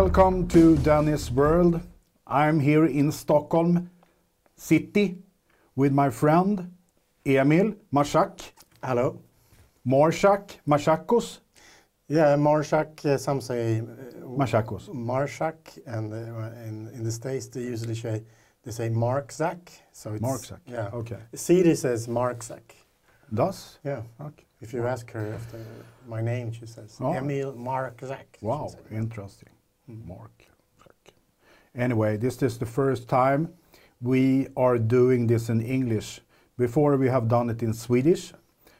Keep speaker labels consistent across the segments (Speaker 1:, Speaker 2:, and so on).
Speaker 1: Welcome to Dennis World. I'm here in Stockholm city with my friend Emil Mashak,
Speaker 2: Hello.
Speaker 1: Marshak, Mashakos,
Speaker 2: Yeah, Marshak, uh, some say uh,
Speaker 1: Mashakos.
Speaker 2: Marshak, and uh, in, in the States they usually say, they say Markzak. So it's,
Speaker 1: Markzak,
Speaker 2: Yeah.
Speaker 1: okay.
Speaker 2: Siri says Markzak.
Speaker 1: Das?
Speaker 2: Yeah.
Speaker 1: Okay.
Speaker 2: If you ask her after my name, she says
Speaker 1: Oh.
Speaker 2: Emil Markzak.
Speaker 1: Wow, interesting. Mark. Anyway, this is the first time we are doing this in English. Before we have done it in Swedish,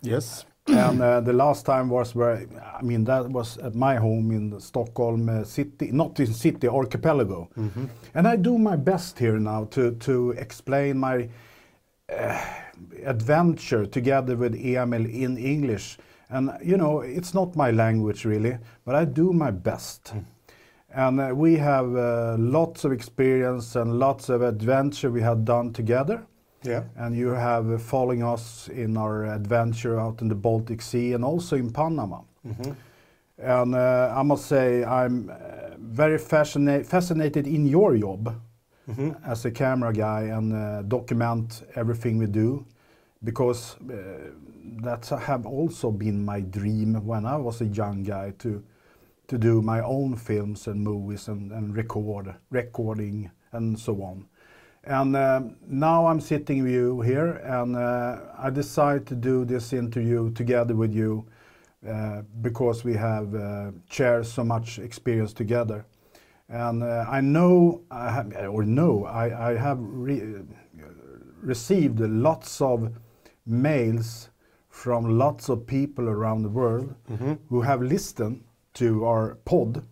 Speaker 2: Yes.
Speaker 1: and uh, the last time was where I mean that was at my home in Stockholm uh, city, not in city archipelago. And I do my best here now to to explain my uh, adventure together with Emil in English. And you know, it's not my language really, but I do my best. And uh, we have uh, lots of experience and lots of adventure we have done together
Speaker 2: Yeah.
Speaker 1: and you have uh, following us in our adventure out in the Baltic Sea and also in Panama. And uh, I must say, I'm very fascina- fascinated in your job as a camera guy and uh, document everything we do because uh, that have also been my dream when I was a young guy to to do my own films and movies and, and record recording and so on. And um, now I'm sitting with you here, and uh, I decided to do this interview together with you uh, because we have uh, shared so much experience together. And uh, I know, I have, or no, I, I have re- received lots of mails from lots of people around the world who have listened to our pod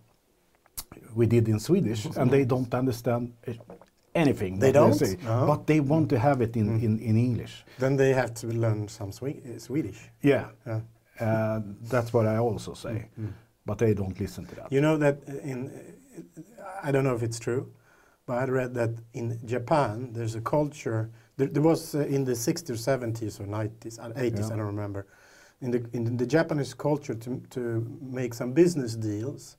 Speaker 1: we did in Swedish, and they don't understand anything.
Speaker 2: They don't? Uh-huh.
Speaker 1: but they want to have it in, in, in English.
Speaker 2: Then they have to learn some Swe- Swedish.
Speaker 1: Yeah,
Speaker 2: Yeah.
Speaker 1: uh, that's what I also say. But they don't listen to that.
Speaker 2: You know that in, I don't know if it's true, but I read that in Japan there's a culture. There, there was uh, in the 60s or 70s or 90s, uh, 80s,
Speaker 1: Yeah.
Speaker 2: I don't remember. In the in the Japanese culture, to to make some business deals,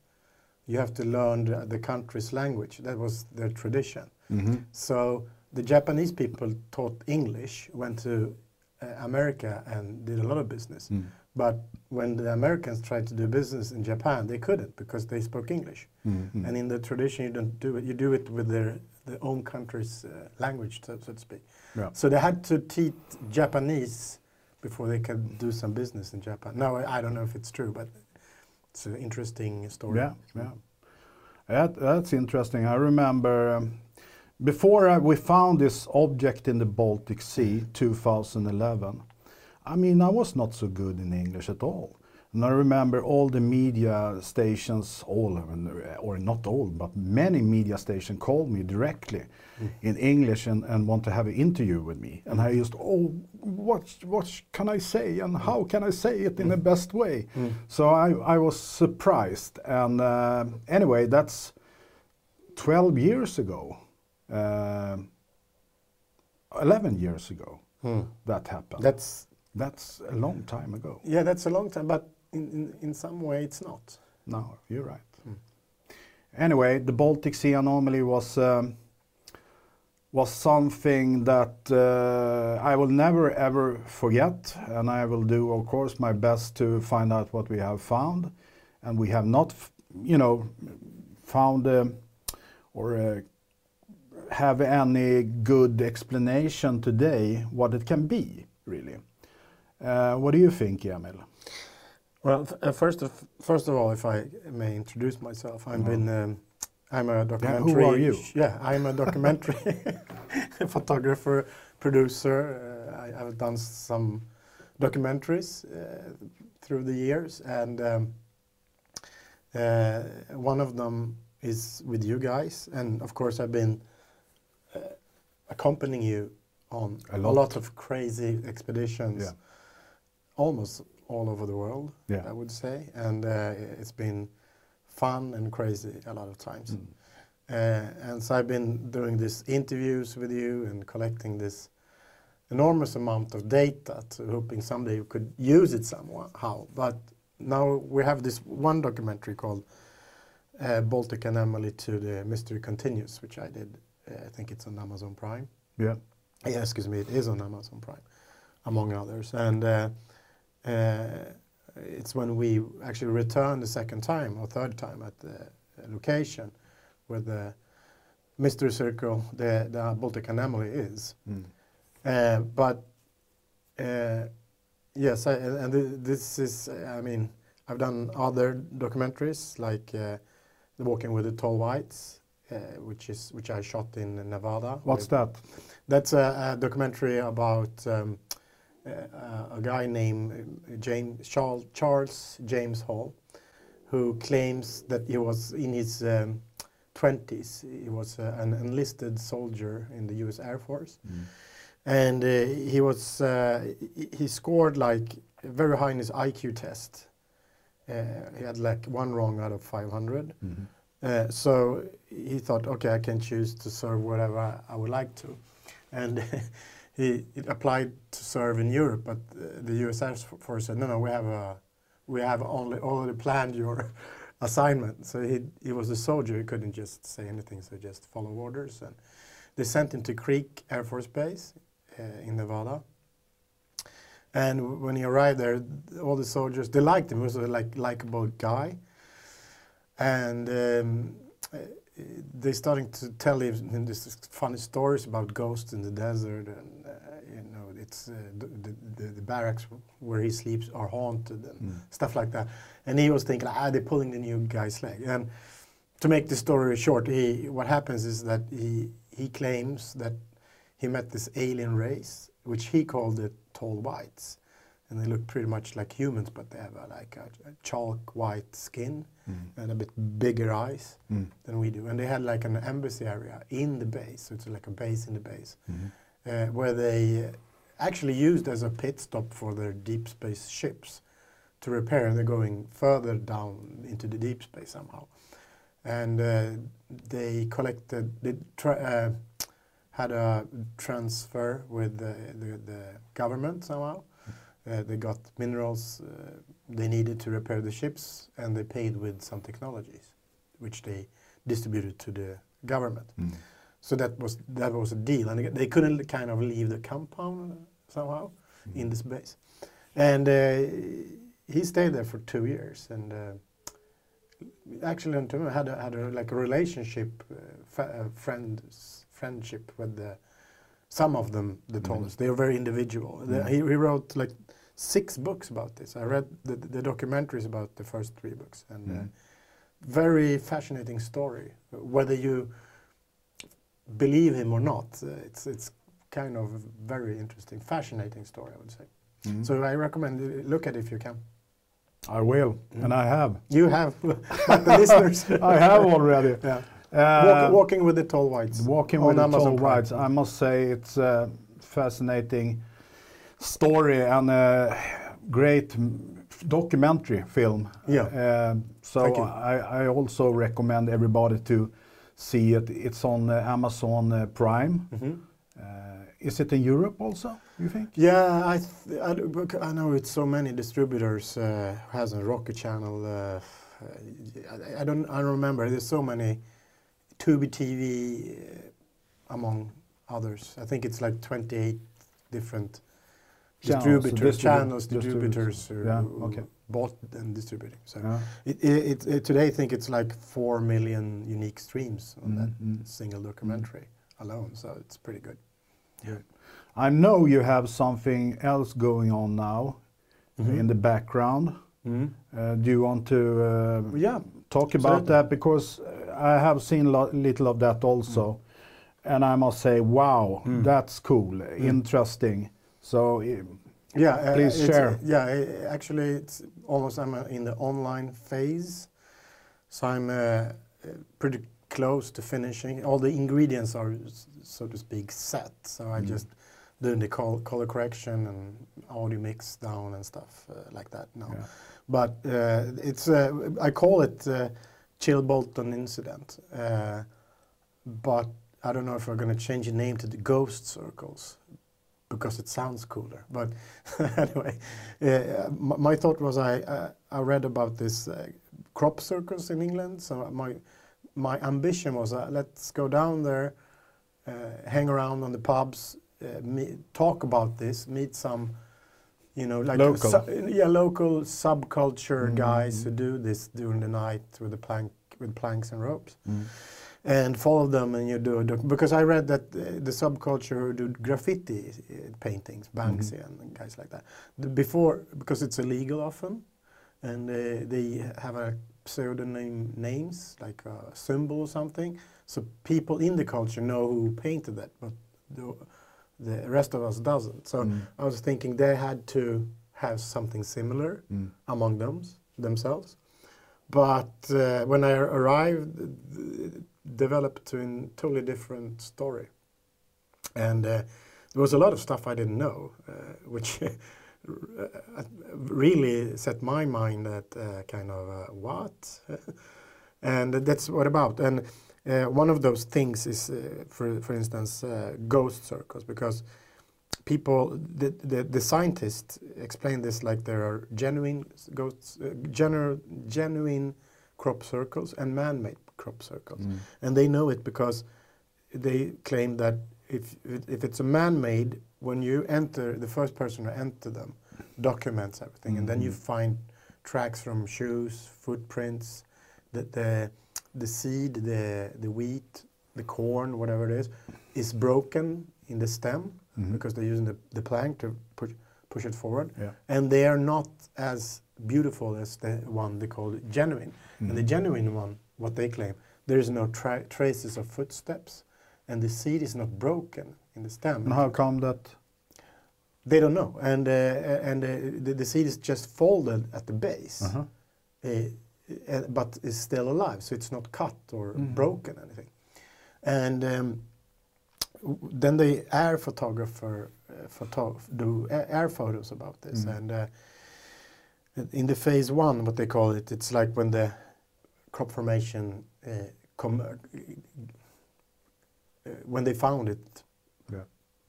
Speaker 2: you have to learn the, the country's language. That was their tradition.
Speaker 1: Mhm.
Speaker 2: So the Japanese people taught English, went to uh, America and did a lot of business.
Speaker 1: Mm.
Speaker 2: But when the Americans tried to do business in Japan, they couldn't because they spoke English.
Speaker 1: Mhm.
Speaker 2: And in the tradition, you don't do it. You do it with their their own country's uh, language, so, so to speak.
Speaker 1: Yeah.
Speaker 2: So they had to teach Japanese before they could do some business in Japan. No, I I don't know if it's true, but it's an interesting story.
Speaker 1: Yeah, yeah. That, that's interesting. I remember um, before uh, we found this object in the Baltic Sea, 2011. I mean, I was not so good in English at all. And I remember all the media stations, all or not all, but many media stations called me directly mm. in English and, and want to have an interview with me. And I used, oh, what, what can I say and mm. how can I say it in the mm. best way? So I, I was surprised. And uh, anyway, that's 12 years ago, um 11 years ago, hmm. that happened.
Speaker 2: That's
Speaker 1: That's a long time ago.
Speaker 2: yeah, that's a long time, but in, in, in some way it's not.
Speaker 1: No, you're right. Anyway, the Baltic Sea anomaly was um, was something that uh, I will never ever forget, and I will do, of course, my best to find out what we have found, and we have not, you know, found um or uh, have any good explanation today what it can be really. Uh, what do you think, Emil?
Speaker 2: Well, uh, first of first of all, if I may introduce myself, I've been um, I'm a documentary.
Speaker 1: Yeah, who are you?
Speaker 2: Yeah, I'm a documentary photographer, producer. Uh, I, I've done some documentaries uh, through the years, and um, uh, one of them is with you guys, and of course I've been uh, accompanying you on
Speaker 1: A
Speaker 2: a
Speaker 1: lot.
Speaker 2: lot. of crazy expeditions
Speaker 1: Yeah.
Speaker 2: almost all over the world,
Speaker 1: Yeah.
Speaker 2: I would say, and uh, it's been fun and crazy a lot of times.
Speaker 1: Mm.
Speaker 2: Uh, and so I've been doing these interviews with you and collecting this enormous amount of data, to hoping someday you could use it somehow. But now we have this one documentary called uh, Baltic Anomaly to the Mystery Continues, which I did. Uh, I think it's on Amazon Prime.
Speaker 1: Yeah.
Speaker 2: Yeah, excuse me, it is on Amazon Prime, among others. And uh, it's when we actually return the second time or third time at the uh, location where the mystery circle, the, the Baltic anomaly is.
Speaker 1: Mm.
Speaker 2: Uh, but uh, yes, I, and th- this is, I mean, I've done other documentaries like uh, The Walking with the Tall Whites, uh, which is which I shot in Nevada.
Speaker 1: What's
Speaker 2: with-
Speaker 1: that?
Speaker 2: that's a, a documentary about um, uh, a guy named uh, James Charles, Charles James Hall, who claims that he was in his um, 20s. He was uh, an enlisted soldier in the U.S. Air Force, and uh, he was uh, he- scored like very high in his IQ test. Uh, he had like one wrong out of 500.
Speaker 1: Mhm.
Speaker 2: Uh, so he thought, okay, I can choose to serve wherever I, I would like to, and he, applied to serve in Europe, but uh, the U.S. Air Force said, no, no, we have a, we have only already planned your assignment. So he he was a soldier; he couldn't just say anything, so just follow orders, and they sent him to Creech Air Force Base uh, in Nevada. And when he arrived there, all the soldiers they liked him. He was a like likable guy and um, uh, they starting to tell him this funny stories about ghosts in the desert and you know it's uh, the, the, the barracks where he sleeps are haunted and
Speaker 1: Mm.
Speaker 2: stuff like that and he was thinking ah they're pulling the new guy's leg and to make the story short he what happens is that he he claims that he met this alien race which he called the tall whites and they look pretty much like humans but they have a, like a, a chalk white skin
Speaker 1: Mm.
Speaker 2: and a bit bigger eyes
Speaker 1: Mm.
Speaker 2: than we do. And they had like an embassy area in the base, so it's like a base in the base,
Speaker 1: Mhm.
Speaker 2: Uh, where they uh, actually used as a pit stop for their deep space ships to repair. And they're going further down into the deep space somehow. And uh, they collected, they uh, had a transfer with the, the, the government somehow. Uh, they got minerals uh, they needed to repair the ships, and they paid with some technologies, which they distributed to the government.
Speaker 1: Mm.
Speaker 2: So that was that was a deal, and they couldn't kind of leave the compound somehow in this base. And uh, he stayed there for two years, and uh, actually, had a, had a, like a relationship, uh, uh, friends, friendship with the, some of them, the tallest. They are very individual. The-
Speaker 1: Mhm.
Speaker 2: he, he wrote like six books about this. I read the, the documentaries about the first three books, and uh,
Speaker 1: Mhm.
Speaker 2: very fascinating story. Whether you believe him or not, uh, it's it's kind of a very interesting, fascinating story. I would say.
Speaker 1: Mm.
Speaker 2: So I recommend you look at it if you can.
Speaker 1: I will,
Speaker 2: Mm.
Speaker 1: and I have.
Speaker 2: You have, but the listeners.
Speaker 1: I have already.
Speaker 2: Yeah.
Speaker 1: Uh,
Speaker 2: Walk, walking with the tall whites.
Speaker 1: Walking with the
Speaker 2: Amazon
Speaker 1: Tall. Whites, I must say it's a fascinating story and a great documentary film.
Speaker 2: Yeah.
Speaker 1: Um, so. I, I also recommend everybody to see it. It's on uh, Amazon uh, Prime.
Speaker 2: Mhm.
Speaker 1: Uh, is it in Europe also, you think?
Speaker 2: Yeah, I, th- I, d- I know it's so many distributors uh, has a Roku Channel. Uh, I, I don't I don't remember. There's so many. Tubi TV, among others. I think it's like 28 different
Speaker 1: Channels,
Speaker 2: distributor
Speaker 1: distribu-
Speaker 2: channels,
Speaker 1: distributors.
Speaker 2: distributors
Speaker 1: Yeah, okay.
Speaker 2: Bought and distributing. So
Speaker 1: Yeah.
Speaker 2: it, it, it, today I think it's like four million unique streams on that
Speaker 1: Mhm.
Speaker 2: single documentary alone. So it's pretty good. Yeah.
Speaker 1: I know you have something else going on now
Speaker 2: Mhm.
Speaker 1: in the background.
Speaker 2: Mhm.
Speaker 1: Uh, do you want to uh,
Speaker 2: Yeah.
Speaker 1: talk about
Speaker 2: Certainly.
Speaker 1: that? Because uh, I have seen lo- little of that also. And I must say, wow,
Speaker 2: Mm.
Speaker 1: that's cool, interesting. So, uh,
Speaker 2: Yeah, uh,
Speaker 1: Please share.
Speaker 2: Yeah, uh, actually, it's almost I'm uh, in the online phase, so I'm uh, uh, pretty close to finishing. All the ingredients are, so to speak, set. So I
Speaker 1: Mm.
Speaker 2: just doing the col- color correction and audio mix down and stuff uh, like that now.
Speaker 1: Yeah.
Speaker 2: But uh, it's uh, I call it uh, Chilbolton incident. Uh, but I don't know if we're going to change the name to the Ghost Circles because it sounds cooler. But anyway, uh, my, my thought was I uh, I read about this uh, crop circles in England. So my my ambition was uh, let's go down there, uh, hang around on the pubs, uh, me, talk about this, meet some, you know, like
Speaker 1: Local.
Speaker 2: su- yeah, local subculture
Speaker 1: Mhm.
Speaker 2: guys who do this during the night with the plank with planks and ropes
Speaker 1: Mm.
Speaker 2: And follow them and you do a doc- because I read that uh, the subculture who do graffiti uh, paintings, Banksy and guys like that, the, before because it's illegal often, and uh, they have a pseudonym names like a symbol or something, so people in the culture know who painted that, but the, the rest of us doesn't. So
Speaker 1: Mm.
Speaker 2: I was thinking they had to have something similar
Speaker 1: Mm.
Speaker 2: among them themselves. But uh, when I arrived, developed to a totally different story. And uh, there was a lot of stuff I didn't know, uh, which uh, really set my mind at uh, kind of uh, what? and that's what about. And one of those things is, for, for instance, ghost circles, because people, the, the, the scientists explain this like there are genuine ghosts, uh, gener, genuine crop circles and man-made crop circles.
Speaker 1: Mm.
Speaker 2: And they know it because they claim that if, if it's a man-made, when you enter, the first person to enter them documents everything, and then you
Speaker 1: Mhm.
Speaker 2: find tracks from shoes, footprints, the, the, the seed, the, the wheat, the corn, whatever it is, is broken in the stem
Speaker 1: Mhm.
Speaker 2: because they're using the, the plank to push, push it forward.
Speaker 1: Yeah.
Speaker 2: And they are not as beautiful as the one they call genuine. And the
Speaker 1: Mhm.
Speaker 2: genuine one, what they claim, there is no tra- traces of footsteps, and the seed is not broken in the stem.
Speaker 1: And how come that?
Speaker 2: They don't know, and uh, and uh, the, the seed is just folded at the base,
Speaker 1: Uh-huh.
Speaker 2: uh, uh, but is still alive, so it's not cut or
Speaker 1: Mhm.
Speaker 2: broken anything. And um, then the air photographer uh, photo- do air photos about this,
Speaker 1: Mm.
Speaker 2: and uh, in the phase one, what they call it, it's like when the crop formation uh, com- uh, when they found it.
Speaker 1: Yeah.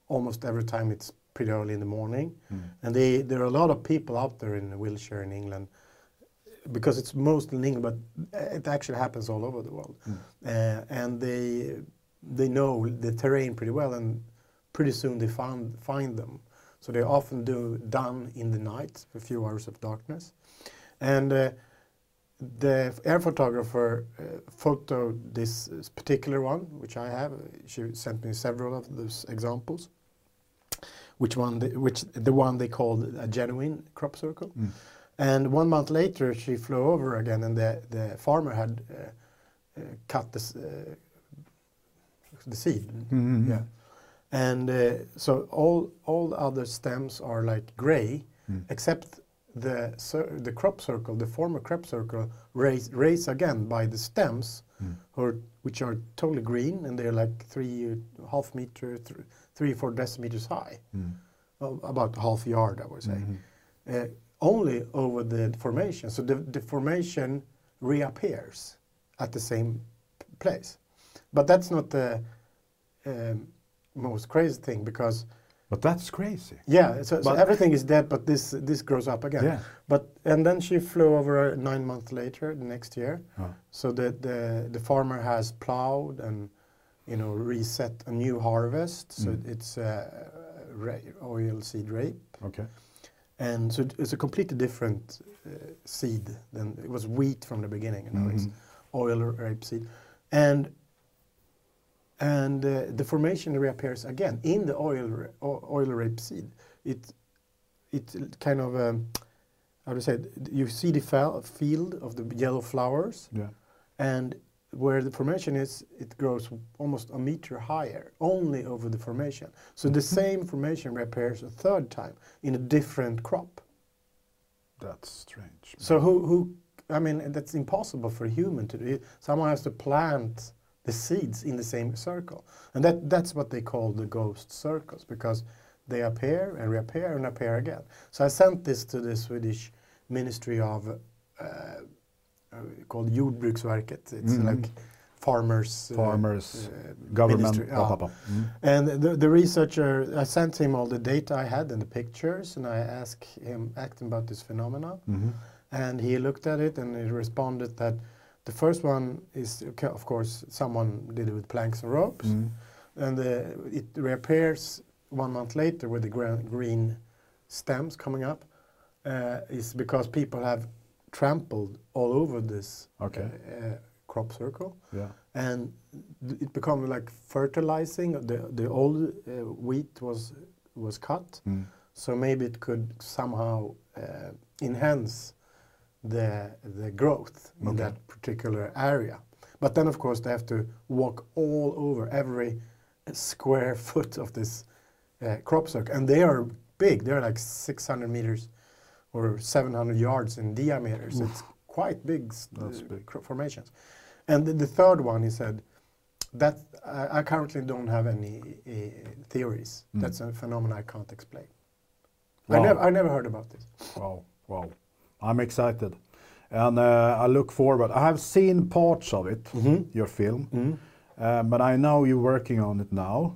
Speaker 2: Almost every time it's pretty early in the morning,
Speaker 1: Mm.
Speaker 2: and they, there are a lot of people out there in Wiltshire in England because it's mostly in England, but it actually happens all over the world.
Speaker 1: Mm.
Speaker 2: Uh, and they they know the terrain pretty well, and pretty soon they find find them. So they often do done in the night, a few hours of darkness, and uh, the air photographer uh, photoed this uh, particular one, which I have. She sent me several of those examples. Which one? They, which the one they called a genuine crop circle.
Speaker 1: Mm.
Speaker 2: And one month later, she flew over again, and the, the farmer had uh, uh, cut this, uh, the seed.
Speaker 1: Mhm.
Speaker 2: Yeah. And uh, so all all the other stems are like gray,
Speaker 1: Mm.
Speaker 2: except the the crop circle, the former crop circle, raise raise again by the stems,
Speaker 1: Mm.
Speaker 2: or which are totally green, and they're like three half meter, th- three four decimeters high,
Speaker 1: Mm.
Speaker 2: well, about half a yard, I would say
Speaker 1: Mhm.
Speaker 2: uh, only over the formation. So the, the formation reappears at the same place. But that's not the um, most crazy thing because
Speaker 1: But that's crazy.
Speaker 2: yeah, so, so everything is dead, but this this grows up again.
Speaker 1: Yeah.
Speaker 2: But and then she flew over nine months later, the next year.
Speaker 1: Oh.
Speaker 2: So the, the the farmer has plowed and you know reset a new harvest. So
Speaker 1: Mm.
Speaker 2: it's uh, ra- oil seed rape.
Speaker 1: Okay.
Speaker 2: And so it's a completely different uh, seed than it was wheat from the beginning, and now it's
Speaker 1: Mhm.
Speaker 2: oil rapeseed. And and uh, the formation reappears again in the oil oil rapeseed. It it kind of um, how to say it, you see the field of the yellow flowers,
Speaker 1: Yeah.
Speaker 2: and where the formation is, it grows almost a meter higher, only over the formation. So the same formation reappears a third time in a different crop.
Speaker 1: That's strange.
Speaker 2: So who, who I mean, that's impossible for a human to do. Someone has to plant the seeds in the same circle. And that, that's what they call the ghost circles, because they appear and reappear and appear again. So I sent this to the Swedish Ministry of uh, uh, called Jordbruksverket. It's
Speaker 1: Mhm.
Speaker 2: like farmers. uh,
Speaker 1: Farmers,
Speaker 2: uh,
Speaker 1: Government.
Speaker 2: ministry.
Speaker 1: blah,
Speaker 2: Ja.
Speaker 1: blah, blah. Mm.
Speaker 2: And the, the researcher, I sent him all the data I had and the pictures, and I asked him, asked him about this phenomena.
Speaker 1: Mhm.
Speaker 2: And he looked at it and he responded that the first one is, okay, of course, someone did it with planks and ropes.
Speaker 1: Mm.
Speaker 2: And uh, it reappears one month later with the green stems coming up. Uh, is because people have trampled all over this
Speaker 1: Okay.
Speaker 2: uh, uh, crop circle
Speaker 1: Yeah.
Speaker 2: and it become like fertilizing. The the old uh, wheat was was cut,
Speaker 1: Mm.
Speaker 2: so maybe it could somehow uh, enhance the the growth in that particular area. But then, of course, they have to walk all over every square foot of this uh, crop circle, and they are big. They're like 600 meters or 700 yards in diameter. So it's quite big, uh,
Speaker 1: big.
Speaker 2: formations. And the, the third one, he said, that I, I currently don't have any uh, theories.
Speaker 1: Mm.
Speaker 2: That's a phenomenon I can't explain.
Speaker 1: Wow.
Speaker 2: I, never, I never heard about this.
Speaker 1: Wow, wow. I'm excited. And uh, I look forward. I have seen parts of it,
Speaker 2: Mhm.
Speaker 1: your film,
Speaker 2: Mm.
Speaker 1: uh, but I know you're working on it now.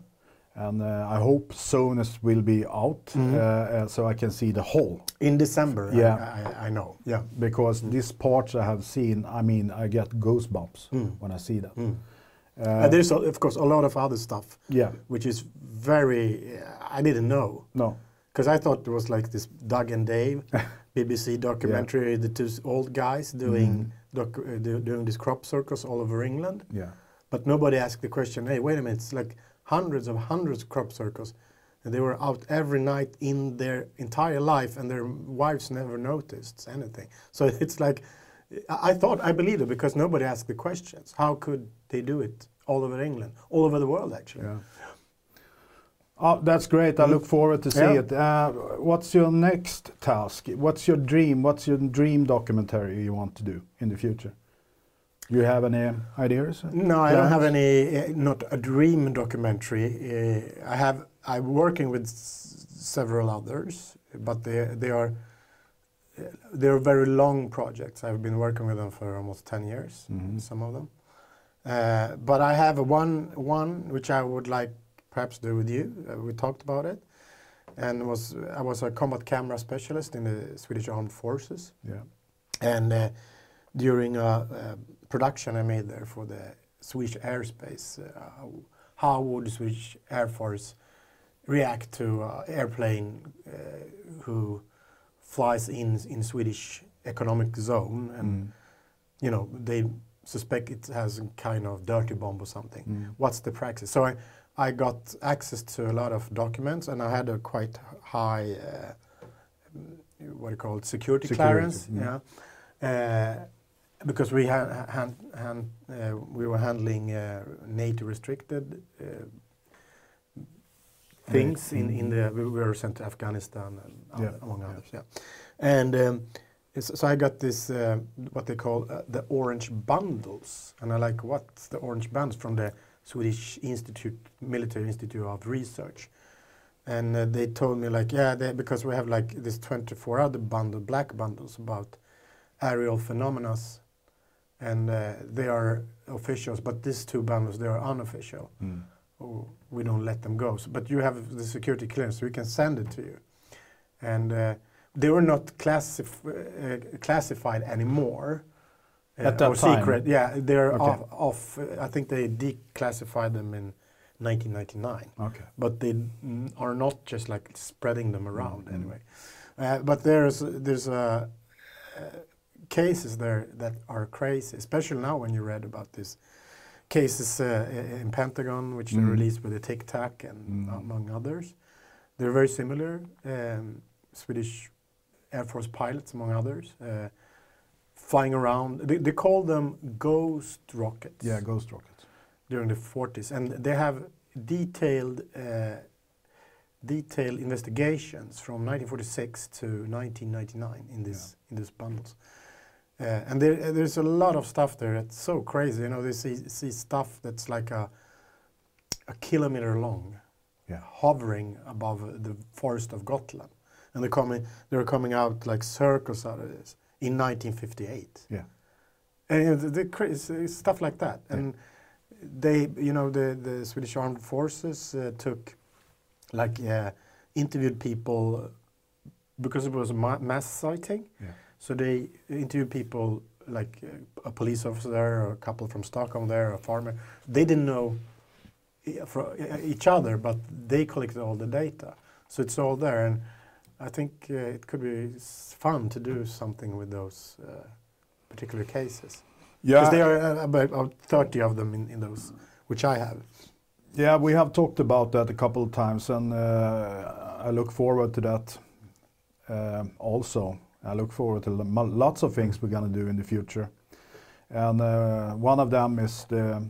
Speaker 1: And uh, I hope soon it will be out uh, uh, so I can see the whole.
Speaker 2: In December,
Speaker 1: Yeah.
Speaker 2: I, I, know. Yeah.
Speaker 1: Because these parts I have seen, I mean, I get goosebumps
Speaker 2: Mm.
Speaker 1: when I see that.
Speaker 2: Mm.
Speaker 1: Uh,
Speaker 2: and there's, of course, a lot of other stuff,
Speaker 1: yeah,
Speaker 2: which is very, I didn't know.
Speaker 1: no.
Speaker 2: Because I thought it was like this Doug and Dave BBC documentary, the two old guys doing doc, uh, do, doing these crop circles all over England.
Speaker 1: Yeah.
Speaker 2: But nobody asked the question, hey, wait a minute, it's like hundreds of hundreds of crop circles. And they were out every night in their entire life, and their wives never noticed anything. So it's like, I I thought, I believed it because nobody asked the questions. How could they do it all over England, all over the world, actually?
Speaker 1: Yeah. Oh, that's great. I look forward to see
Speaker 2: Yeah.
Speaker 1: it. Uh, what's your next task? What's your dream? What's your dream documentary you want to do in the future? Do you have any ideas?
Speaker 2: No, I don't have any, uh, not a dream documentary. Uh, I have, I'm working with s- several others, but they, they are, uh, they're very long projects. I've been working with them for almost 10 years,
Speaker 1: Mhm.
Speaker 2: some of them. Uh, but I have one, one which I would like perhaps do with you. Uh, we talked about it. And was, I was a combat camera specialist in the Swedish Armed Forces.
Speaker 1: Yeah.
Speaker 2: And uh, during a, uh production I made there for the Swedish airspace, uh, how would the Swedish Air Force react to an airplane uh, who flies in in Swedish economic zone and
Speaker 1: Mm.
Speaker 2: you know they suspect it has a kind of dirty bomb or something.
Speaker 1: Mm.
Speaker 2: What's the practice? So I, I got access to a lot of documents and I had a quite high, uh, what you call it, security,
Speaker 1: Security,
Speaker 2: clearance.
Speaker 1: mm.
Speaker 2: Yeah. Uh, because we had, hand, hand, uh, we were handling uh, NATO restricted uh, things in, in the we were sent to Afghanistan and
Speaker 1: Yeah,
Speaker 2: other- among
Speaker 1: yeah.
Speaker 2: others. Yeah, and um, so I got this uh, what they call uh, the orange bundles, and I like what's the orange bundles from the Swedish Institute Military Institute of Research, and uh, they told me like yeah they, because we have like this 24 other bundle black bundles about aerial phenomena, and uh, they are officials, but these two bundles they are unofficial
Speaker 1: Mm.
Speaker 2: oh, we don't let them go. So, but you have the security clearance, so we can send it to you. And uh, they were not classif- uh, classified anymore. Uh,
Speaker 1: At that
Speaker 2: or
Speaker 1: time?
Speaker 2: secret. Yeah, they're
Speaker 1: Okay.
Speaker 2: off. off uh, I think they declassified them in 1999
Speaker 1: Okay.
Speaker 2: but they mm, are not just like spreading them around
Speaker 1: Mm.
Speaker 2: anyway. Uh, but there's there's uh, uh, cases there that are crazy, especially now when you read about these cases uh, in Pentagon, which they
Speaker 1: Mm.
Speaker 2: released with the Tic Tac and
Speaker 1: Mm.
Speaker 2: among others. They're very similar. Um, Swedish Air Force pilots, among others, uh, flying around. They, they call them ghost rockets
Speaker 1: Yeah, ghost rockets.
Speaker 2: during the 40s, and they have detailed uh, detailed investigations from 1946 to 1999 in this in these bundles. Uh, and there, there's a lot of stuff there that's so crazy. You know, they see, see stuff that's like a a kilometer long
Speaker 1: Yeah.
Speaker 2: hovering above the forest of Gotland, and they're coming. They're coming out like circles out of this in 1958.
Speaker 1: Yeah.
Speaker 2: And the, the cra- it's- it's stuff like that. And they, you know, the, the Swedish Armed Forces uh, took, like, uh, interviewed people uh, because it was a ma- mass sighting.
Speaker 1: Yeah.
Speaker 2: So they interviewed people like uh, a police officer there, or a couple from Stockholm there, a farmer. They didn't know e- e- each other, but they collected all the data. So it's all there, and I think uh, it could be fun to do something with those uh, particular cases. Because there are uh, about, about 30 of them in, in those, which I have.
Speaker 1: Yeah, we have talked about that a couple of times, and uh, I look forward to that um also. I look forward to lots of things we're going to do in the future. And uh, one of them is the,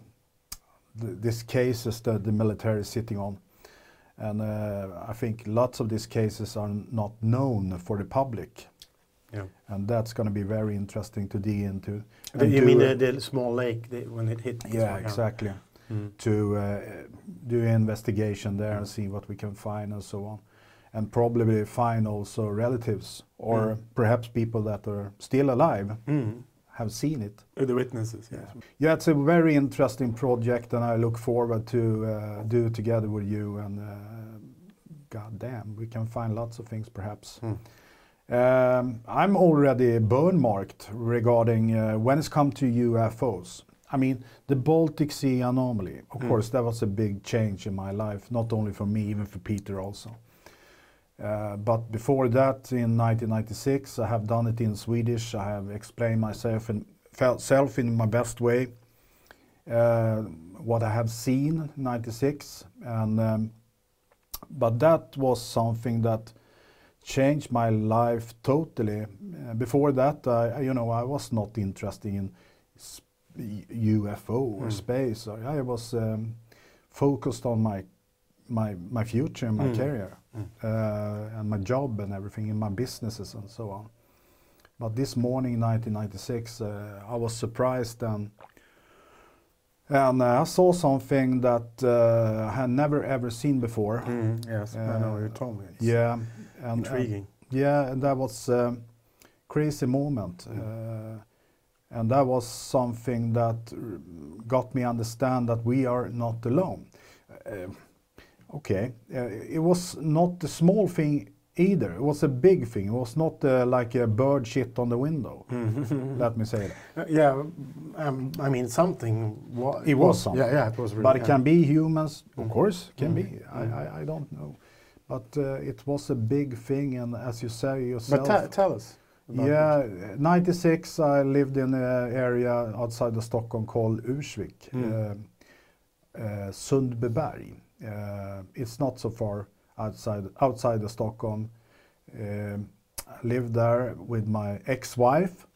Speaker 1: the this cases that the military is sitting on. And uh, I think lots of these cases are not known for the public.
Speaker 2: Yeah.
Speaker 1: And that's going to be very interesting to dig into.
Speaker 2: The, you mean the, the small lake the, when it hit?
Speaker 1: yeah, exactly.
Speaker 2: Mm.
Speaker 1: To uh, do investigation there and see what we can find and so on, and probably find also relatives or
Speaker 2: Mm.
Speaker 1: perhaps people that are still alive
Speaker 2: Mm.
Speaker 1: Have seen it.
Speaker 2: The witnesses, yes.
Speaker 1: Yeah, it's a very interesting project, and I look forward to uh, do it together with you. And uh, God damn, we can find lots of things perhaps.
Speaker 2: Mm.
Speaker 1: Um, I'm already burn marked regarding uh, when it's come to UFOs. I mean, the Baltic Sea anomaly, of
Speaker 2: Mm.
Speaker 1: course, that was a big change in my life, not only for me, even for Peter also. Uh, but before that, in 1996, I have done it in Swedish. I have explained myself in, felt self in my best way, uh, what I have seen 96, and um, but that was something that changed my life totally. Uh, before that, I, you know, I was not interested in UFO or
Speaker 2: Mm.
Speaker 1: space. I, was um, focused on my my my future and my
Speaker 2: Mm.
Speaker 1: career and my job and everything in my businesses and so on. But this morning, 1996, uh, I was surprised and and uh, I saw something that uh, I had never ever seen before.
Speaker 2: Mm, yes, I know
Speaker 1: Uh,
Speaker 2: you told me. It's
Speaker 1: Yeah, and
Speaker 2: intriguing.
Speaker 1: And, yeah, and that was a crazy moment,
Speaker 2: Mm.
Speaker 1: uh, and that was something that r- got me understand that we are not alone. Okay, uh, it was not a small thing either. It was a big thing. It was not uh, like a bird shit on the window.
Speaker 2: Mhm.
Speaker 1: Let me say that.
Speaker 2: Uh, yeah, um, I mean something. Wa-
Speaker 1: It was something.
Speaker 2: Yeah, yeah, it was really.
Speaker 1: But it
Speaker 2: yeah.
Speaker 1: can be humans, of
Speaker 2: Mm.
Speaker 1: course, can
Speaker 2: Mm.
Speaker 1: be. I,
Speaker 2: Mm.
Speaker 1: I, I don't know. But uh, it was a big thing, and as you say
Speaker 2: But
Speaker 1: yourself.
Speaker 2: te- tell us.
Speaker 1: yeah,
Speaker 2: it.
Speaker 1: 96, I lived in an area outside of Stockholm called Ursvik,
Speaker 2: Mm.
Speaker 1: uh, uh, Sundbyberg. Uh, it's not so far outside, outside of Stockholm. Um, I lived there with my ex-wife,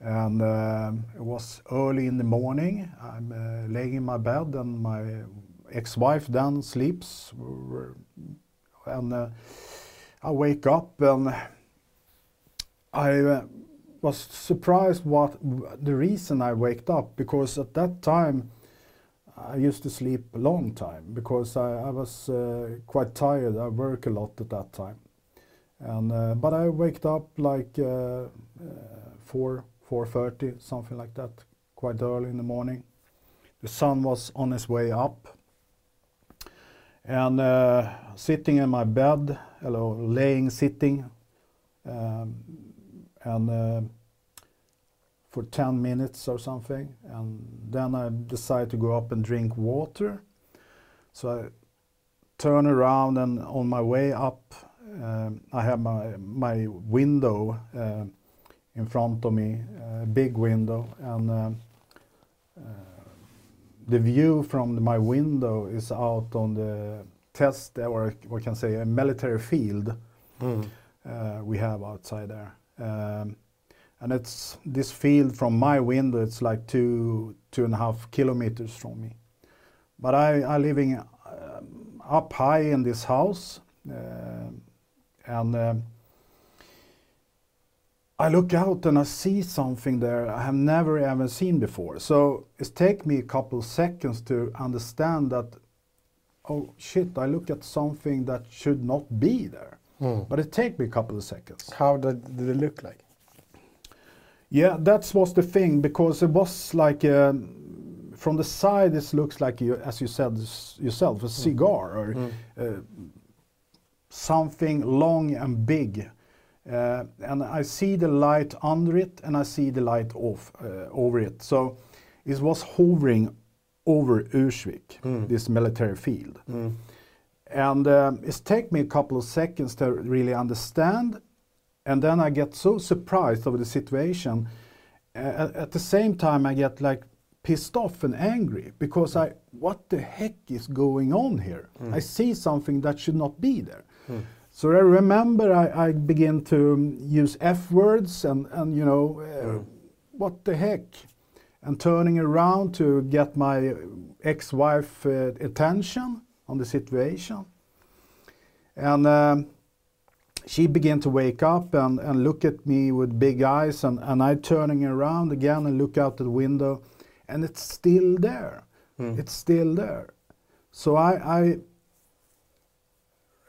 Speaker 1: and um, it was early in the morning. I'm uh, laying in my bed, and my ex-wife then sleeps, and uh, I wake up and I was surprised what the reason I waked up because at that time I used to sleep a long time because I, I was uh, quite tired. I work a lot at that time, and uh, but I waked up like uh, uh, four four thirty something like that, quite early in the morning. The sun was on its way up, and uh, sitting in my bed, hello, laying sitting. Um, and uh, for 10 minutes or something and then I decide to go up and drink water so I turn around and on my way up um, I have my my window uh, in front of me a big window and um, uh, the view from my window is out on the test or what can say a military field
Speaker 2: Mm.
Speaker 1: we have outside there. Um, and it's this field from my window. It's like two two and a half kilometers from me. But I I living um, up high in this house, uh, and um, I look out and I see something there I have never ever seen before. So it take me a couple seconds to understand that oh shit, I look at something that should not be there.
Speaker 2: Mm.
Speaker 1: But it take me a couple of seconds.
Speaker 2: How did, did it look like?
Speaker 1: Yeah, that was the thing because it was like um, from the side. This looks like you, as you said yourself, a cigar or uh, something long and big. Uh, and I see the light under it, and I see the light off uh, over it. So it was hovering over Ursvik, this military field. And um, it's take me a couple of seconds to really understand, and then I get so surprised over the situation. Uh, at, the same time, I get like pissed off and angry because I, what the heck is going on here? I see something that should not be there. So I remember I, I began to use F words and, and you know, uh, what the heck? And turning around to get my ex-wife uh, attention on the situation. And um, she began to wake up and, and look at me with big eyes and, and I turning around again and look out the window and it's still there. It's still there. So I, I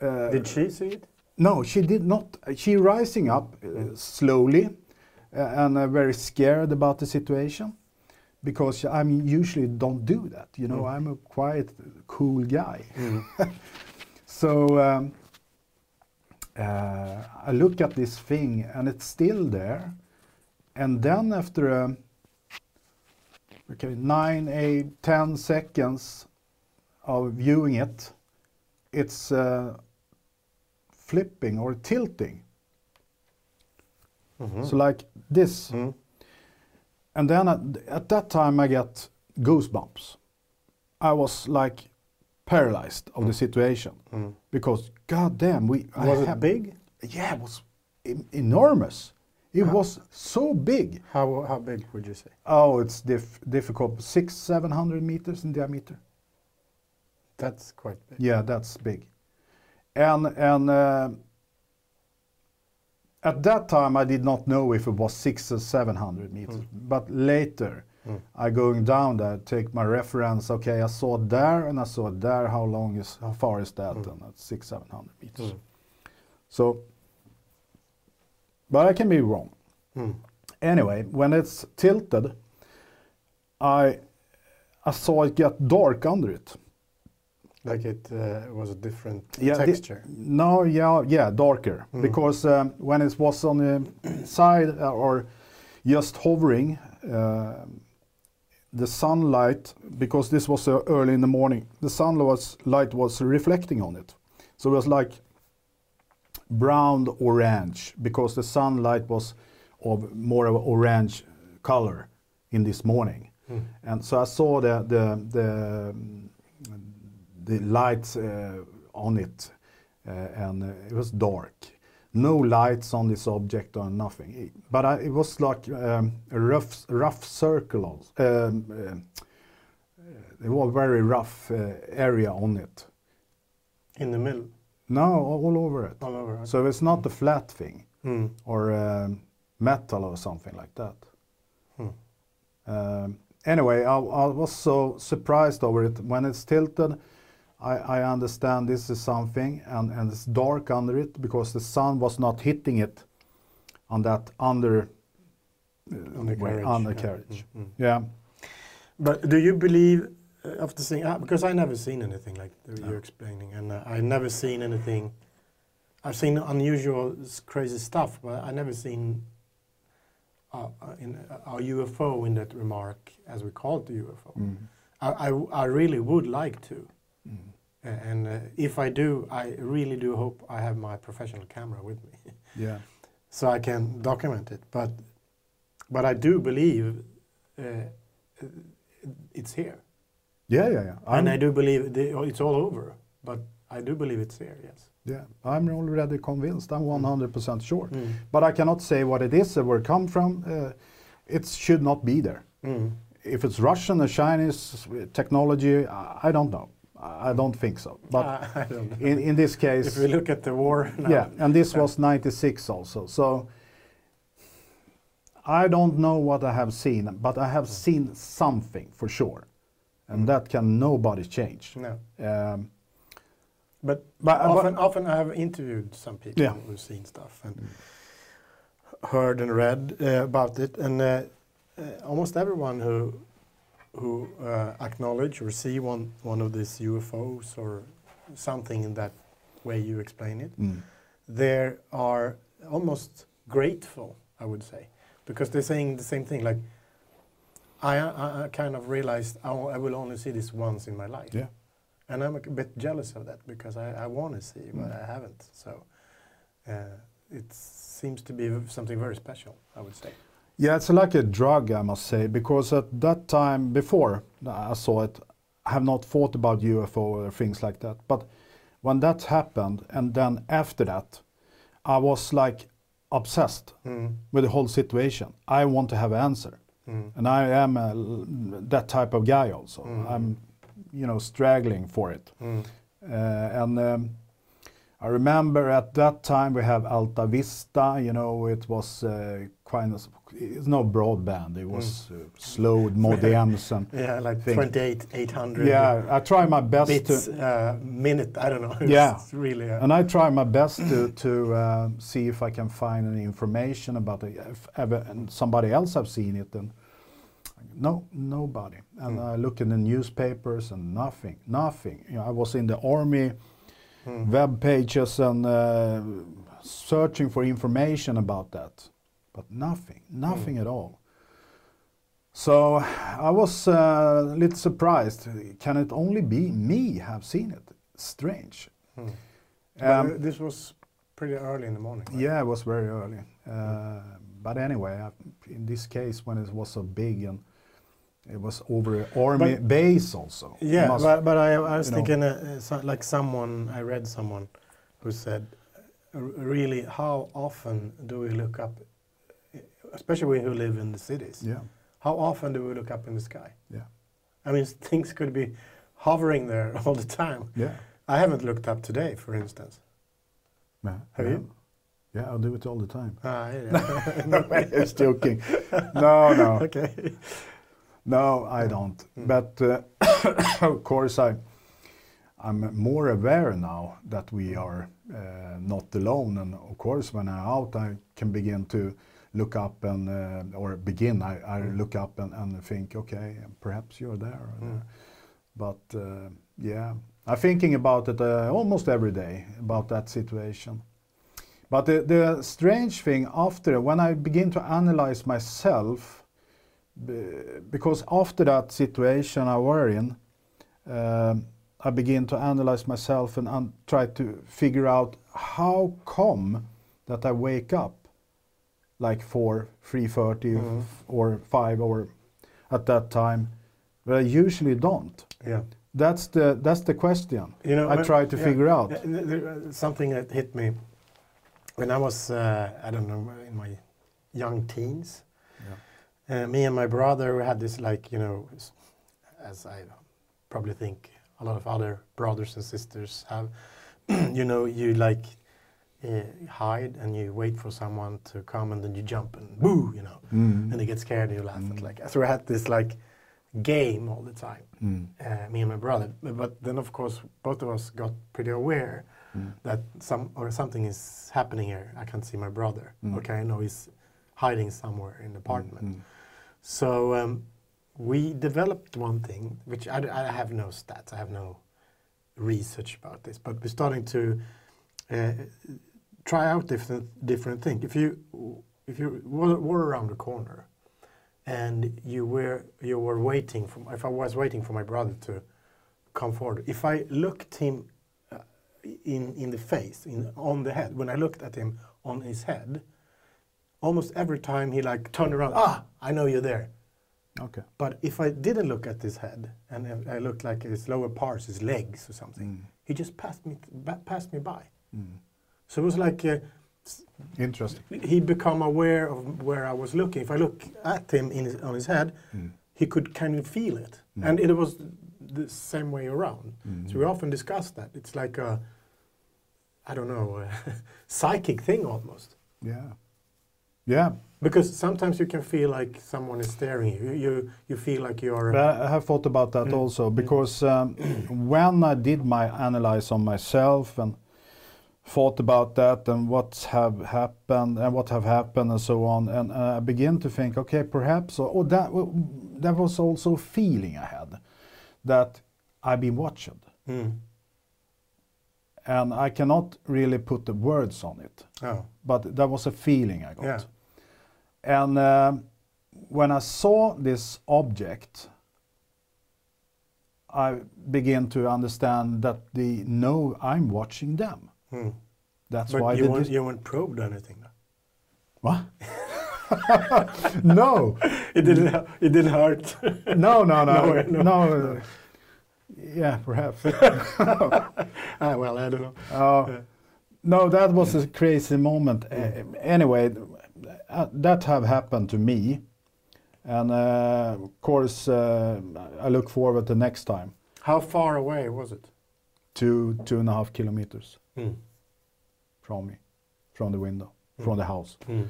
Speaker 1: uh,
Speaker 2: Did she see it?
Speaker 1: no, she did not. She rising up uh, slowly uh, and uh, very scared about the situation because I mean usually don't do that. You know, I'm a quiet, cool guy. so um, uh, I look at this thing and it's still there, and then after a, okay nine, eight, ten seconds of viewing it, it's. Uh, flipping or tilting. So like this. And then at, at that time I get goosebumps. I was like paralyzed of the mm. situation mm. because god damn we I
Speaker 2: Was it big?
Speaker 1: Yeah, it was enormous. It was so big.
Speaker 2: How how big would you say?
Speaker 1: Oh, it's dif- difficult. Six, seven hundred meters in diameter.
Speaker 2: That's quite big.
Speaker 1: Yeah, that's big. And and uh, at that time, I did not know if it was six or seven hundred meters. Mm. But later, I going down there, take my reference. Okay, I saw it there and I saw it there. How long is how far is that? And that's six, seven hundred meters. So, but I can be wrong. Anyway, when it's tilted, I I saw it get dark under it.
Speaker 2: Like it uh, was a different
Speaker 1: the-
Speaker 2: texture.
Speaker 1: no, yeah, yeah, darker. Because um, when it was on the side uh, or just hovering, uh, the sunlight, because this was uh, early in the morning, the sun was light was reflecting on it, so it was like brown orange because the sunlight was of more of a orange color in this morning, and so I saw the the the the lights uh, on it, uh, and uh, it was dark. No lights on this object or nothing. But I, it was like um, a rough, rough circle. Um, uh, it was a very rough uh, area on it.
Speaker 2: In the middle,
Speaker 1: No, all over it.
Speaker 2: all over.
Speaker 1: So it's not a flat thing
Speaker 2: Mm.
Speaker 1: or um, metal or something like that.
Speaker 2: Hmm.
Speaker 1: Um, anyway, I, I was so surprised over it when it's tilted. I, I understand this is something, and, and it's dark under it because the sun was not hitting it on that under
Speaker 2: On the carriage,
Speaker 1: on the
Speaker 2: yeah.
Speaker 1: carriage.
Speaker 2: Mm, mm.
Speaker 1: Yeah.
Speaker 2: But do you believe uh, after seeing uh, because I never seen anything like the, you're explaining, and uh, I never seen anything. I've seen unusual, crazy stuff, but I never seen uh, uh, in a UFO in that remark, as we call it the UFO.
Speaker 1: Mm.
Speaker 2: I, I, I really would like to,
Speaker 1: Mm.
Speaker 2: And uh, if I do, I really do hope I have my professional camera with me.
Speaker 1: Yeah.
Speaker 2: so I can document it. But but I do believe uh, it's here,
Speaker 1: Yeah, yeah, yeah.
Speaker 2: and
Speaker 1: I'm-
Speaker 2: I do believe the, it's all over. But I do believe it's here. Yes.
Speaker 1: Yeah, I'm already convinced. I'm 100% sure.
Speaker 2: Mm.
Speaker 1: But I cannot say what it is or where it come from. Uh, it should not be there.
Speaker 2: Mm.
Speaker 1: If it's Russian or Chinese technology, I, I don't know. I don't think so. But
Speaker 2: I, I don't know.
Speaker 1: in, in this case, if
Speaker 2: we look at the war now,
Speaker 1: yeah, and this
Speaker 2: Yeah.
Speaker 1: was 96 also. So I don't know what I have seen, but I have seen something for sure. And that can nobody change.
Speaker 2: no.
Speaker 1: Um,
Speaker 2: But,
Speaker 1: But- but-
Speaker 2: often, often I have interviewed some people
Speaker 1: Yeah.
Speaker 2: who've seen stuff and heard and read uh, about it, and uh, uh, almost everyone who who uh, acknowledge or see one one of these UFOs or something in that way you explain it,
Speaker 1: Mm.
Speaker 2: they are almost grateful, I would say, because they're saying the same thing. Like, I, I, I kind of realized I, I will only see this once in my life.
Speaker 1: Yeah.
Speaker 2: And I'm a bit jealous of that because I, I want to see, but
Speaker 1: Mm.
Speaker 2: I haven't. So uh, it seems to be something very special, I would say.
Speaker 1: Yeah, it's like a drug, I must say, because at that time before I saw it, I have not thought about UFO or things like that. But when that happened, and then after that, I was like obsessed
Speaker 2: Mm.
Speaker 1: with the whole situation. I want to have an answer,
Speaker 2: Mm.
Speaker 1: and I am a, that type of guy also.
Speaker 2: Mm.
Speaker 1: I'm, you know, struggling for it.
Speaker 2: Mm.
Speaker 1: Uh, and um, I remember at that time we have Alta Vista, you know, it was uh, quite, it's no broadband, it was uh, slowed modems and
Speaker 2: Yeah, like
Speaker 1: Thing.
Speaker 2: 28, 800
Speaker 1: yeah, I try my best
Speaker 2: bits
Speaker 1: to,
Speaker 2: uh, minute. I don't know.
Speaker 1: Yeah.
Speaker 2: really. Uh,
Speaker 1: and I try my best to, to uh, see if I can find any information about it, if ever and somebody else have seen it and no, nobody. And
Speaker 2: Mm.
Speaker 1: I look in the newspapers and nothing, nothing. You know, I was in the army,
Speaker 2: mm.
Speaker 1: web pages and uh, searching for information about that, but nothing, nothing at all. So I was uh, a little surprised. Can it only be me have seen it? Strange.
Speaker 2: Mm. But,
Speaker 1: Um,
Speaker 2: uh, this was pretty early in the morning. right?
Speaker 1: yeah, it was very early. Uh, but anyway, I, in this case, when it was so big and it was over army
Speaker 2: But-
Speaker 1: base also.
Speaker 2: Yeah,
Speaker 1: must-
Speaker 2: but, but I, I was
Speaker 1: you know.
Speaker 2: thinking, uh, uh, like someone, I read someone who said, really, how often do we look up, especially we who live in the cities,
Speaker 1: yeah,
Speaker 2: how often do we look up in the sky?
Speaker 1: yeah,
Speaker 2: I mean, things could be hovering there all the time.
Speaker 1: yeah.
Speaker 2: I haven't looked up today, for instance.
Speaker 1: yeah.
Speaker 2: Have you?
Speaker 1: Yeah, I do it all the time.
Speaker 2: Ah, yeah.
Speaker 1: Just joking. No, no,
Speaker 2: okay.
Speaker 1: no, I don't.
Speaker 2: Mm.
Speaker 1: But uh, of course, I, I'm more aware now that we are uh, not alone. And of course, when I'm out, I can begin to look up and uh, or begin. I, I
Speaker 2: Mm.
Speaker 1: look up and, and think, okay, perhaps you're there.
Speaker 2: Mm.
Speaker 1: there. But uh, yeah, I'm thinking about it uh, almost every day about that situation. But the, the strange thing after, when I begin to analyze myself, because after that situation I were in, um, I begin to analyze myself and un- try to figure out how come that I wake up like 4, 3.30
Speaker 2: Mhm.
Speaker 1: or 5 or at that time, but I usually don't.
Speaker 2: Yeah.
Speaker 1: That's the, that's the question
Speaker 2: You know,
Speaker 1: I
Speaker 2: when-
Speaker 1: try to
Speaker 2: yeah,
Speaker 1: figure out.
Speaker 2: yeah, uh, something that hit me when I was, uh, I don't know, in my young teens. Uh, me and my brother had this, like, you know, as I probably think a lot of other brothers and sisters have, you know, you like hide and you wait for someone to come and then you jump and boo, you know,
Speaker 1: Mm.
Speaker 2: and they get scared and you laugh at
Speaker 1: Mm.
Speaker 2: like. So we had this like game all the time
Speaker 1: Mm.
Speaker 2: uh, me and my brother. But, then, of course, both of us got pretty aware
Speaker 1: Mm.
Speaker 2: that some or something is happening here. I can't see my brother.
Speaker 1: Mm.
Speaker 2: Okay, I know he's hiding somewhere in the apartment.
Speaker 1: Mm.
Speaker 2: So um, we developed one thing, which I, I have no stats. I have no research about this, but we're starting to uh, try out different different things. If you if you were, were around the corner and you were you were waiting for if I was waiting for my brother to come forward, if I looked him uh, in in the face, in on the head, when I looked at him on his head, almost every time he like turned around, ah, I know you're there.
Speaker 1: Okay.
Speaker 2: But if I didn't look at his head and I looked like his lower parts, his legs or something,
Speaker 1: Mm.
Speaker 2: he just passed me passed me by.
Speaker 1: Mm.
Speaker 2: So it was like uh,
Speaker 1: Interesting.
Speaker 2: he become aware of where I was looking. If I look at him in his, on his head,
Speaker 1: Mm.
Speaker 2: he could kind of feel it,
Speaker 1: Mm.
Speaker 2: and it was the same way around.
Speaker 1: Mm.
Speaker 2: So we often discuss that. It's like a, I don't know, a psychic thing almost.
Speaker 1: Yeah. Yeah,
Speaker 2: Because sometimes you can feel like someone is staring you. You you feel like you are.
Speaker 1: But I have thought about that also because um, when I did my analyze on myself and thought about that and what have happened and what have happened and so on, and uh, I begin to think, okay, perhaps, or that that was also a feeling I had that I've been watched,
Speaker 2: Mm.
Speaker 1: and I cannot really put the words on it,
Speaker 2: Oh.
Speaker 1: but that was a feeling I got.
Speaker 2: Yeah.
Speaker 1: And um, when I saw this object, I began to understand that they know I'm watching them.
Speaker 2: Mm.
Speaker 1: That's
Speaker 2: But
Speaker 1: why
Speaker 2: you weren't, you weren't probed or anything. though.
Speaker 1: what? no,
Speaker 2: It didn't. It didn't hurt.
Speaker 1: no, no, no,
Speaker 2: No,
Speaker 1: no.
Speaker 2: no.
Speaker 1: Yeah, perhaps.
Speaker 2: ah, well, I don't know.
Speaker 1: Uh, no, that was a crazy moment. Uh, anyway, uh, that have happened to me, and uh, of course, uh, I look forward to next time.
Speaker 2: How far away was it?
Speaker 1: Two, two and a half kilometers
Speaker 2: Mm.
Speaker 1: from me, from the window, from the house.
Speaker 2: Mm.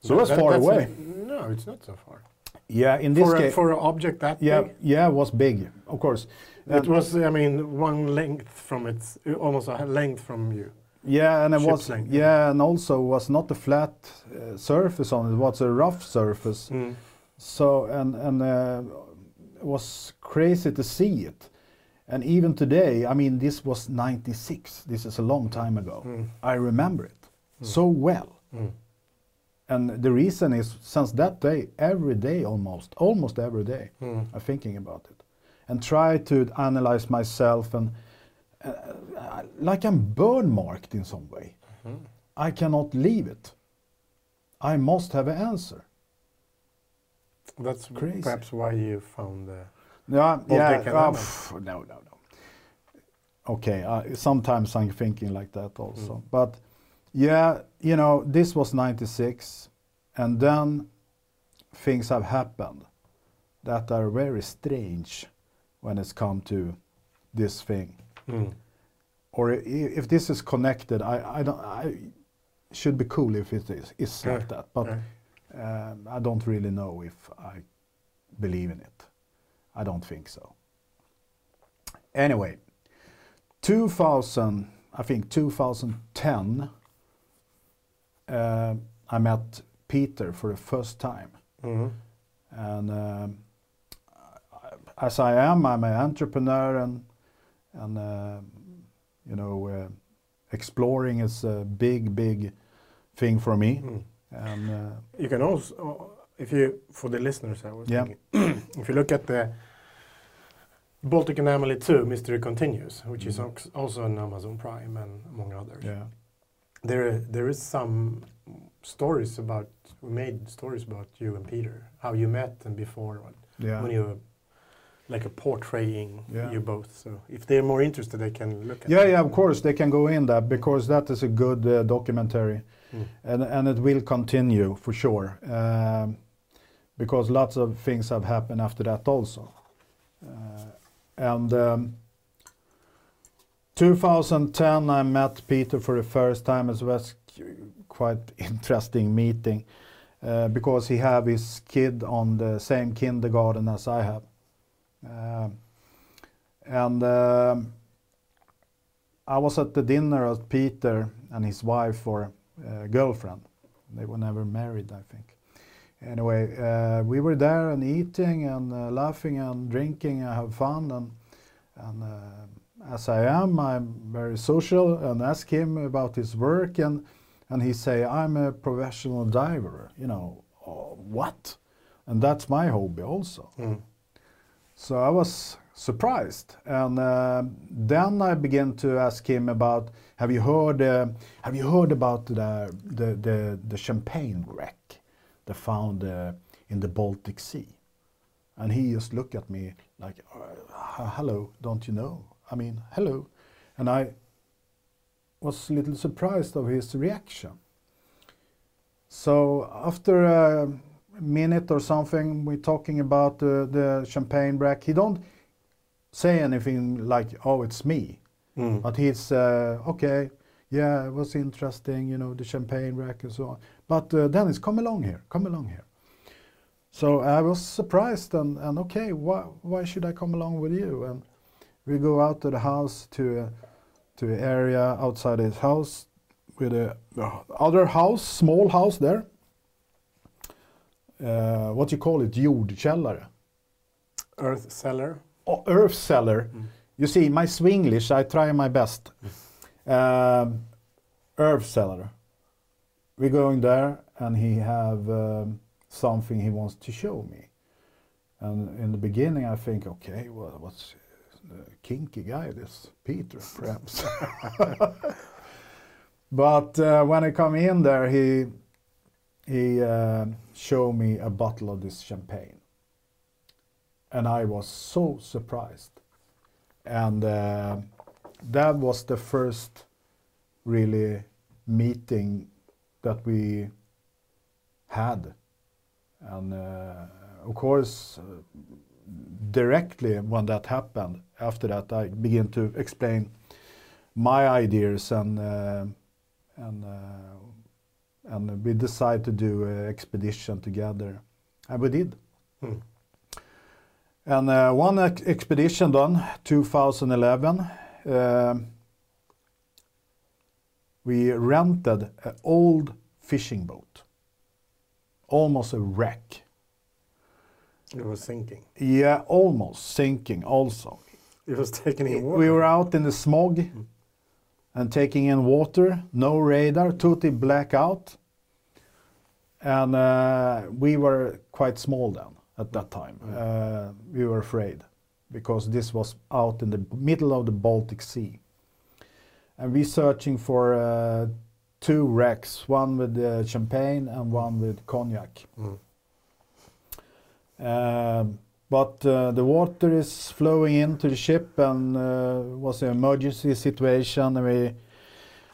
Speaker 1: So it was
Speaker 2: That-
Speaker 1: far
Speaker 2: that's
Speaker 1: away.
Speaker 2: a- no, it's not so far.
Speaker 1: Yeah, in this
Speaker 2: For a,
Speaker 1: case,
Speaker 2: for an object that
Speaker 1: yeah,
Speaker 2: big,
Speaker 1: yeah, it was big, of course.
Speaker 2: it
Speaker 1: And-
Speaker 2: was. I mean, one length from its, almost a length from you.
Speaker 1: Yeah, and it was
Speaker 2: length.
Speaker 1: yeah, and also was not a flat uh, surface on it. It was a rough surface.
Speaker 2: Mm.
Speaker 1: So and and uh, it was crazy to see it. And even today, I mean, this was '96. This is a long time ago.
Speaker 2: Mm.
Speaker 1: I remember it so well.
Speaker 2: Mm.
Speaker 1: And the reason is since that day, every day almost, almost every day,
Speaker 2: Mm.
Speaker 1: I'm thinking about it, and try to analyze myself and uh, like I'm burn marked in some way.
Speaker 2: Mm.
Speaker 1: I cannot leave it. I must have an answer.
Speaker 2: That's
Speaker 1: Crazy.
Speaker 2: perhaps why you found the.
Speaker 1: Yeah,
Speaker 2: Baltic
Speaker 1: yeah. uh, pff, no, no, no. Okay, uh, sometimes I'm thinking like that also.
Speaker 2: Mm.
Speaker 1: But yeah, you know, this was 96, and then things have happened that are very strange when it's come to this thing.
Speaker 2: Mm.
Speaker 1: Or if this is connected, I, I don't. I should be cool if it is, is
Speaker 2: Yeah,
Speaker 1: like that. But
Speaker 2: yeah.
Speaker 1: um, I don't really know if I believe in it. I don't think so. Anyway, 2000, I think 2010, uh, I met Peter for the first time.
Speaker 2: Mhm.
Speaker 1: And um, I- as I am, I'm an entrepreneur and, and uh, you know, uh, exploring is a big, big thing for me.
Speaker 2: Mm.
Speaker 1: And uh,
Speaker 2: You can also, if you, for the listeners, I was
Speaker 1: Yeah.
Speaker 2: thinking, if you look at the Baltic Anomaly 2, Mystery Continues, which is also on Amazon Prime and among others,
Speaker 1: yeah.
Speaker 2: there there is some stories about, we made stories about you and Peter, how you met and before, when,
Speaker 1: Yeah.
Speaker 2: when you were like a portraying
Speaker 1: Yeah.
Speaker 2: you both. So if they're more interested, they can look at
Speaker 1: Yeah,
Speaker 2: it.
Speaker 1: yeah, of course they can go in that because that is a good uh, documentary,
Speaker 2: Mm.
Speaker 1: and and it will continue for sure, um, because lots of things have happened after that also, uh, and. Um, 2010, I met Peter for the first time. It was quite interesting meeting uh, because he have his kid on the same kindergarten as I have, um, and um, I was at the dinner at Peter and his wife or uh, girlfriend. They were never married, I think. Anyway, uh, we were there and eating and uh, laughing and drinking and have fun and and uh, as I am, I'm very social and ask him about his work and and he say I'm a professional diver. You know, oh, what? And that's my hobby also.
Speaker 2: Mm.
Speaker 1: So I was surprised, and uh, then I began to ask him about Have you heard? Uh, have you heard about the the the, the champagne wreck they found uh, in the Baltic Sea? And he just looked at me like, uh, "Hello, don't you know? I mean, hello," and I was a little surprised of his reaction. So after a minute or something, we're talking about the, the champagne wreck. He don't say anything like, "Oh, it's me,"
Speaker 2: Mm.
Speaker 1: but he's uh, okay. Yeah, it was interesting, you know, the champagne rack and so on. But uh, Dennis, come along here, come along here. So I was surprised and, and okay, why, why should I come along with you? And we go out to the house to uh, to an area outside his house with a uh, other house, small house there. Uh, what you call it, jordkällare.
Speaker 2: Earth cellar.
Speaker 1: Oh, earth cellar. You see, my Swinglish, I try my best. Um, earth cellar. We're going there, and he have um, something he wants to show me. And in the beginning, I think, okay, well, what's the kinky guy? This Peter, perhaps. but uh, when I come in there, he he uh, showed me a bottle of this champagne, and I was so surprised. And uh, that was the first really meeting that we had. And uh, of course, uh, directly when that happened, after that, I began to explain my ideas and uh, and uh, and we decided to do an expedition together, and we did.
Speaker 2: Hmm.
Speaker 1: And uh, one ex- expedition done, 2011. Um we rented an old fishing boat, almost a wreck.
Speaker 2: It was sinking.
Speaker 1: Yeah, almost sinking. Also,
Speaker 2: It was taken in water.
Speaker 1: we were out in the smog and taking in water, no radar, totally blackout, and uh, we were quite small then at that time. Uh, we were afraid because this was out in the middle of the Baltic Sea, and we're searching for uh, two wrecks, one with uh, champagne and one with cognac.
Speaker 2: Mm.
Speaker 1: Um, but uh, the water is flowing into the ship and uh, was an emergency situation and we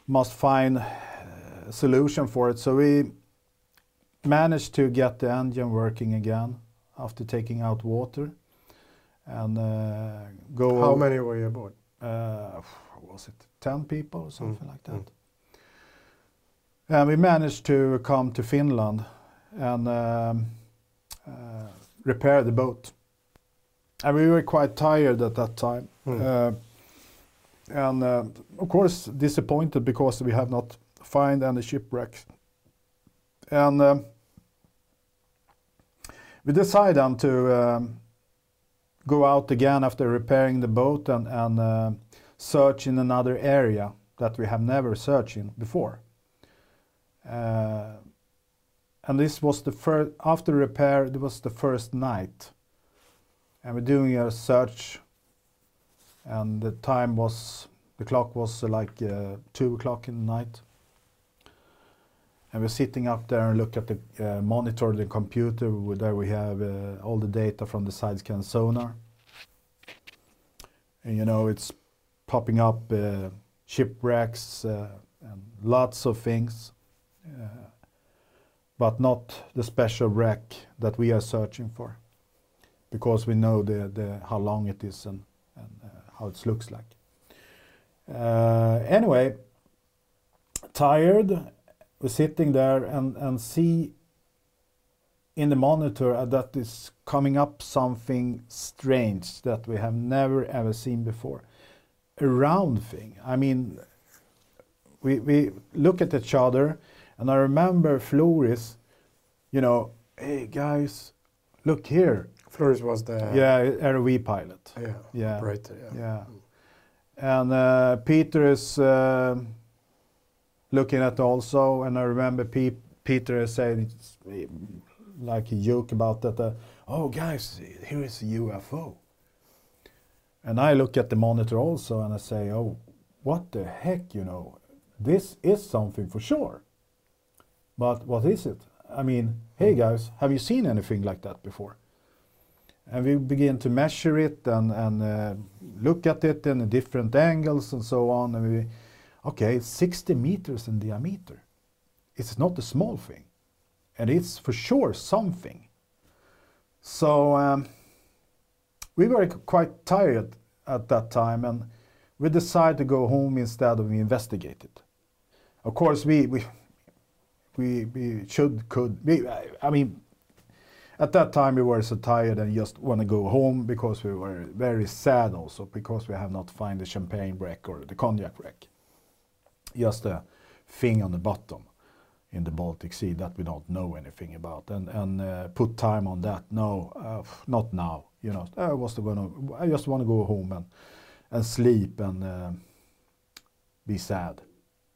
Speaker 1: must find a solution for it. So we managed to get the engine working again after taking out water and uh, go.
Speaker 2: How many were you aboard?
Speaker 1: Uh, was it 10 people or something
Speaker 2: Mm,
Speaker 1: like that?
Speaker 2: mm.
Speaker 1: And we managed to come to Finland and um, uh, repair the boat. And we were quite tired at that time.
Speaker 2: Mm.
Speaker 1: Uh, and uh, of course disappointed because we have not found any shipwrecks. And um, we decided to um, go out again after repairing the boat and, and uh, search in another area that we have never searched in before. Uh, and this was the first, after repair, it was the first night. And we're doing a search, and the time was, the clock was uh, like uh, two o'clock in the night. And we're sitting up there and look at the uh, monitor, the computer, there we have uh, all the data from the side scan sonar. And you know, it's popping up uh, shipwrecks uh, and lots of things, uh, but not the special wreck that we are searching for, because we know the, the how long it is and, and uh, how it looks like. Anyway, tired, we're sitting there and, and see in the monitor uh, that is coming up something strange that we have never ever seen before. A round thing. I mean, we, we look at each other, and I remember Floris, you know, hey guys, look here.
Speaker 2: Floris was the
Speaker 1: Yeah, ROV pilot.
Speaker 2: yeah,
Speaker 1: Yeah.
Speaker 2: operator. Yeah.
Speaker 1: Yeah. And uh, Peter is uh, looking at also, and I remember Pe- Peter saying like a joke about that. Uh, oh, guys, here is a UFO. And I look at the monitor also, and I say, oh, what the heck, you know, this is something for sure. But what is it? I mean, hey guys, have you seen anything like that before? And we begin to measure it and, and uh, look at it in different angles and so on. And we, okay, it's 60 meters in diameter. It's not a small thing. And it's for sure something. So um, we were quite tired at that time and we decided to go home instead of investigate it. of course, we we we, we should could we, I, I mean, at that time we were so tired and just want to go home because we were very sad also because we have not find the champagne wreck or the cognac wreck. Just a thing on the bottom in the Baltic Sea that we don't know anything about and and uh, put time on that. No, uh, not now. You know, I was gonna. I just want to go home and and sleep and uh, be sad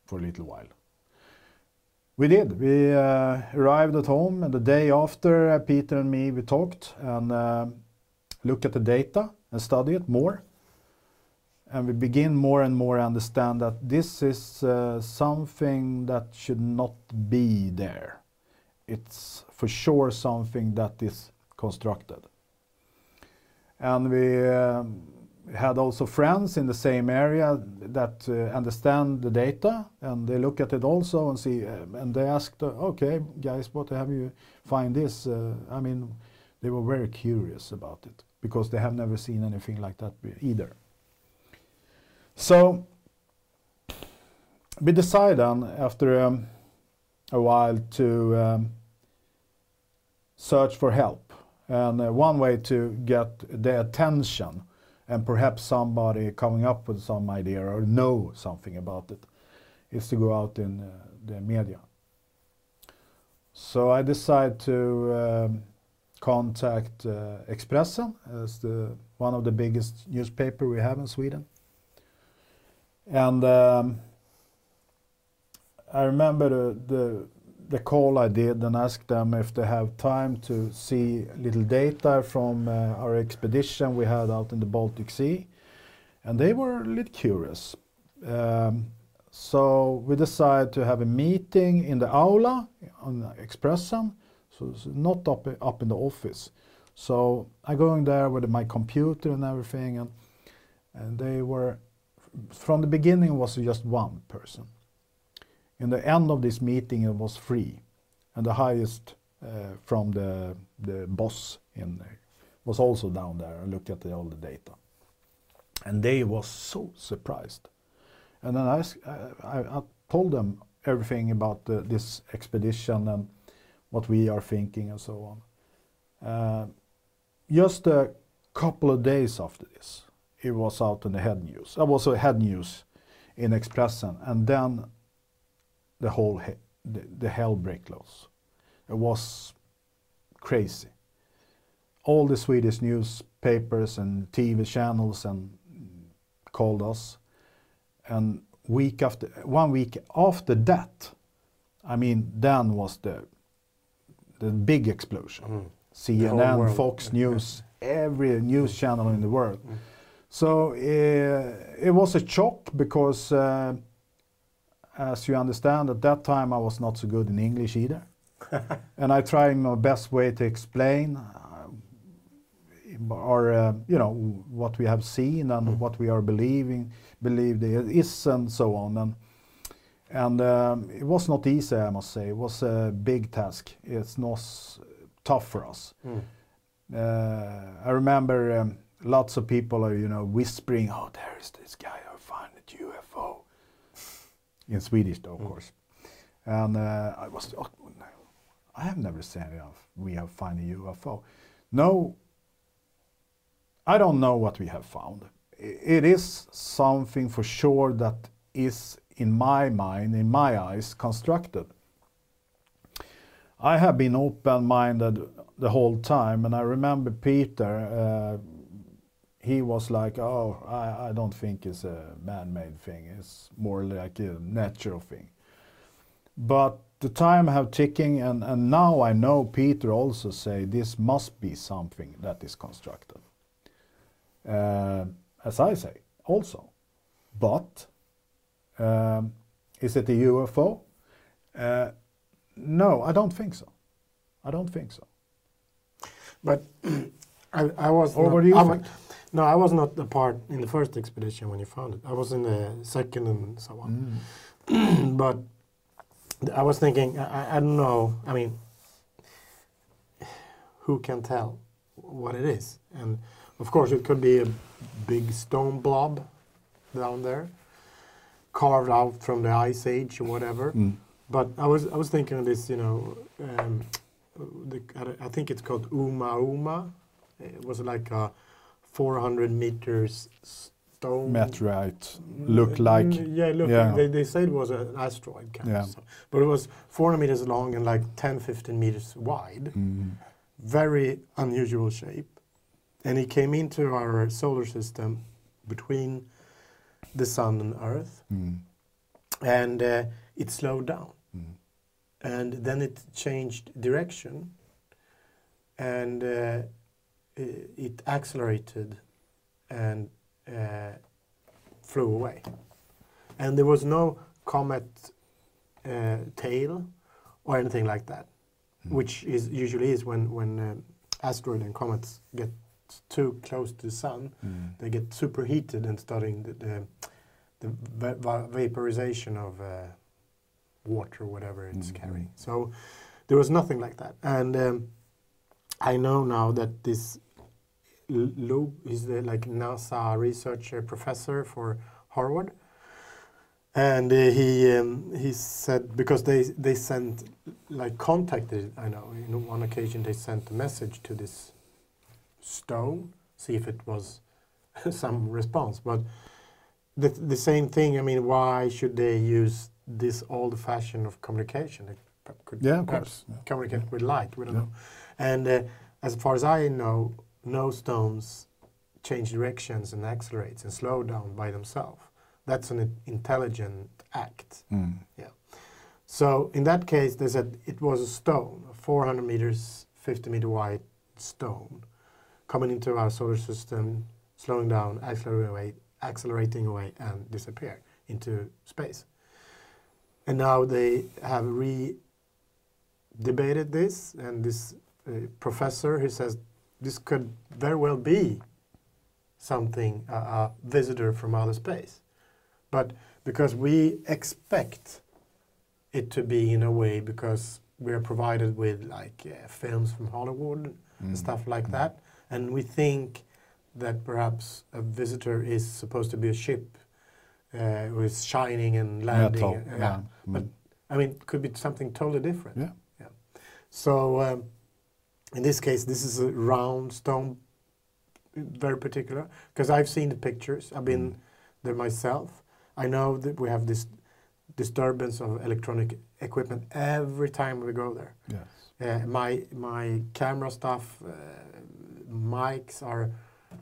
Speaker 1: for a little while. We did. We uh, arrived at home, and the day after, uh, Peter and me we talked and uh, looked at the data and studied it more. And we begin more and more understand that this is uh, something that should not be there. It's for sure something that is constructed. And we um, had also friends in the same area that uh, understand the data and they look at it also and see uh, and they asked okay guys what have you find this uh, i mean they were very curious about it because they have never seen anything like that either so we decided then after um, a while to um, search for help and uh, one way to get the attention and perhaps somebody coming up with some idea or know something about it is to go out in uh, the media. So I decided to um, contact uh, Expressen as the one of the biggest newspaper we have in Sweden. And um, I remember the, the the call I did and asked them if they have time to see little data from uh, our expedition we had out in the Baltic Sea. And they were a little curious. Um, so we decided to have a meeting in the aula on Expressen, so not up, up in the office. So I go in there with my computer and everything, and, and they were, from the beginning was just one person. In the end of this meeting it was three, and the highest uh, from the the boss in there was also down there and looked at the, all the data. And they was so surprised. And then I, I, I told them everything about the, this expedition and what we are thinking and so on. Uh, just a couple of days after this it was out in the head news i was a head news in expressen and then the whole he- the, the hell break loose. It was crazy. All the Swedish newspapers and TV channels and called us, and week after one week after that, I mean, then was the the big explosion.
Speaker 2: Mm.
Speaker 1: CNN. Fox News, every news channel in the world. So uh, it was a shock because. Uh, as you understand, at that time I was not so good in English either. and I tried my best way to explain uh, or uh, you know what we have seen and what we are believing believed it is and so on and and um, it was not easy I must say it was a big task it's not s- tough for us
Speaker 2: Mm.
Speaker 1: uh, I remember um, lots of people are you know whispering oh there is this guy who found a UFO in Swedish, though, of course. And uh, I was, oh, no, I have never said enough. We have found a UFO. No, I don't know what we have found. It is something for sure that is, in my mind, in my eyes, constructed. I have been open-minded the whole time, and I remember Peter. Uh, he was like, "Oh, I, I don't think it's a man-made thing. It's more like a natural thing." But the time have ticking, and, and now I know Peter also say this must be something that is constructed. Uh, as I say, also. But um, is it a UFO? Uh, no, I don't think so. I don't think so.
Speaker 2: But I, I was.
Speaker 1: Or
Speaker 2: not,
Speaker 1: what do you
Speaker 2: I
Speaker 1: think?
Speaker 2: No, I was not a part in the first expedition when you found it. I was in the second and so on.
Speaker 1: Mm.
Speaker 2: but I was thinking, I, I- don't know. I mean, who can tell what it is? And of course, it could be a big stone blob down there. carved out from the ice age or whatever.
Speaker 1: Mm.
Speaker 2: But I was I was thinking of this, you know, um, the, I I think it's called Oumuamua. It was like a 400 meters stone.
Speaker 1: Meteorite look like.
Speaker 2: Mm, yeah, look.
Speaker 1: yeah.
Speaker 2: They, they said it was an asteroid kind
Speaker 1: Yeah.
Speaker 2: of stuff. But it was 400 meters long and like 10, 15 meters wide.
Speaker 1: Mm.
Speaker 2: Very unusual shape. And it came into our solar system between the sun and Earth.
Speaker 1: Mm.
Speaker 2: And uh, it slowed down.
Speaker 1: Mm.
Speaker 2: And then it changed direction. And uh, it accelerated and uh, flew away. And there was no comet uh, tail or anything like that, which is usually is when when um, asteroid and comets get too close to the sun,
Speaker 1: Mm.
Speaker 2: they get superheated and starting the the, the va- va- vaporization of uh, water, whatever it's
Speaker 1: Mhm.
Speaker 2: carrying. So there was nothing like that, and um, I know now that this L- Lou is the like NASA researcher professor for Harvard, and uh, he um, he said because they they sent like contacted I know in one occasion they sent a message to this stone see if it was some response but the the same thing I mean why should they use this old fashion of communication they could
Speaker 1: Yeah, of course. Yeah.
Speaker 2: communicate with light we don't
Speaker 1: Yeah.
Speaker 2: know and uh, as far as I know no stones change directions and accelerates and slow down by themselves that's an intelligent act
Speaker 1: Mm.
Speaker 2: so in that case, they said it was a stone, a 400 meters, 50 meter wide stone, coming into our solar system, slowing down, accelerating away, accelerating away, and disappear into space. And now they have re-debated this, and this uh, professor who says this could very well be something, a a visitor from outer space, but because we expect it to be in a way because we are provided with like uh, films from Hollywood and stuff like that, and we think that perhaps a visitor is supposed to be a ship uh, who is shining and landing.
Speaker 1: Metal,
Speaker 2: uh,
Speaker 1: yeah.
Speaker 2: But
Speaker 1: Mm.
Speaker 2: I mean, it could be something totally different.
Speaker 1: Yeah.
Speaker 2: So um, in this case, this is a round stone, very particular, because I've seen the pictures. I've been there myself. I know that we have this disturbance of electronic equipment every time we go there.
Speaker 1: Yes.
Speaker 2: Uh, my my camera stuff, uh, mics are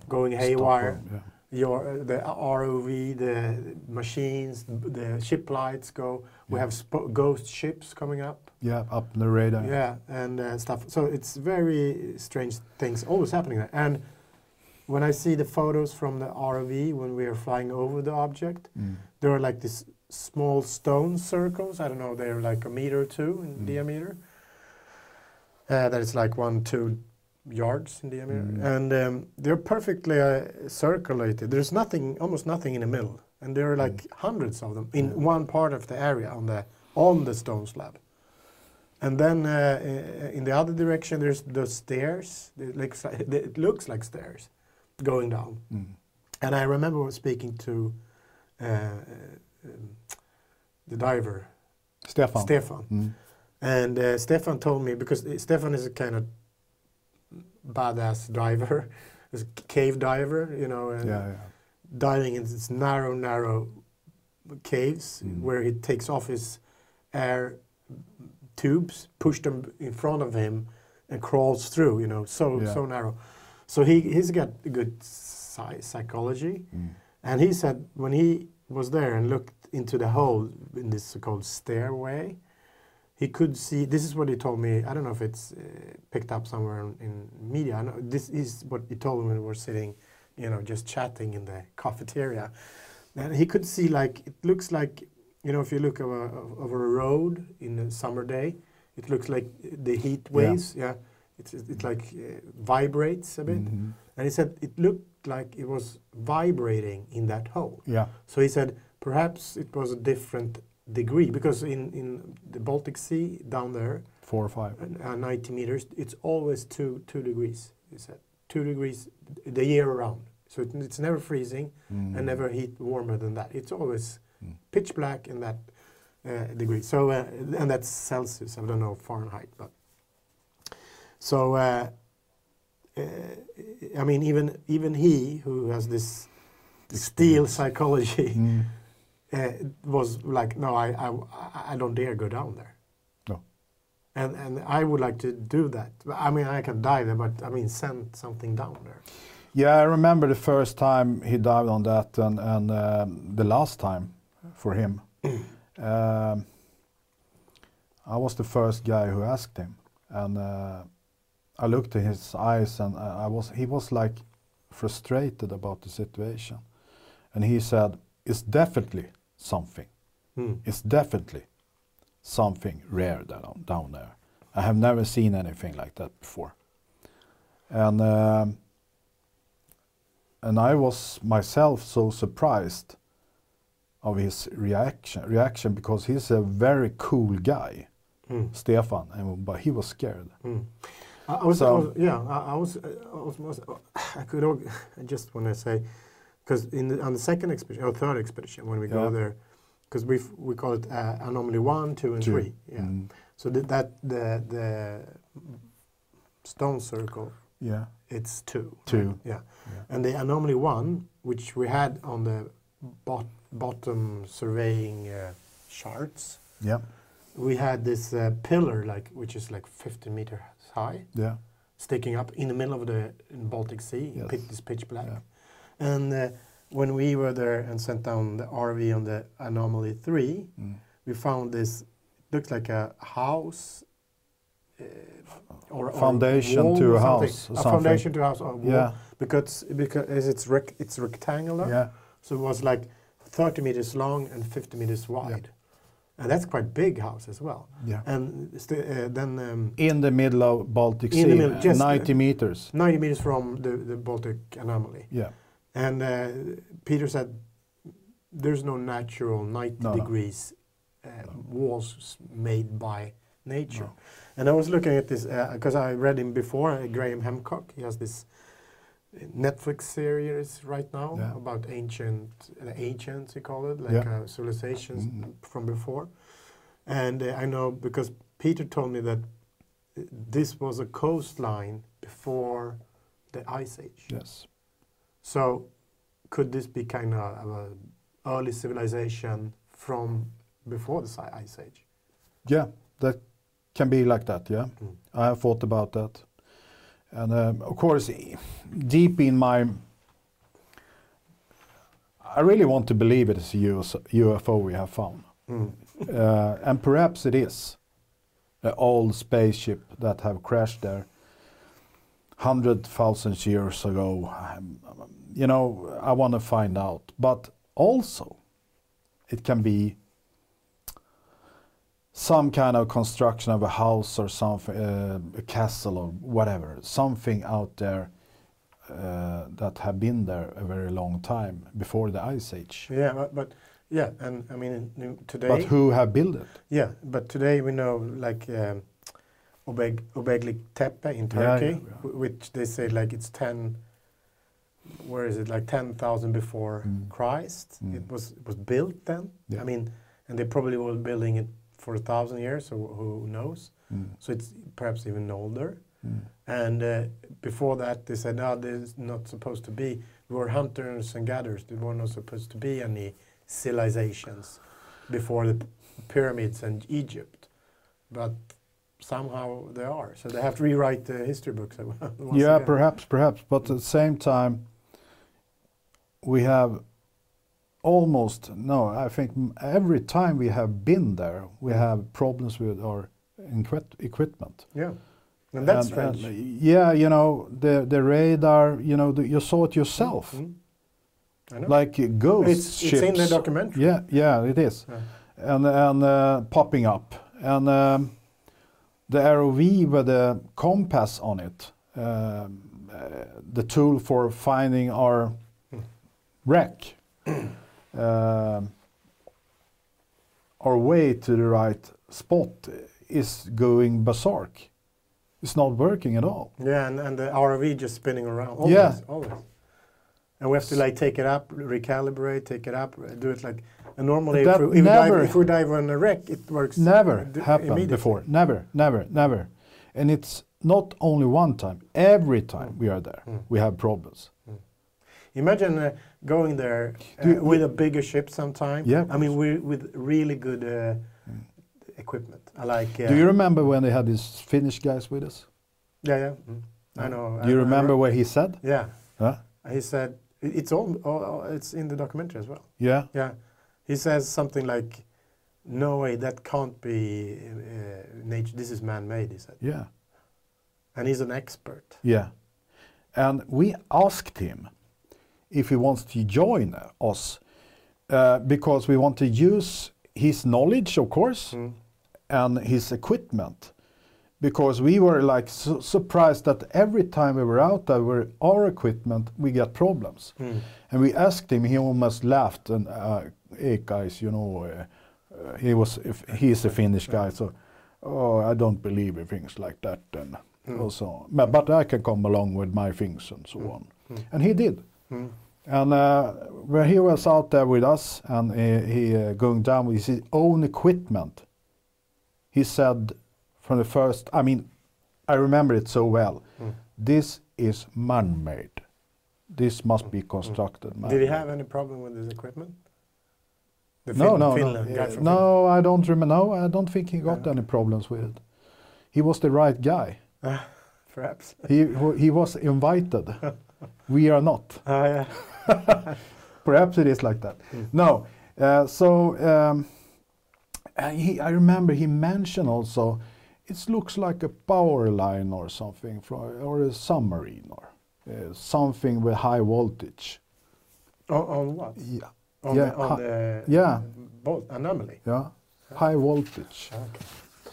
Speaker 2: going haywire.
Speaker 1: Stockholm, yeah.
Speaker 2: Your uh, the ROV, the machines, the ship lights go. We have sp- ghost ships coming up.
Speaker 1: Yeah, up in the radar.
Speaker 2: Yeah, and uh, stuff. So it's very strange things always happening there. And when I see the photos from the ROV when we are flying over the object,
Speaker 1: Mm.
Speaker 2: there are like these small stone circles. I don't know, they're like a meter or two in
Speaker 1: Mm.
Speaker 2: diameter. Uh, that is like one, two yards in diameter.
Speaker 1: Mm.
Speaker 2: And um, they're perfectly uh, circulated. There's nothing, almost nothing in the middle. And there are like hundreds of them in
Speaker 1: Mm.
Speaker 2: One part of the area on the on the stone slab. And then uh, uh, in the other direction, there's the stairs. It looks like, it looks like stairs going down.
Speaker 1: Mm.
Speaker 2: And I remember speaking to uh, um, the diver,
Speaker 1: Stefan.
Speaker 2: Stefan.
Speaker 1: Mm.
Speaker 2: And uh, Stefan told me, because uh, Stefan is a kind of badass diver, is a cave diver, you know, and
Speaker 1: Yeah, yeah.
Speaker 2: diving in these narrow, narrow caves
Speaker 1: Mm.
Speaker 2: where he takes off his air tubes, push them in front of him, and crawls through. You know, so
Speaker 1: Yeah.
Speaker 2: so narrow. So he he's got a good psy- psychology,
Speaker 1: Mm.
Speaker 2: and he said when he was there and looked into the hole in this so-called stairway, he could see. This is what he told me. I don't know if it's uh, picked up somewhere in, in media. I know this is what he told me when we were sitting, you know, just chatting in the cafeteria. And he could see like it looks like you know if you look over, over a road in a summer day, it looks like the heat waves. Yeah, it's it like uh, vibrates a bit.
Speaker 1: Mhm.
Speaker 2: And he said it looked like it was vibrating in that hole.
Speaker 1: Yeah.
Speaker 2: So he said perhaps it was a different degree because in, in the Baltic Sea down there,
Speaker 1: Four or five.
Speaker 2: uh, 90 meters, it's always two two degrees. He said two degrees the year around. So it, it's never freezing
Speaker 1: Mm.
Speaker 2: and never heat warmer than that. It's always pitch black in that uh, degree. So uh, and that's Celsius. I don't know Fahrenheit, but so uh, uh, I mean even even he who has this steel psychology
Speaker 1: Mm.
Speaker 2: uh, was like, no, I, I I don't dare go down there.
Speaker 1: No.
Speaker 2: And and I would like to do that. I mean, I can die there, but I mean, send something down there.
Speaker 1: Yeah, I remember the first time he dived on that, and and um, the last time for him. um, I was the first guy who asked him, and uh, I looked in his eyes, and I I was he was like frustrated about the situation, and he said, "It's definitely something.
Speaker 2: Hmm.
Speaker 1: It's definitely something rare down down there. I have never seen anything like that before." And um, and I was myself so surprised of his reaction reaction because he's a very cool guy,
Speaker 2: Hmm.
Speaker 1: Stefan, and, but he was scared.
Speaker 2: Hmm. I, I was, I was yeah, I, I was, I was, most, I could, I just want to say, because in the, on the second expedition or third expedition when we go there, because we we call it uh, anomaly one, two, and
Speaker 1: Two.
Speaker 2: three. Yeah.
Speaker 1: Mm,
Speaker 2: So that, that the the stone circle,
Speaker 1: yeah,
Speaker 2: it's two.
Speaker 1: Two.
Speaker 2: right? Yeah. And the anomaly one, which we had on the bot, bottom surveying uh, charts,
Speaker 1: yeah,
Speaker 2: we had this uh, pillar like which is like 50 meters high
Speaker 1: yeah,
Speaker 2: sticking up in the middle of the in Baltic Sea.
Speaker 1: Yes.
Speaker 2: Pit, this pitch black.
Speaker 1: Yeah.
Speaker 2: And uh, when we were there and sent down the ROV on the Anomaly 3,
Speaker 1: mm,
Speaker 2: we found this, looks like a house. Uh, or,
Speaker 1: Foundation to a house
Speaker 2: A foundation to a house or wall.
Speaker 1: yeah,
Speaker 2: Because, because it's, rec- it's rectangular.
Speaker 1: yeah,
Speaker 2: So it was like 30 meters long and 50 meters wide. And that's quite big house as well.
Speaker 1: yeah.
Speaker 2: And uh, then um,
Speaker 1: In the middle of Baltic Sea,
Speaker 2: middle, just, uh,
Speaker 1: 90 meters.
Speaker 2: 90 meters from the, the Baltic anomaly.
Speaker 1: Yeah,
Speaker 2: And uh, Peter said there's no natural 90
Speaker 1: No, no.
Speaker 2: degrees uh, walls made by nature.
Speaker 1: No.
Speaker 2: And I was looking at this because I read him before, uh, Graham Hancock. He has this uh, Netflix series right now
Speaker 1: Yeah.
Speaker 2: about ancient, uh, ancients, you call it, like
Speaker 1: Yeah.
Speaker 2: uh, civilizations
Speaker 1: Mhm.
Speaker 2: from before. And uh, I know because Peter told me that uh, this was a coastline before the Ice Age.
Speaker 1: yes.
Speaker 2: So, could this be kind of a early civilization from before the Ice Age?
Speaker 1: Yeah, that can be like that. Yeah,
Speaker 2: Mm.
Speaker 1: I have thought about that, and um, of course, deep in my, I really want to believe it is a UFO we have found,
Speaker 2: Mm.
Speaker 1: uh, and perhaps it is an old spaceship that have crashed there hundred thousand years ago. Um, you know, I want to find out, but also, it can be some kind of construction of a house or something, uh, a castle or whatever, something out there uh, that have been there a very long time before the ice age.
Speaker 2: Yeah, but, but yeah, and I mean today.
Speaker 1: But who have built it?
Speaker 2: Yeah, but today we know like um, Göbekli Tepe in
Speaker 1: Yeah, yeah,
Speaker 2: Turkey,
Speaker 1: yeah.
Speaker 2: which they say like it's ten. Where is it? Like ten thousand before
Speaker 1: Mm.
Speaker 2: Christ.
Speaker 1: Mm.
Speaker 2: It was it was built then.
Speaker 1: Yeah.
Speaker 2: I mean, and they probably were building it for a thousand years, so who knows?
Speaker 1: Mm.
Speaker 2: So it's perhaps even older.
Speaker 1: Mm.
Speaker 2: And uh, before that, they said, no, there's not supposed to be. We were hunters and gatherers. There were not supposed to be any civilizations before the pyramids and Egypt. But somehow they are. So they have to rewrite the history books.
Speaker 1: Yeah,
Speaker 2: again.
Speaker 1: perhaps, perhaps. But at the same time, we have almost no. I think every time we have been there, we have problems with our equipment.
Speaker 2: Yeah. And that's
Speaker 1: And- and, yeah, you know the the radar. You know, the, you saw it yourself,
Speaker 2: Mm. I know.
Speaker 1: like uh, ghost
Speaker 2: it's,
Speaker 1: ships.
Speaker 2: it's in the documentary.
Speaker 1: Yeah, yeah, it is,
Speaker 2: Yeah.
Speaker 1: and and uh, popping up, and um, the ROV with the compass on it, um, uh, the tool for finding our
Speaker 2: Hmm.
Speaker 1: wreck, Um, our way to the right spot is going berserk. It's not working at all.
Speaker 2: Yeah, and, and the ROV just spinning around. Always,
Speaker 1: Yeah.
Speaker 2: always. And we have to like take it up, recalibrate, take it up, do it like. And normally, if we, if, we
Speaker 1: never-
Speaker 2: dive, if we dive on a wreck, it works.
Speaker 1: Never happened before. Never, never, never. And it's not only one time. Every time mm. we are there,
Speaker 2: Mm.
Speaker 1: we have problems. Mm.
Speaker 2: Imagine uh, going there uh,
Speaker 1: you-
Speaker 2: with a bigger ship sometime.
Speaker 1: Yeah,
Speaker 2: I mean, we with really good uh, equipment. Like. Uh,
Speaker 1: Do you remember when they had these Finnish guys with us?
Speaker 2: Yeah, yeah. Mm. I know.
Speaker 1: Do you
Speaker 2: I-
Speaker 1: remember
Speaker 2: re-
Speaker 1: what he said?
Speaker 2: Yeah,
Speaker 1: Huh?
Speaker 2: he said it's all, all, all- It's in the documentary as well.
Speaker 1: Yeah.
Speaker 2: Yeah, he says something like, "No way, that can't be uh, nature. This is man-made." He said,
Speaker 1: Yeah.
Speaker 2: and he's an expert.
Speaker 1: Yeah. And we asked him if he wants to join us uh, because we want to use his knowledge, of course,
Speaker 2: Mm.
Speaker 1: and his equipment. Because we were like su- surprised that every time we were out there with our equipment, we get problems.
Speaker 2: Mm.
Speaker 1: And we asked him, he almost laughed. And uh, hey guys, you know, uh, uh, he was if he's a Finnish guy, so oh, I don't believe in things like that. And
Speaker 2: Mm.
Speaker 1: also, but, but I can come along with my things and so on.
Speaker 2: Mm.
Speaker 1: And he did.
Speaker 2: Mm.
Speaker 1: And uh, when he was out there with us and he, he uh, going down with his own equipment, he said from the first, I mean, I remember it so well.
Speaker 2: Mm.
Speaker 1: This is man-made. This must be constructed.
Speaker 2: Did he have any problem with his equipment? The
Speaker 1: no,
Speaker 2: Fin-
Speaker 1: no,
Speaker 2: Finland
Speaker 1: no. no, I don't remember. No, I don't think he got
Speaker 2: Yeah.
Speaker 1: any problems with it. He was the right guy.
Speaker 2: Perhaps.
Speaker 1: He he was invited. we are not.
Speaker 2: Ah, yeah.
Speaker 1: Perhaps it is like that.
Speaker 2: Mm.
Speaker 1: No. Uh, so um, uh, he, I remember he mentioned also, it looks like a power line or something, from, or a submarine or uh, something with high voltage.
Speaker 2: On, on what?
Speaker 1: Yeah.
Speaker 2: On
Speaker 1: Yeah,
Speaker 2: the, on the
Speaker 1: yeah.
Speaker 2: anomaly.
Speaker 1: Yeah. High voltage.
Speaker 2: Okay.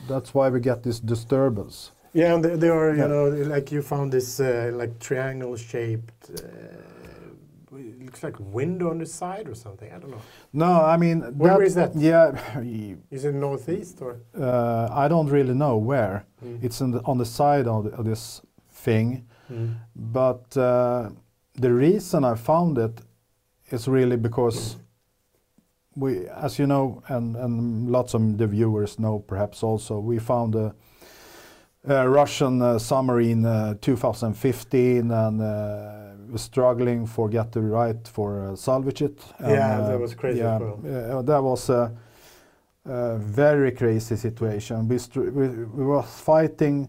Speaker 1: That's why we get this disturbance.
Speaker 2: Yeah, and they, they are, you
Speaker 1: Yeah.
Speaker 2: know, like you found this uh, like triangle shaped. Uh, it looks like window on the side or something. I don't know.
Speaker 1: No, I mean.
Speaker 2: Where is that?
Speaker 1: Yeah.
Speaker 2: Is it northeast or?
Speaker 1: Uh, I don't really know where.
Speaker 2: Mm.
Speaker 1: It's the, on the side of, the, of this thing.
Speaker 2: Mm.
Speaker 1: But uh, the reason I found it is really because we, as you know, and, and lots of the viewers know perhaps also, we found a Russian uh, submarine uh, 2015 and uh, struggling for get the right for uh, salvage it. And,
Speaker 2: Yeah,
Speaker 1: uh,
Speaker 2: that was crazy
Speaker 1: Yeah, uh, that was a, a very crazy situation. We, we, we were fighting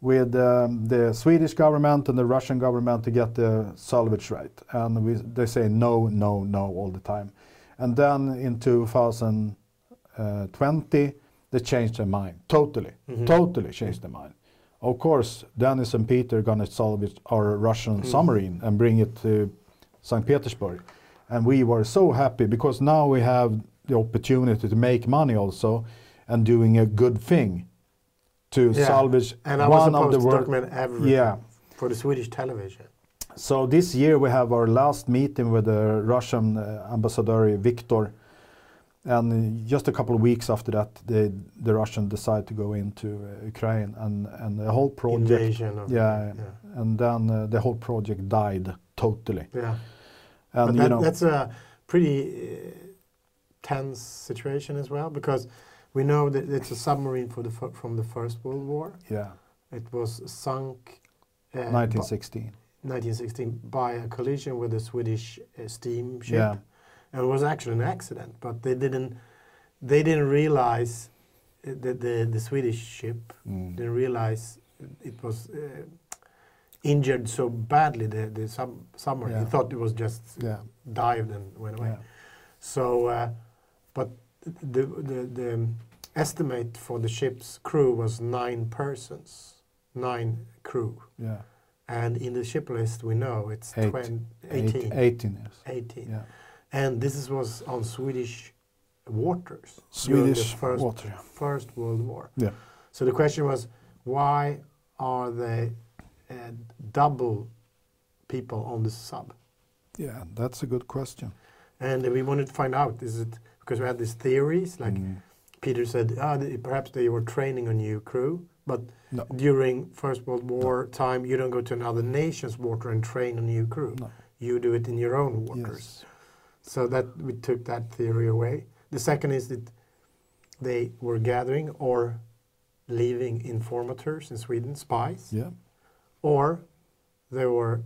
Speaker 1: with um, the Swedish government and the Russian government to get the salvage right. And we, they say no, no, no all the time. And then in 2020, they changed their mind totally,
Speaker 2: Mhm.
Speaker 1: totally changed their mind. Of course, Dennis and Peter are gonna salvage our Russian
Speaker 2: Mm.
Speaker 1: submarine and bring it to St. Petersburg. And we were so happy because now we have the opportunity to make money also and doing a good thing to
Speaker 2: Yeah,
Speaker 1: salvage
Speaker 2: And I was
Speaker 1: one of the world.
Speaker 2: document everything
Speaker 1: Yeah.
Speaker 2: for the Swedish television.
Speaker 1: So this year we have our last meeting with the Russian uh, ambassador Viktor, and uh, just a couple of weeks after that, the the Russian decide to go into uh, Ukraine, and and the whole project,
Speaker 2: Invasion of
Speaker 1: yeah,
Speaker 2: yeah.
Speaker 1: and then uh, the whole project died totally.
Speaker 2: yeah.
Speaker 1: And
Speaker 2: but
Speaker 1: you know,
Speaker 2: that's a pretty uh, tense situation as well because we know that it's a submarine for the from the First World War.
Speaker 1: yeah,
Speaker 2: It was sunk uh,
Speaker 1: 1916.
Speaker 2: 1916 by a collision with a Swedish uh, steamship.
Speaker 1: Yeah.
Speaker 2: It was actually an accident, but they didn't they didn't realize uh, that the the Swedish ship
Speaker 1: Mm.
Speaker 2: didn't realize it was uh, injured so badly the the sub submarine.
Speaker 1: Yeah.
Speaker 2: He thought it was just
Speaker 1: Yeah,
Speaker 2: dived and went away.
Speaker 1: yeah,
Speaker 2: So, uh, but the, the the estimate for the ship's crew was nine persons, nine crew.
Speaker 1: yeah.
Speaker 2: And in the ship list, we know it's
Speaker 1: Eight.
Speaker 2: 20,
Speaker 1: Eight-
Speaker 2: 18.
Speaker 1: 18 years.
Speaker 2: 18.
Speaker 1: Yeah,
Speaker 2: And this is, was on Swedish waters during
Speaker 1: Swedish
Speaker 2: the first,
Speaker 1: water.
Speaker 2: First World War.
Speaker 1: Yeah.
Speaker 2: So the question was, why are they uh, double people on the sub?
Speaker 1: Yeah, that's a good question.
Speaker 2: And we wanted to find out, is it because we had these theories, like
Speaker 1: Mm.
Speaker 2: Peter said, ah, perhaps they were training a new crew, but
Speaker 1: No.
Speaker 2: during First World War time, you don't go to another nation's water and train a new crew.
Speaker 1: No.
Speaker 2: you do it in your own waters.
Speaker 1: Yes.
Speaker 2: So that we took that theory away. The second is that they were gathering or leaving informators in Sweden, spies,
Speaker 1: Yeah.
Speaker 2: or they were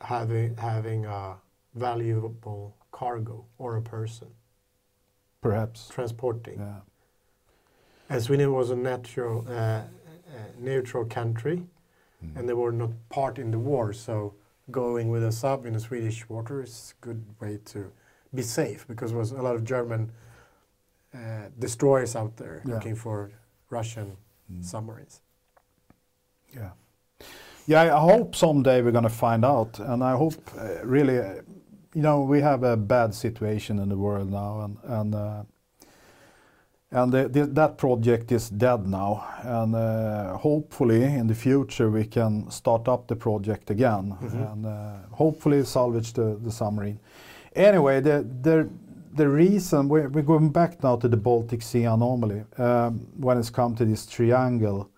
Speaker 2: having having a valuable cargo or a person
Speaker 1: Perhaps.
Speaker 2: transporting.
Speaker 1: Yeah.
Speaker 2: And Sweden was a natural, uh, uh, neutral country,
Speaker 1: Mm.
Speaker 2: and they were not part in the war. So going with a sub in the Swedish water is a good way to be safe because there was a lot of German uh, destroyers out there
Speaker 1: Yeah.
Speaker 2: looking for Russian
Speaker 1: Mm.
Speaker 2: submarines.
Speaker 1: Yeah. Yeah, I hope someday we're going to find out. And I hope uh, really, uh, you know, we have a bad situation in the world now. And, and, uh, and the, the, that project is dead now. And uh, hopefully in the future we can start up the project again
Speaker 2: Mhm.
Speaker 1: and uh, hopefully salvage the, the submarine. Anyway, the, the, the reason, we're, we're going back now to the Baltic Sea anomaly um, when it's come to this triangle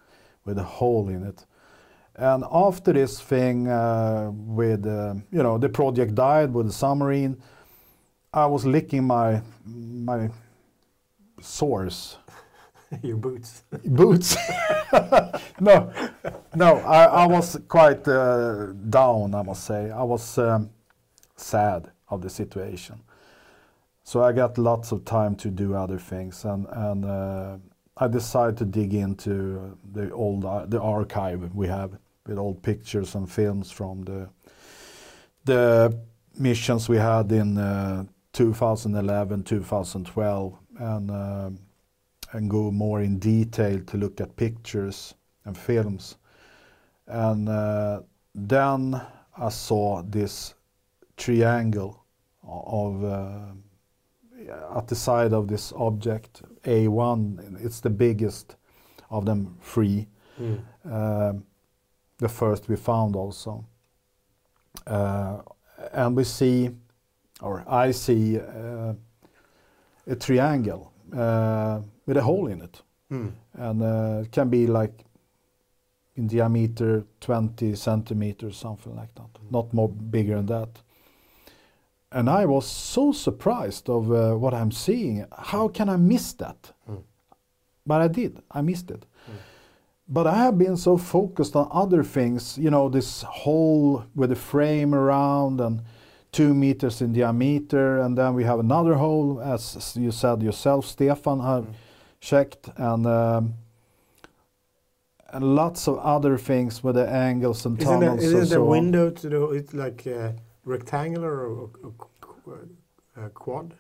Speaker 1: with a hole in it. And after this thing uh, with, uh, you know, the project died with the submarine, I was licking my, my sores,
Speaker 2: Your boots.
Speaker 1: boots. no, no, I, I was quite uh, down, I must say. I was um, sad of the situation. So I got lots of time to do other things, and and uh, I decided to dig into the old ar- the archive we have with old pictures and films from the the missions we had in uh, 2011, 2012, and uh, and go more in detail to look at pictures and films. And uh, then I saw this triangle of uh, at the side of this object A1. It's the biggest of them three.
Speaker 2: Mm.
Speaker 1: Um, the first we found also. Uh, and we see, or I see, uh, a triangle uh, with a hole in it.
Speaker 2: Mm.
Speaker 1: And uh, it can be like in diameter 20 centimeters, something like that. Not more bigger than that. And I was so surprised of uh, what I'm seeing. How can I miss that?
Speaker 2: Mm.
Speaker 1: But I did. I missed it.
Speaker 2: Mm.
Speaker 1: But I have been so focused on other things, you know, this hole with a frame around and two meters in diameter, and then we have another hole, as you said yourself, Stefan, have
Speaker 2: Mm.
Speaker 1: checked, and um, and lots of other things with the angles and
Speaker 2: Isn't, it,
Speaker 1: tunnels
Speaker 2: isn't
Speaker 1: and
Speaker 2: the
Speaker 1: so
Speaker 2: window to the, it's like uh, rectangular or, or, or uh, quad?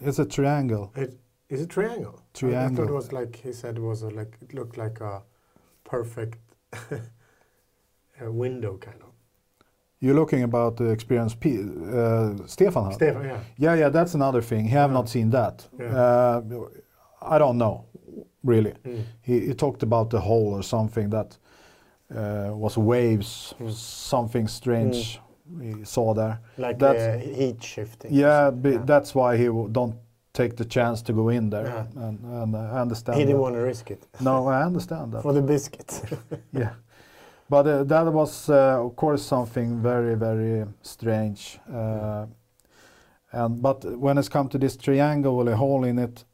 Speaker 1: It's a triangle.
Speaker 2: It, is a triangle? I- I, thought it was like he said it was a, like it looked like a perfect uh window kind of.
Speaker 1: You're looking about the experience P, uh, Stefan had.
Speaker 2: Stefan, yeah.
Speaker 1: Yeah, yeah, that's another thing. He have
Speaker 2: Yeah.
Speaker 1: not seen that.
Speaker 2: Yeah.
Speaker 1: Uh, I don't know, really.
Speaker 2: Mm.
Speaker 1: He, he talked about the hole or something that uh, was waves,
Speaker 2: Mm.
Speaker 1: something strange he saw there.
Speaker 2: Like
Speaker 1: That's-
Speaker 2: heat shifting.
Speaker 1: Yeah, be, that's why he w- don't take the chance to go in there.
Speaker 2: Yeah.
Speaker 1: And, and I understand.
Speaker 2: He didn't
Speaker 1: that.
Speaker 2: want to risk it
Speaker 1: No, I understand that.
Speaker 2: for the biscuit.
Speaker 1: yeah. But uh, that was, uh, of course, something very, very strange. Uh, and but when it's come to this triangle with a hole in it,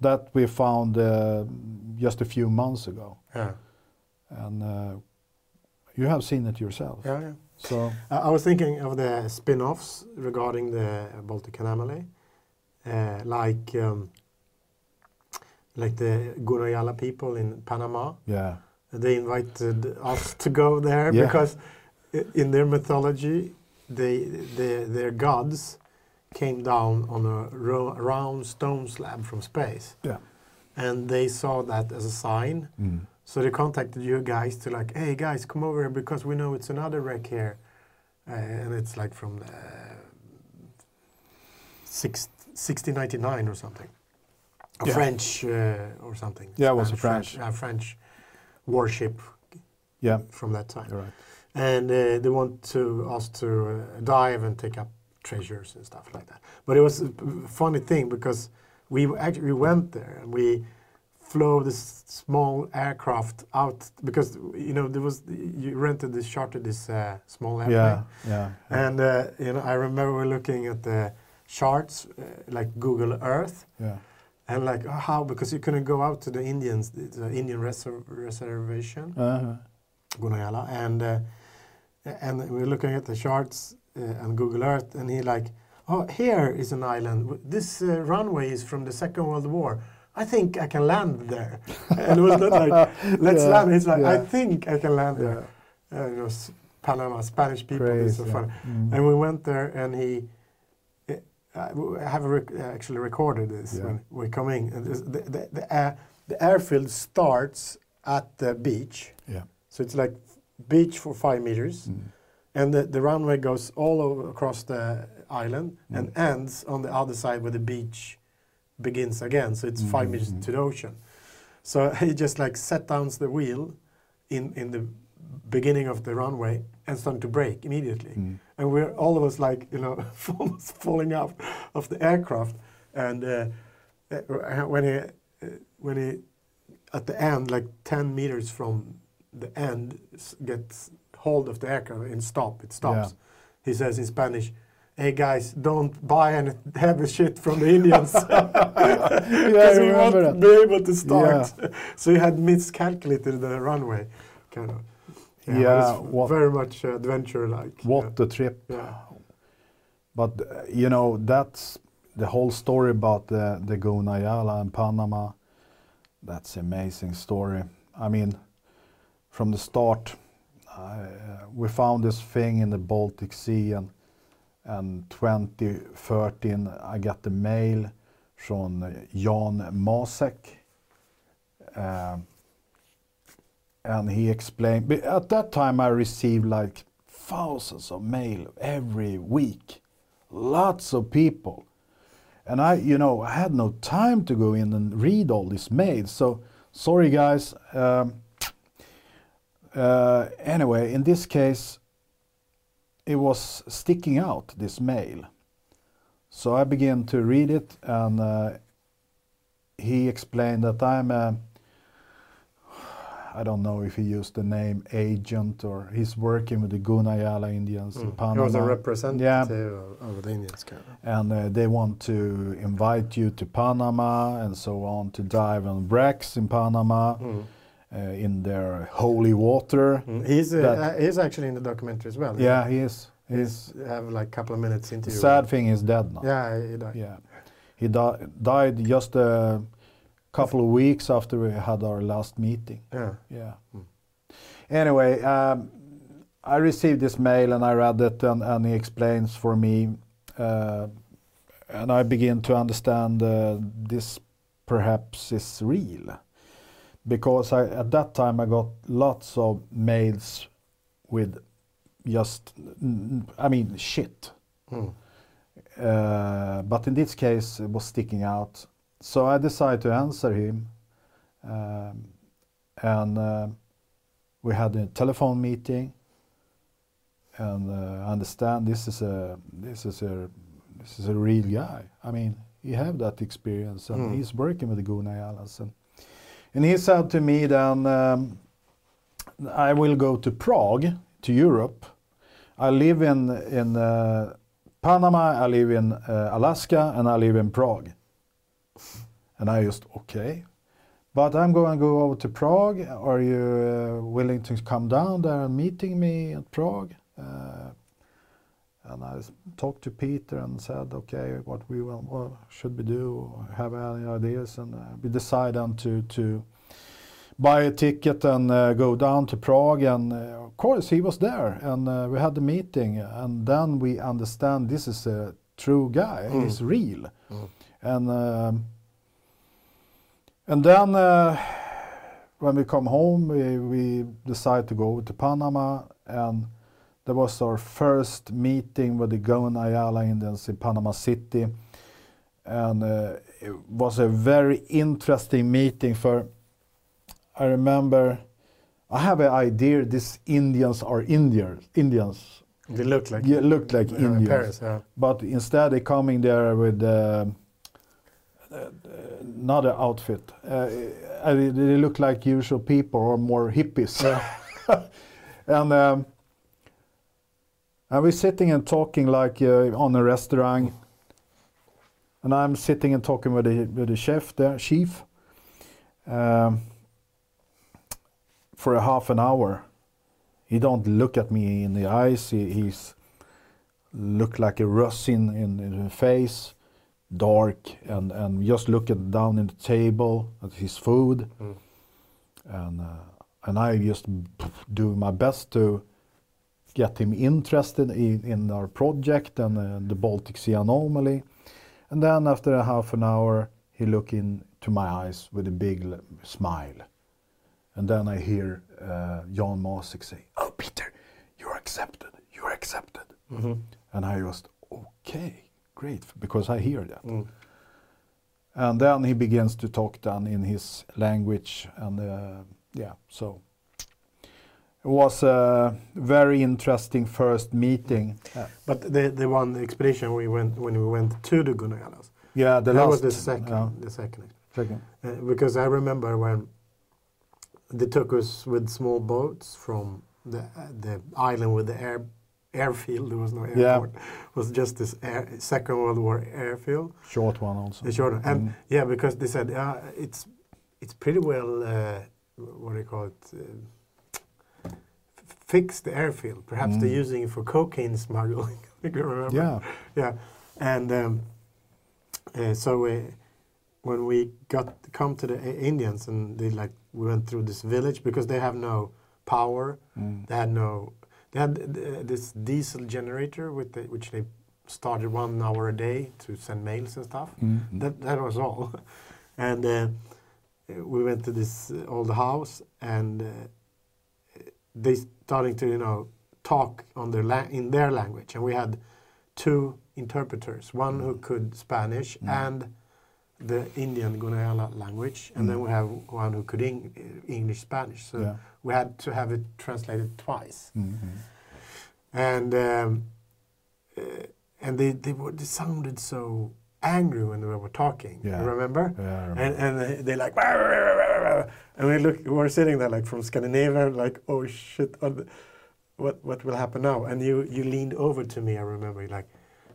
Speaker 1: that we found uh, just a few months ago,
Speaker 2: yeah.
Speaker 1: and uh, you have seen it yourself.
Speaker 2: yeah, yeah.
Speaker 1: So
Speaker 2: I I was thinking of the spin-offs regarding the Baltic anomaly, uh, like um, like the Gunayala people in Panama.
Speaker 1: yeah,
Speaker 2: They invited us to go there
Speaker 1: Yeah.
Speaker 2: because in their mythology, they, they, their gods came down on a ro- round stone slab from space,
Speaker 1: yeah,
Speaker 2: and they saw that as a sign.
Speaker 1: mm.
Speaker 2: So they contacted you guys to like, hey guys, come over here because we know it's another wreck here, uh, and it's like from the six, 1699 or something, a
Speaker 1: Yeah.
Speaker 2: French uh, or something.
Speaker 1: Yeah, it was a
Speaker 2: Spanish-
Speaker 1: French.
Speaker 2: uh, French warship
Speaker 1: yeah,
Speaker 2: from that time,
Speaker 1: right.
Speaker 2: and uh, they want to us to uh, dive and take up treasures and stuff like that. But it was a funny thing because we actually went there and we flew this small aircraft out because you know there was you rented this chartered this uh, small airplane.
Speaker 1: Yeah, yeah.
Speaker 2: And uh, you know, I remember we're looking at the charts, uh, like Google Earth,
Speaker 1: yeah.
Speaker 2: And like oh, how because you couldn't go out to the Indians, the Indian reser- reservation,
Speaker 1: Uh-huh.
Speaker 2: Gunayala, and uh, and we are looking at the charts uh, on Google Earth, and he like, oh, here is an island. This uh, runway is from the Second World War. I think I can land there. and it was not like, let's
Speaker 1: Yeah,
Speaker 2: land. It's like, I think I can land
Speaker 1: Yeah.
Speaker 2: there. Uh, it was Panama, Spanish people. It's so
Speaker 1: Crazy.
Speaker 2: funny.
Speaker 1: Mm.
Speaker 2: And we went there, and he. I have rec- actually recorded this
Speaker 1: Yeah.
Speaker 2: when we're coming. And the, the, the, air, the airfield starts at the beach,
Speaker 1: Yeah.
Speaker 2: so it's like beach for five meters,
Speaker 1: Mm.
Speaker 2: and the, the runway goes all over across the island and
Speaker 1: Mm.
Speaker 2: ends on the other side where the beach begins again. So it's five meters
Speaker 1: Mhm.
Speaker 2: to the ocean. So he just like set down the wheel in in the beginning of the runway and started to brake immediately. And we're all of us like you know almost falling out of the aircraft. And uh, uh, when he uh, when he at the end, like 10 meters from the end, gets hold of the aircraft and stop. It stops.
Speaker 1: Yeah.
Speaker 2: He says in Spanish, "Hey guys, don't buy any heavy shit from the Indians because we won't be able to start." so he had miscalculated the runway, kind of.
Speaker 1: Yeah,
Speaker 2: was
Speaker 1: what-
Speaker 2: very much uh, adventure-like.
Speaker 1: What the trip.
Speaker 2: Yeah.
Speaker 1: But uh, you know, that's the whole story about the the Gunayala and Panama. That's amazing story. I mean, from the start, uh, we found this thing in the Baltic Sea, and and 2013 I got the mail from uh, Jan Masek. Um, and he explained, at that time I received like thousands of mail every week, lots of people. And I, you know, I had no time to go in and read all this mail. So, sorry guys. Um, uh, anyway, in this case, it was sticking out, this mail. So I began to read it, and uh, he explained that I'm a, I don't know if he used the name agent or he's working with the Gunayala Indians in
Speaker 2: Mm.
Speaker 1: Panama.
Speaker 2: He was a representative
Speaker 1: Yeah.
Speaker 2: of, the Indians, kind of.
Speaker 1: and uh, they want to invite you to Panama and so on to dive on wrecks in Panama
Speaker 2: Mm.
Speaker 1: uh, in their holy water.
Speaker 2: Mm. He's uh, uh, he's actually in the documentary as well.
Speaker 1: Yeah, he is. He's
Speaker 2: He's have like a couple of minutes
Speaker 1: the
Speaker 2: interview.
Speaker 1: sad thing is dead now.
Speaker 2: Yeah, he died.
Speaker 1: Yeah, he di- died just a couple of weeks after we had our last meeting.
Speaker 2: Yeah.
Speaker 1: Yeah.
Speaker 2: Mm.
Speaker 1: Anyway, um, I received this mail and I read it, and, and he explains for me, uh, and I begin to understand uh, this perhaps is real, because I, at that time I got lots of mails with just, I mean, shit.
Speaker 2: Mm.
Speaker 1: Uh, but in this case, it was sticking out. So I decided to answer him, um, and uh, we had a telephone meeting. And uh, I understand this is a this is a this is a real guy. I mean, he have that experience, and
Speaker 2: Mm.
Speaker 1: he's working with the Gunayalas. And, and he said to me then, um, I will go to Prague, to Europe. I live in in uh, Panama, I live in uh, Alaska, and I live in Prague. And I just, okay. But I'm going to go over to Prague. Are you uh, willing to come down there and meeting me at Prague? Uh, and I talked to Peter and said, okay, what we will, what should we do? Have any ideas? And uh, we decided on to to buy a ticket and uh, go down to Prague. And uh, of course, he was there, and uh, we had the meeting. And then we understand this is a true guy.
Speaker 2: Mm.
Speaker 1: He's real.
Speaker 2: Mm.
Speaker 1: And um, and then uh, when we come home, we, we decide to go to Panama, and that was our first meeting with the Gunayala Indians in Panama City, and uh, it was a very interesting meeting. For I remember, I have an idea these Indians are Indians. Indians
Speaker 2: They look like
Speaker 1: yeah, looked like Indians.
Speaker 2: Paris, yeah.
Speaker 1: But instead, they coming there with uh, another outfit. Uh, they look like usual people or more hippies. and um, and we're sitting and talking like uh, on a restaurant. And I'm sitting and talking with the, with the chef there, chief, um, for a half an hour. He don't look at me in the eyes. He, he's look like a Russian in, in the face, dark, and, and just looking down in the table at his food.
Speaker 2: Mm.
Speaker 1: And, uh, and I just do my best to get him interested in, in our project and uh, the Baltic Sea anomaly. And then after a half an hour, he look into my eyes with a big smile. And then I hear uh, Jan Masek say, "Oh, Peter, you're accepted. You're accepted." And I just, okay, great, because I hear that.
Speaker 2: Mm.
Speaker 1: And then he begins to talk then in his language, and uh, yeah, so it was a very interesting first meeting. Uh,
Speaker 2: But the the one expedition we went when we went to the Gunayalas,
Speaker 1: yeah, the
Speaker 2: that
Speaker 1: last
Speaker 2: was the second,
Speaker 1: yeah,
Speaker 2: the second.
Speaker 1: second.
Speaker 2: Uh, because I remember when they took us with small boats from the uh, the island with the air airfield. There was no airport.
Speaker 1: Yeah.
Speaker 2: It was just this air, Second World War airfield.
Speaker 1: short one also.
Speaker 2: The short one. And
Speaker 1: Mm.
Speaker 2: yeah, because they said uh, it's it's pretty well uh, what do you call it? Uh, f- fixed the airfield. Perhaps they're
Speaker 1: Mm.
Speaker 2: using it for cocaine smuggling. I can remember.
Speaker 1: Yeah,
Speaker 2: Yeah, and um, uh, so uh, when we got come to the I- Indians and they like we went through this village because they have no power.
Speaker 1: Mm.
Speaker 2: They had no. They had uh, this diesel generator with the, which they started one hour a day to send mails and stuff.
Speaker 1: Mhm.
Speaker 2: That that was all, and uh, we went to this uh, old house and uh, they starting to you know talk on their la- in their language and we had two interpreters one who could spanish
Speaker 1: Mm.
Speaker 2: and the indian gunayala language and then
Speaker 1: Mm.
Speaker 2: we have one who could eng- english spanish so
Speaker 1: Yeah.
Speaker 2: we had to have it translated twice
Speaker 1: Mhm.
Speaker 2: and um, uh, and they they, were, they sounded so angry when they were talking
Speaker 1: Yeah.
Speaker 2: remember
Speaker 1: Yeah, remember.
Speaker 2: and and they- like and we look we were sitting there like from Scandinavia like oh shit what what what will happen now and you you leaned over to me I remember like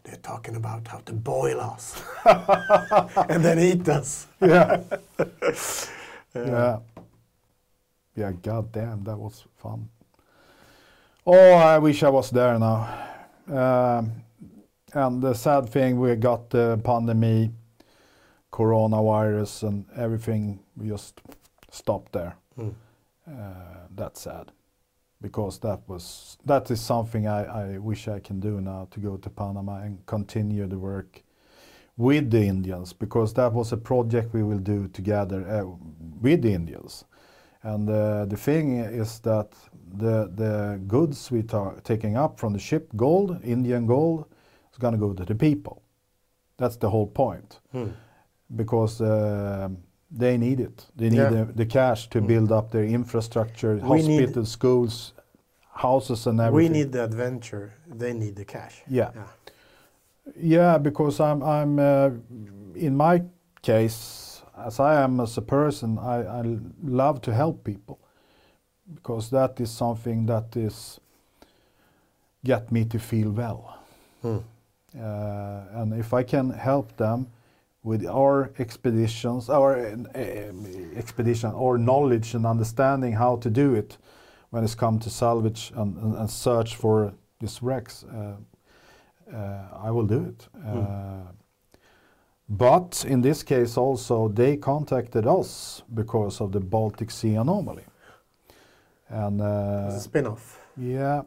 Speaker 2: they're talking about how to boil us and then eat us
Speaker 1: yeah. Yeah. Yeah, god damn, that was fun. Oh, I wish I was there now. Um, and the sad thing, we got the pandemic, coronavirus, and everything We just stopped there.
Speaker 2: Mm.
Speaker 1: Uh, that's sad, because that was that is something I, I wish I can do now to go to Panama and continue the work with the Indians because that was a project we will do together uh, with the Indians. And uh, the thing is that the the goods we are taking up from the ship, gold, Indian gold, is going to go to the people. That's the whole point
Speaker 2: Hmm.
Speaker 1: because uh, they need it. They need
Speaker 2: Yeah.
Speaker 1: the, the cash to
Speaker 2: Mm.
Speaker 1: build up their infrastructure,
Speaker 2: We need-
Speaker 1: hospitals, schools, houses, and everything.
Speaker 2: we need the adventure they need the cash
Speaker 1: Yeah.
Speaker 2: yeah
Speaker 1: Yeah, because I'm I'm uh, in my case, as I am as a person, I, I love to help people because that is something that is get me to feel well.
Speaker 2: Hmm.
Speaker 1: Uh, and if I can help them with our expeditions, our uh, expedition, our knowledge and understanding how to do it when it's come to salvage and, and, and search for these wrecks, uh, uh, I will do it. Uh, but in this case also, they contacted us because of the Baltic Sea anomaly. And
Speaker 2: it's a
Speaker 1: uh,
Speaker 2: spin-off
Speaker 1: yeah,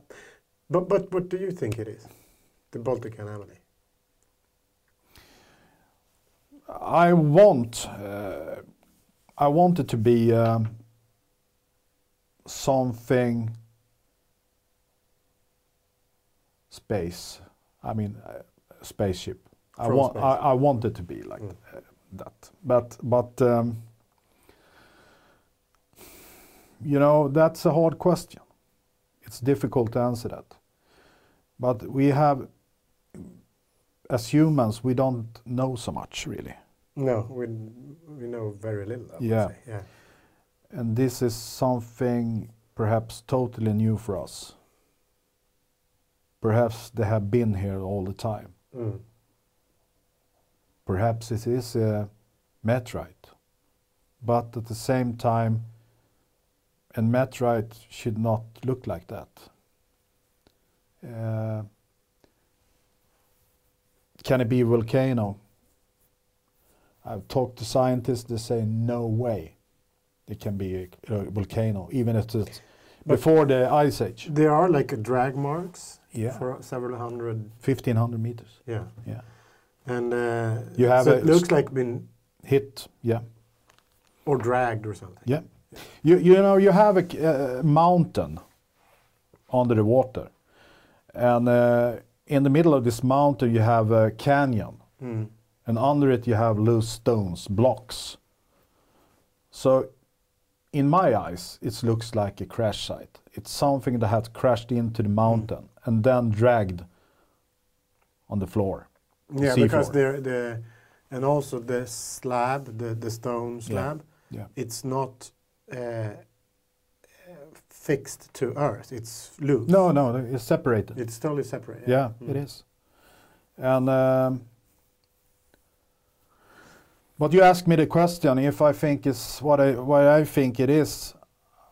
Speaker 2: but but what do you think it is the Baltic anomaly
Speaker 1: I want uh, I want it to be um, something space. I mean, uh, spaceship. I want
Speaker 2: space.
Speaker 1: I, I want it to be like
Speaker 2: Mm.
Speaker 1: uh, that. But but um, you know that's a hard question. It's difficult to answer that. But we have as humans we don't know so much really.
Speaker 2: No, we we know very little. I
Speaker 1: Yeah.
Speaker 2: Yeah.
Speaker 1: And this is something perhaps totally new for us. Perhaps they have been here all the time.
Speaker 2: Mm.
Speaker 1: Perhaps it is a meteorite. But at the same time, a meteorite should not look like that. Uh, can it be a volcano? I've talked to scientists, they say no way it can be a, a volcano, even if it's
Speaker 2: But-
Speaker 1: before the ice age,
Speaker 2: There are like drag marks
Speaker 1: Yeah.
Speaker 2: for several hundred.
Speaker 1: 1500 meters.
Speaker 2: Yeah.
Speaker 1: Yeah.
Speaker 2: And uh,
Speaker 1: You have
Speaker 2: so it looks like been
Speaker 1: Hit, yeah.
Speaker 2: or dragged or something.
Speaker 1: Yeah. You, you know, you have a uh, mountain under the water. And uh, in the middle of this mountain, you have a canyon.
Speaker 2: Mm.
Speaker 1: And under it, you have loose stones, blocks. So, in my eyes, it looks like a crash site. It's something that had crashed into the mountain and then dragged on the floor. the
Speaker 2: Yeah, because the the and also the slab, the the stone slab,
Speaker 1: Yeah. Yeah.
Speaker 2: it's not uh, fixed to earth. It's loose.
Speaker 1: No, no, it's separated.
Speaker 2: it's totally separate.
Speaker 1: Yeah,
Speaker 2: Mm.
Speaker 1: it is. And um, but you asked me the question if I think is what I what I think it is.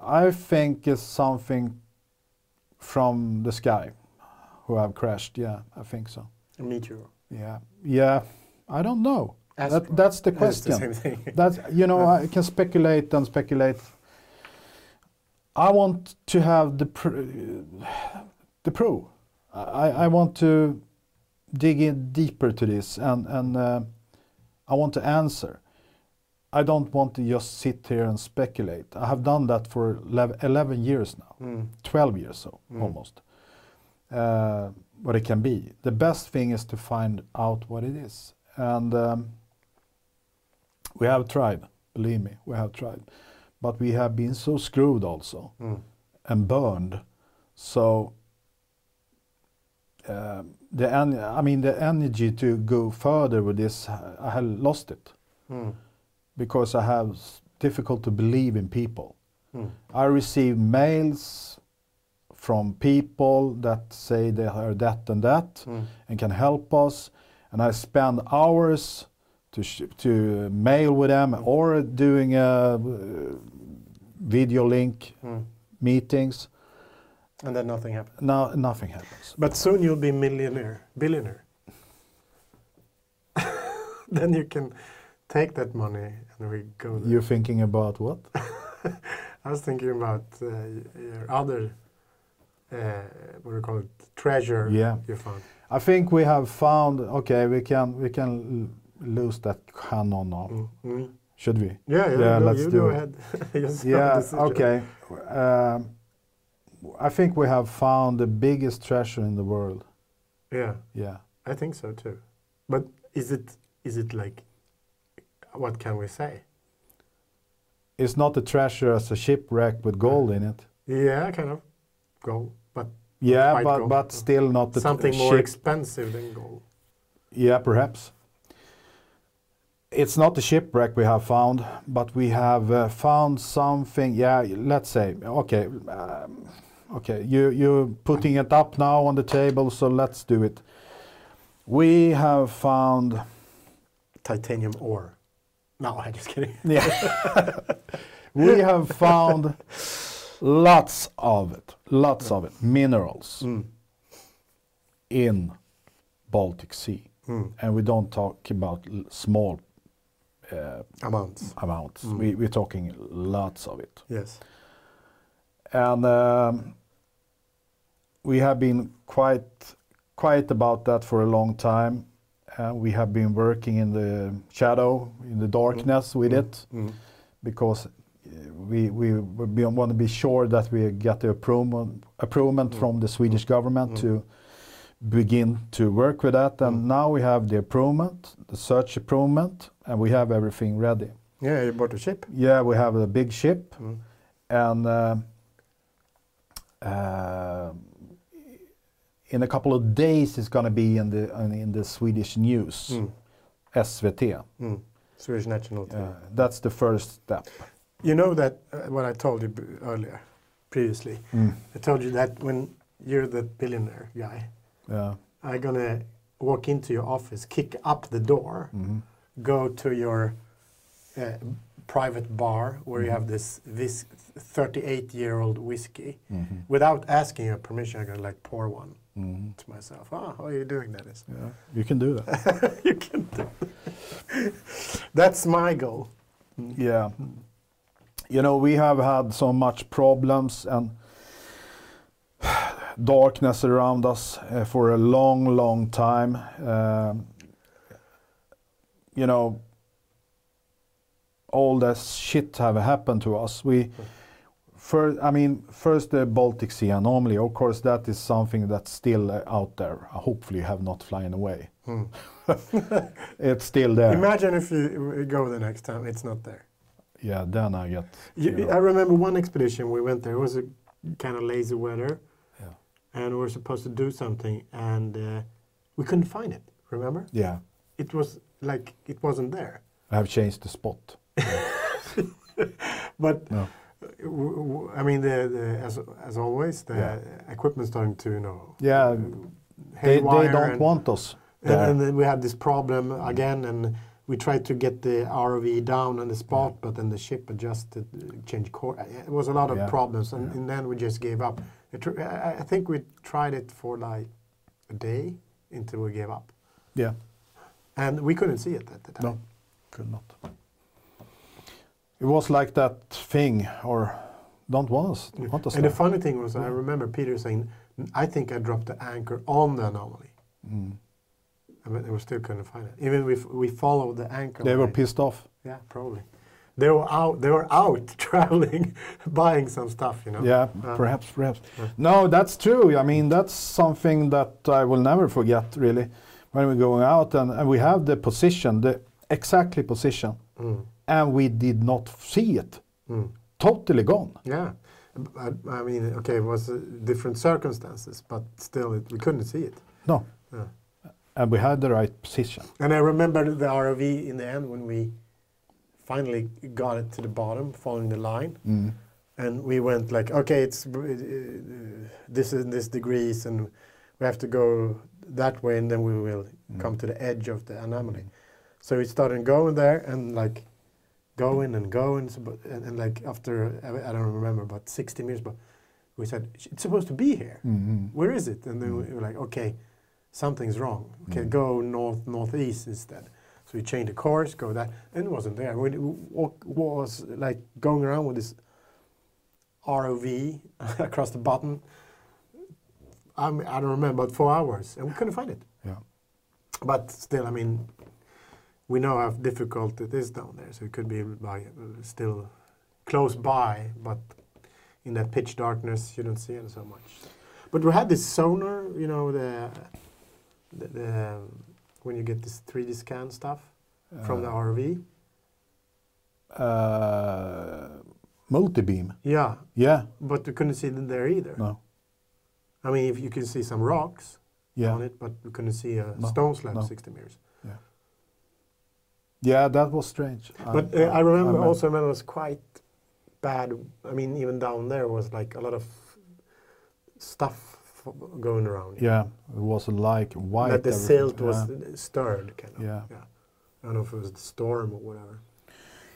Speaker 1: I think it's something from the sky who have crashed. Yeah, I think so.
Speaker 2: A meteor.
Speaker 1: Yeah, yeah. I don't know. That, that's the question.
Speaker 2: the same thing.
Speaker 1: That's you know I can speculate and speculate. I want to have the pr- the proof. I, I want to dig in deeper to this and and uh, I want to answer. I don't want to just sit here and speculate. I have done that for 11 11 years now,
Speaker 2: Mm.
Speaker 1: 12 years so
Speaker 2: Mm.
Speaker 1: almost. Uh, what it can be. The best thing is to find out what it is, and um, we have tried. Believe me, we have tried, but we have been so screwed also
Speaker 2: Mm.
Speaker 1: and burned. So um, the en- I mean the energy to go further with this, I have lost it
Speaker 2: Mm.
Speaker 1: because I have difficult to believe in people.
Speaker 2: Mm.
Speaker 1: I receive mails from people that say they are that and that
Speaker 2: Mm.
Speaker 1: and can help us, and I spend hours to sh- to mail with them or doing a uh, video link
Speaker 2: Mm.
Speaker 1: meetings.
Speaker 2: And then nothing happens.
Speaker 1: No, nothing happens.
Speaker 2: But soon you'll be millionaire, billionaire. then you can take that money and we go there.
Speaker 1: You're thinking about what?
Speaker 2: I was thinking about uh, your other, uh, what do you call it, treasure
Speaker 1: Yeah.
Speaker 2: you found.
Speaker 1: I think we have found. Okay, we can we can lose that canon now.
Speaker 2: Mm. Mm.
Speaker 1: Should we?
Speaker 2: Yeah, yeah,
Speaker 1: Yeah,
Speaker 2: no,
Speaker 1: let's do
Speaker 2: go
Speaker 1: it. Yeah. Okay. Um, I think we have found the biggest treasure in the world.
Speaker 2: Yeah,
Speaker 1: Yeah.
Speaker 2: I think so too. But is it is it like, what can we say?
Speaker 1: It's not a treasure as a shipwreck with gold in it.
Speaker 2: Yeah, kind of gold, but
Speaker 1: Yeah, but
Speaker 2: gold.
Speaker 1: but still not the
Speaker 2: something more
Speaker 1: ship.
Speaker 2: expensive than gold.
Speaker 1: Yeah, perhaps. It's not the shipwreck we have found, but we have uh, found something. Yeah, let's say. Okay, um, okay. You you're putting it up now on the table, so let's do it. We have found.
Speaker 2: Titanium ore. No, I'm just kidding.
Speaker 1: Yeah. we have found lots of it, lots of it, minerals
Speaker 2: Mm.
Speaker 1: in Baltic Sea,
Speaker 2: Mm.
Speaker 1: and we don't talk about small uh,
Speaker 2: Amounts.
Speaker 1: amounts.
Speaker 2: Mm.
Speaker 1: We, we're talking lots of it.
Speaker 2: Yes.
Speaker 1: And um, we have been quite quiet about that for a long time. Uh, we have been working in the shadow, in the darkness with
Speaker 2: Mm.
Speaker 1: it,
Speaker 2: Mm.
Speaker 1: because uh, we, we, we want to be sure that we get the approval, approval
Speaker 2: Mm.
Speaker 1: from the Swedish government
Speaker 2: Mm.
Speaker 1: to begin to work with that. And
Speaker 2: Mm.
Speaker 1: now we have the approval, the search approval, and we have everything ready.
Speaker 2: Yeah, you bought a ship.
Speaker 1: Yeah, we have a big ship,
Speaker 2: Mm.
Speaker 1: and uh, uh, in a couple of days it's going to be in the in, the Swedish news,
Speaker 2: Mm.
Speaker 1: SVT,
Speaker 2: Mm. Swedish national team.
Speaker 1: Uh, that's the first step.
Speaker 2: You know that uh, what I told you b- earlier, previously.
Speaker 1: Mm.
Speaker 2: I told you that when you're the billionaire guy,
Speaker 1: Yeah.
Speaker 2: I'm gonna walk into your office, kick up the door,
Speaker 1: Mhm.
Speaker 2: go to your uh, private bar where you
Speaker 1: Mhm.
Speaker 2: have this this 38 year old whiskey.
Speaker 1: Mhm.
Speaker 2: Without asking your permission, I'm gonna like pour one
Speaker 1: Mhm.
Speaker 2: to myself. Ah, how are you doing, Dennis?
Speaker 1: Yeah. You can do that.
Speaker 2: you can do. That's my goal.
Speaker 1: Yeah. You know, we have had so much problems and darkness around us uh, for a long, long time. Um, you know, all this shit have happened to us. We, first, I mean, first the Baltic Sea anomaly. Of course, that is something that's still uh, out there. Hopefully, have not flying away.
Speaker 2: Hmm.
Speaker 1: It's still there.
Speaker 2: Imagine if you go the next time, it's not there.
Speaker 1: yeah, then I get.
Speaker 2: You,
Speaker 1: you know.
Speaker 2: I remember one expedition we went there. It was a kind of lazy weather. And we were supposed to do something, and uh, we couldn't find it. Remember?
Speaker 1: Yeah,
Speaker 2: It was like it wasn't there.
Speaker 1: I have changed the spot.
Speaker 2: But
Speaker 1: No.
Speaker 2: w- w- I mean, the, the as as always, the
Speaker 1: Yeah.
Speaker 2: equipment starting to you know.
Speaker 1: Yeah, They, they don't
Speaker 2: and,
Speaker 1: want us
Speaker 2: And,
Speaker 1: there.
Speaker 2: and then we had this problem again, and we tried to get the ROV down on the spot, but then the ship adjusted, uh, changed course. It was a lot of
Speaker 1: Yeah.
Speaker 2: problems, and,
Speaker 1: Yeah.
Speaker 2: and then we just gave up. It, I I think we tried it for like a day until we gave up,
Speaker 1: yeah,
Speaker 2: and we couldn't see it at the time.
Speaker 1: no, could not. It was like that thing, or don't want us, want us
Speaker 2: And the funny thing was, I remember Peter saying, "I think I dropped the anchor on the anomaly."
Speaker 1: Mm.
Speaker 2: I mean, we still couldn't find it. Even if we followed the anchor.
Speaker 1: They were pissed off.
Speaker 2: Yeah, probably. They were out. They were out traveling, buying some stuff. You know.
Speaker 1: Yeah,
Speaker 2: Uh,
Speaker 1: perhaps, perhaps.
Speaker 2: Yeah.
Speaker 1: No, that's true. I mean, that's something that I will never forget, really. When we're going out and, and we have the position, the exactly position,
Speaker 2: Mm,
Speaker 1: and we did not see it.
Speaker 2: mm.
Speaker 1: Totally gone.
Speaker 2: Yeah. I, I mean, okay, it was uh, different circumstances, but still, it, we couldn't see it.
Speaker 1: No.
Speaker 2: Yeah.
Speaker 1: And we had the right position.
Speaker 2: And I remember the ROV in the end when we finally got it to the bottom, following the line.
Speaker 1: Mm.
Speaker 2: and we went like okay it's uh, this is this degrees and we have to go that way and then we will
Speaker 1: Mm.
Speaker 2: come to the edge of the anomaly so we started going there and like going and going but, and, and like after I, I don't remember but 60 meters but we said it's supposed to be here
Speaker 1: Mm.
Speaker 2: where is it and then we were like okay something's wrong okay
Speaker 1: Mm.
Speaker 2: go north northeast instead so we changed the course go that and it wasn't there we we was like going around with this ROV across the bottom. I'm, I don't remember, but four hours, and we couldn't find it.
Speaker 1: Yeah.
Speaker 2: But still, I mean, we know how difficult it is down there, so it could be by, uh, still close by, but in that pitch darkness, you don't see it so much. But we had this sonar, you know, the, the, the when you get this 3D scan stuff from the RV?
Speaker 1: Uh, multi-beam.
Speaker 2: Yeah,
Speaker 1: Yeah.
Speaker 2: but we couldn't see them there either.
Speaker 1: No.
Speaker 2: I mean, if you can see some rocks
Speaker 1: Yeah.
Speaker 2: on it, but we couldn't see a
Speaker 1: No,
Speaker 2: stone slab
Speaker 1: no.
Speaker 2: 60 meters.
Speaker 1: Yeah, Yeah, that was strange.
Speaker 2: But uh, I remember
Speaker 1: I'm, uh,
Speaker 2: also when it was quite bad. I mean, even down there was like a lot of stuff going around.
Speaker 1: Yeah, it was like white.
Speaker 2: that the silt was
Speaker 1: Yeah.
Speaker 2: stirred, kind of.
Speaker 1: Yeah.
Speaker 2: I don't know if it was the storm or whatever.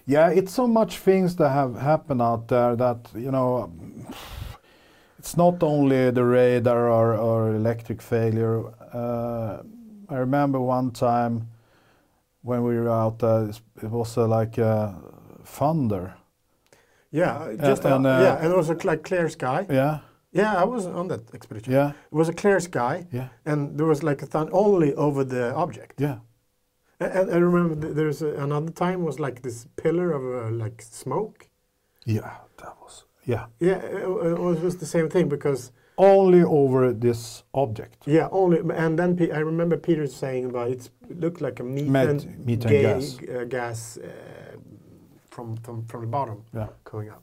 Speaker 1: Yeah, it's so much things that have happened out there that you know. It's not only the radar or, or electric failure. Uh, I remember one time when we were out there, it was uh, like uh, thunder.
Speaker 2: Yeah, uh, just
Speaker 1: and,
Speaker 2: uh,
Speaker 1: uh,
Speaker 2: yeah, and it was a cl- like clear sky.
Speaker 1: Yeah,
Speaker 2: Yeah, I was on that expedition.
Speaker 1: yeah,
Speaker 2: It was a clear sky,
Speaker 1: yeah,
Speaker 2: and there was like a thun only over the object.
Speaker 1: yeah.
Speaker 2: And, I remember th- there's a, another time was like this pillar of uh, like smoke.
Speaker 1: Yeah, that was. Yeah,
Speaker 2: Yeah, it, it was the same thing because
Speaker 1: only over this object.
Speaker 2: yeah, only and then Pe- I remember Peter saying about it looked like a methane,
Speaker 1: Met- methane gas.
Speaker 2: uh, gas uh, from, from from the bottom
Speaker 1: Yeah,
Speaker 2: coming up.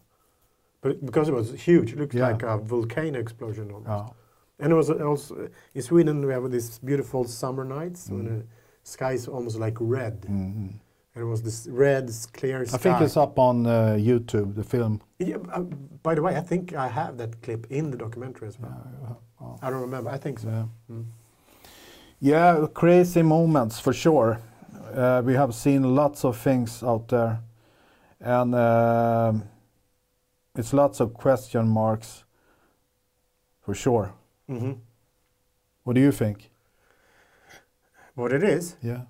Speaker 2: But because it was huge, it looked
Speaker 1: Yeah.
Speaker 2: like a volcano explosion almost.
Speaker 1: yeah,
Speaker 2: And it was also in Sweden we have these beautiful summer nights when
Speaker 1: Mm.
Speaker 2: the sky is almost like red.
Speaker 1: mhm.
Speaker 2: It was this red, clear sky.
Speaker 1: I think it's up on uh, YouTube, the film.
Speaker 2: Yeah, uh, by the way, I think I have that clip in the documentary as well.
Speaker 1: oh.
Speaker 2: I don't remember. I think so.
Speaker 1: Yeah.
Speaker 2: Mm.
Speaker 1: Yeah, crazy moments for sure. Uh, we have seen lots of things out there, and um it's lots of question marks for sure.
Speaker 2: hmm
Speaker 1: What do you think?
Speaker 2: What it is,
Speaker 1: Yeah.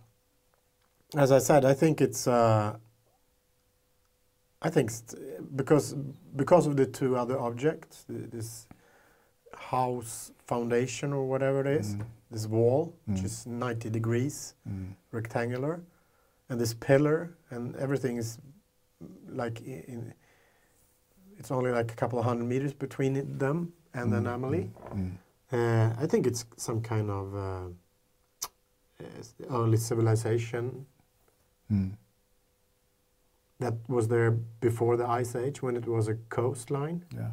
Speaker 2: as I said, I think it's. Uh, I think st- because because of the two other objects, th- this house foundation or whatever it is,
Speaker 1: Mm.
Speaker 2: this wall which
Speaker 1: Mm.
Speaker 2: is 90 degrees
Speaker 1: Mm.
Speaker 2: rectangular, and this pillar and everything is like in, it's only like a couple of hundred meters between them and the
Speaker 1: Mm,
Speaker 2: anomaly.
Speaker 1: Mm.
Speaker 2: Uh, I think it's some kind of uh, uh, early civilization
Speaker 1: Mm.
Speaker 2: that was there before the ice age when it was a coastline
Speaker 1: Yeah.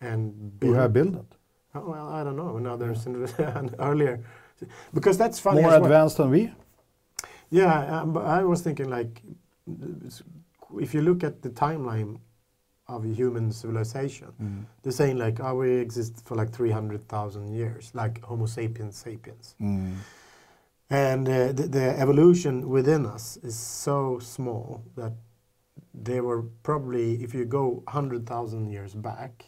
Speaker 2: and
Speaker 1: Who have
Speaker 2: built-
Speaker 1: built it?
Speaker 2: Oh, well, I don't know. Another civil- earlier, because that's funny.
Speaker 1: More
Speaker 2: as well.
Speaker 1: advanced than we?
Speaker 2: Yeah, um, but I was thinking like, if you look at the timeline of human civilization,
Speaker 1: Mm.
Speaker 2: they're saying like, oh, we exist for like 300,000 years, like Homo sapiens sapiens.
Speaker 1: Mm.
Speaker 2: And uh, the, the evolution within us is so small that they were probably, if you go 100,000 years back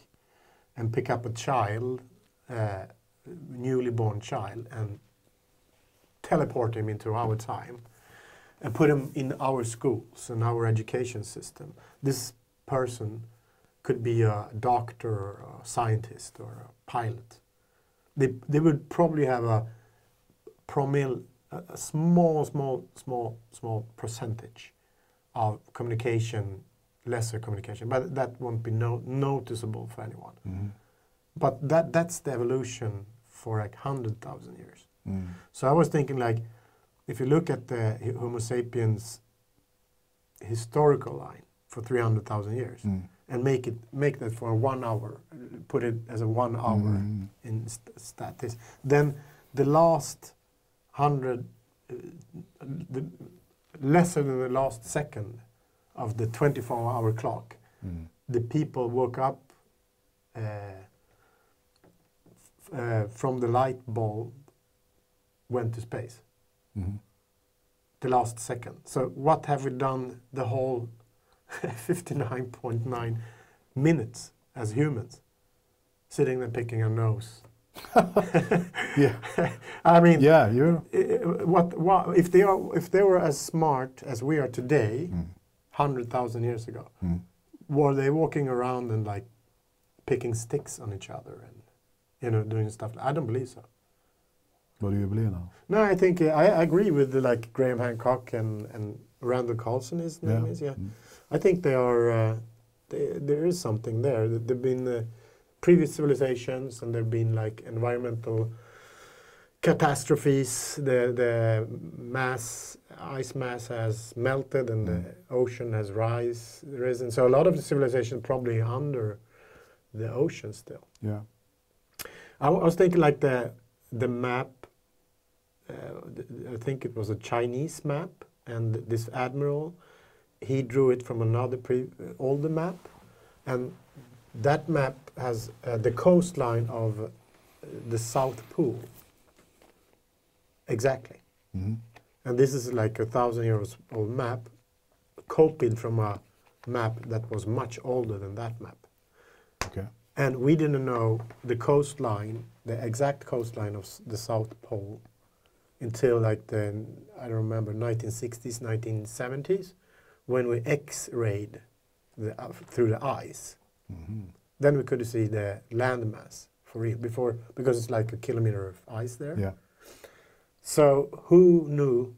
Speaker 2: and pick up a child, uh, newly born child, and teleport him into our time and put him in our schools and our education system, this person could be a doctor or a scientist or a pilot. They, they would probably have a promille, a, small, small, small, small percentage of communication, lesser communication, but that won't be no, noticeable for anyone.
Speaker 1: Mm.
Speaker 2: But that, that's the evolution for like 100,000 years.
Speaker 1: Mm.
Speaker 2: So I was thinking like, if you look at the Homo sapiens historical line for 300,000 years
Speaker 1: Mm.
Speaker 2: and make it make that for one hour, put it as a one hour
Speaker 1: Mm.
Speaker 2: in st- statistics, then the last hundred, uh, the lesser than the last second of the 24-hour clock,
Speaker 1: Mm.
Speaker 2: the people woke up uh, f- uh, from the light bulb, went to space.
Speaker 1: Mm.
Speaker 2: The last second. So what have we done the whole 59.9 minutes as humans? Sitting there picking a nose.
Speaker 1: Yeah.
Speaker 2: I mean,
Speaker 1: Yeah, you.
Speaker 2: what, what if they are if they were as smart as we are today,
Speaker 1: Mm.
Speaker 2: hundred thousand years ago,
Speaker 1: Mm.
Speaker 2: were they walking around and like picking sticks on each other and you know doing stuff? I don't believe so.
Speaker 1: What do you believe now?
Speaker 2: No, I think uh, I, I agree with the, like Graham Hancock and and Randall Carlson. His name
Speaker 1: Yeah.
Speaker 2: is yeah.
Speaker 1: Mm.
Speaker 2: I think they are. Uh, they, there is something there. There've been uh, previous civilizations, and there've been like environmental catastrophes. The the mass ice mass has melted, and the ocean has rise risen. So a lot of the civilization probably under the ocean still.
Speaker 1: Yeah.
Speaker 2: I, was thinking like the the map. Uh, th- I think it was a Chinese map, and this admiral, he drew it from another pre- uh, older map, and that map has uh, the coastline of uh, the South Pole. Exactly,
Speaker 1: Mm.
Speaker 2: and this is like a thousand years old map, copied from a map that was much older than that map.
Speaker 1: Okay.
Speaker 2: And we didn't know the coastline, the exact coastline of the South Pole until like the, I don't remember, 1960s, 1970s, when we X-rayed the, uh, through the ice.
Speaker 1: Mhm.
Speaker 2: Then we could see the landmass for real, before, because it's like a kilometer of ice there.
Speaker 1: Yeah.
Speaker 2: So who knew,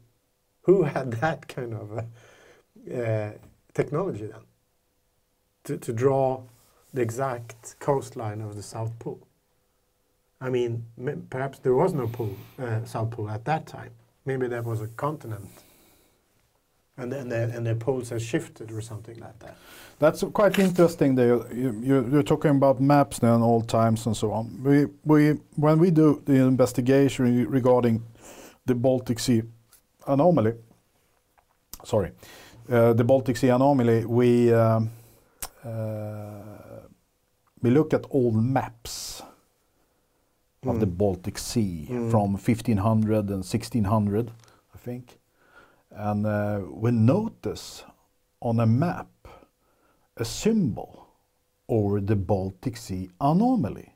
Speaker 2: who had that kind of uh, technology then? To, to draw the exact coastline of the South Pole. I mean, perhaps there was no pole, uh, South Pole at that time. Maybe there was a continent. And then the, and the poles have shifted or something like that.
Speaker 1: That's quite interesting. There, you, you, you're talking about maps now and all times and so on. We, we, when we do the investigation regarding the Baltic Sea anomaly, sorry, uh, the Baltic Sea anomaly, we um, uh, we look at old maps of the
Speaker 2: Mm.
Speaker 1: Baltic Sea
Speaker 2: Mm.
Speaker 1: from 1500 and 1600, I think, and uh, we notice on a map a symbol over the Baltic Sea anomaly.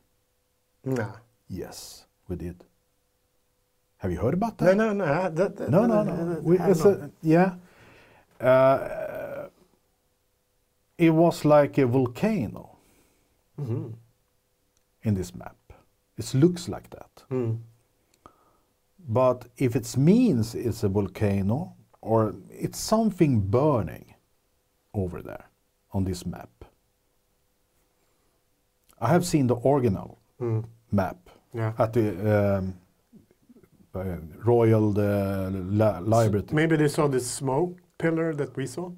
Speaker 2: No.
Speaker 1: Yes, we did. Have you heard about that?
Speaker 2: no, no. That, that,
Speaker 1: No, no, no. We, it's a, yeah. Uh, it was like a volcano
Speaker 2: know. Mhm.
Speaker 1: in this map. It looks like that.
Speaker 2: Mm.
Speaker 1: But if it means it's a volcano or it's something burning over there on this map. I have seen the original
Speaker 2: Mm.
Speaker 1: map
Speaker 2: Yeah.
Speaker 1: at the um, uh, Royal uh, li- Library.
Speaker 2: Maybe they saw this smoke pillar that we saw.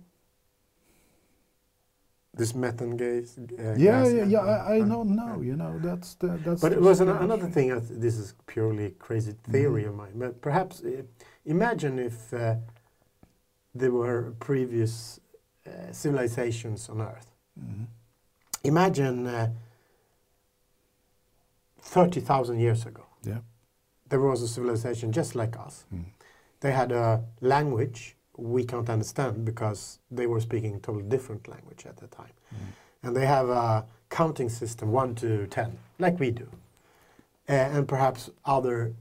Speaker 2: This methane gas. Uh,
Speaker 1: yeah,
Speaker 2: gas,
Speaker 1: yeah, yeah. I, I
Speaker 2: Uh,
Speaker 1: don't know. You know, that's the, that's.
Speaker 2: But it was an, another thing. This is purely crazy theory
Speaker 1: Mm-hmm.
Speaker 2: of mine. But perhaps uh, imagine if uh, there were previous uh, civilizations on Earth.
Speaker 1: Mhm.
Speaker 2: Imagine uh, thirty thousand years ago.
Speaker 1: Yeah.
Speaker 2: There was a civilization just like us.
Speaker 1: Mm.
Speaker 2: They had a language we can't understand because they were speaking a totally different language at the time.
Speaker 1: Mm.
Speaker 2: And they have a counting system, 1 to 10, like we do. Uh, and perhaps other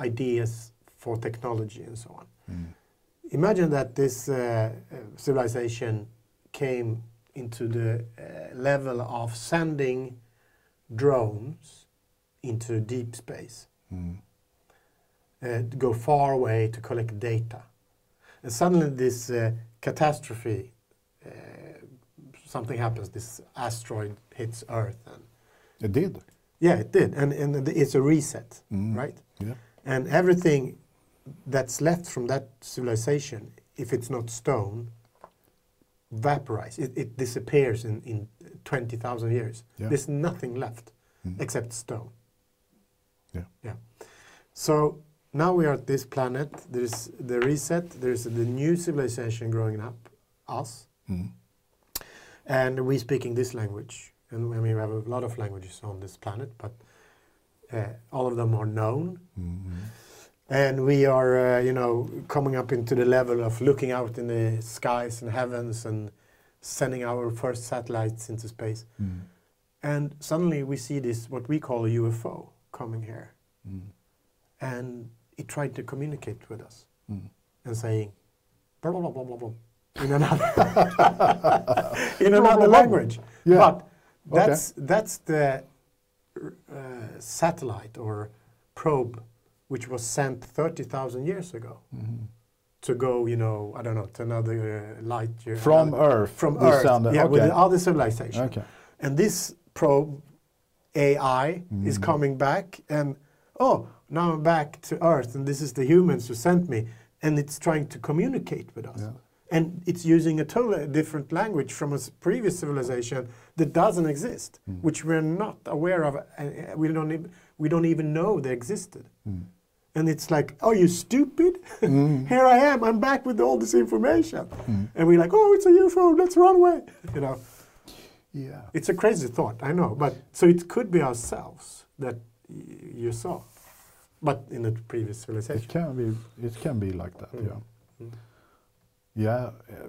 Speaker 2: ideas for technology and so on.
Speaker 1: Mm.
Speaker 2: Imagine that this uh, uh, civilization came into the uh, level of sending drones into deep space
Speaker 1: Mm.
Speaker 2: uh, to go far away to collect data. And suddenly, this uh, catastrophe, uh, something happens. This asteroid hits Earth, and
Speaker 1: It did.
Speaker 2: yeah, it did, and and it's a reset,
Speaker 1: Mm.
Speaker 2: right?
Speaker 1: Yeah.
Speaker 2: And everything that's left from that civilization, if it's not stone, vaporize. It, it disappears in in twenty thousand years.
Speaker 1: Yeah.
Speaker 2: There's nothing left
Speaker 1: Mm.
Speaker 2: except stone.
Speaker 1: Yeah.
Speaker 2: Yeah. So now we are at this planet. There's the reset. There's the new civilization growing up, us,
Speaker 1: Mm.
Speaker 2: and we speaking this language. And I mean, we have a lot of languages on this planet, but uh, all of them are known.
Speaker 1: Mm.
Speaker 2: And we are, uh, you know, coming up into the level of looking out in the skies and heavens and sending our first satellites into space.
Speaker 1: Mm.
Speaker 2: And suddenly we see this, what we call a UFO, coming here.
Speaker 1: Mm.
Speaker 2: and it tried to communicate with us
Speaker 1: Mm.
Speaker 2: and saying blah blah blah blah blah in another in another language.
Speaker 1: Yeah.
Speaker 2: But
Speaker 1: Okay.
Speaker 2: that's that's the uh, satellite or probe which was sent thirty thousand years ago
Speaker 1: Mhm.
Speaker 2: to go, you know, I don't know, to another uh, light year.
Speaker 1: From
Speaker 2: another-
Speaker 1: Earth.
Speaker 2: From Earth,
Speaker 1: sound-
Speaker 2: yeah, with
Speaker 1: okay.
Speaker 2: the other civilization.
Speaker 1: Okay.
Speaker 2: And this probe AI is
Speaker 1: Mm.
Speaker 2: coming back and oh, now I'm back to Earth and this is the humans who sent me and it's trying to communicate with us.
Speaker 1: Yeah.
Speaker 2: And it's using a totally different language from a previous civilization that doesn't exist,
Speaker 1: Mm.
Speaker 2: which we're not aware of. And uh, we don't even, we don't even know they existed.
Speaker 1: Mm.
Speaker 2: And it's like, oh, you stupid?
Speaker 1: Mm.
Speaker 2: Here I am. I'm back with all this information.
Speaker 1: Mm.
Speaker 2: And we're like, oh, it's a UFO. Let's run away. You know.
Speaker 1: Yeah.
Speaker 2: It's a crazy thought, I know, but so it could be ourselves that y- you saw, but in a previous civilization.
Speaker 1: It can be. It can be like that.
Speaker 2: Mm.
Speaker 1: Yeah.
Speaker 2: Mm.
Speaker 1: Yeah. uh,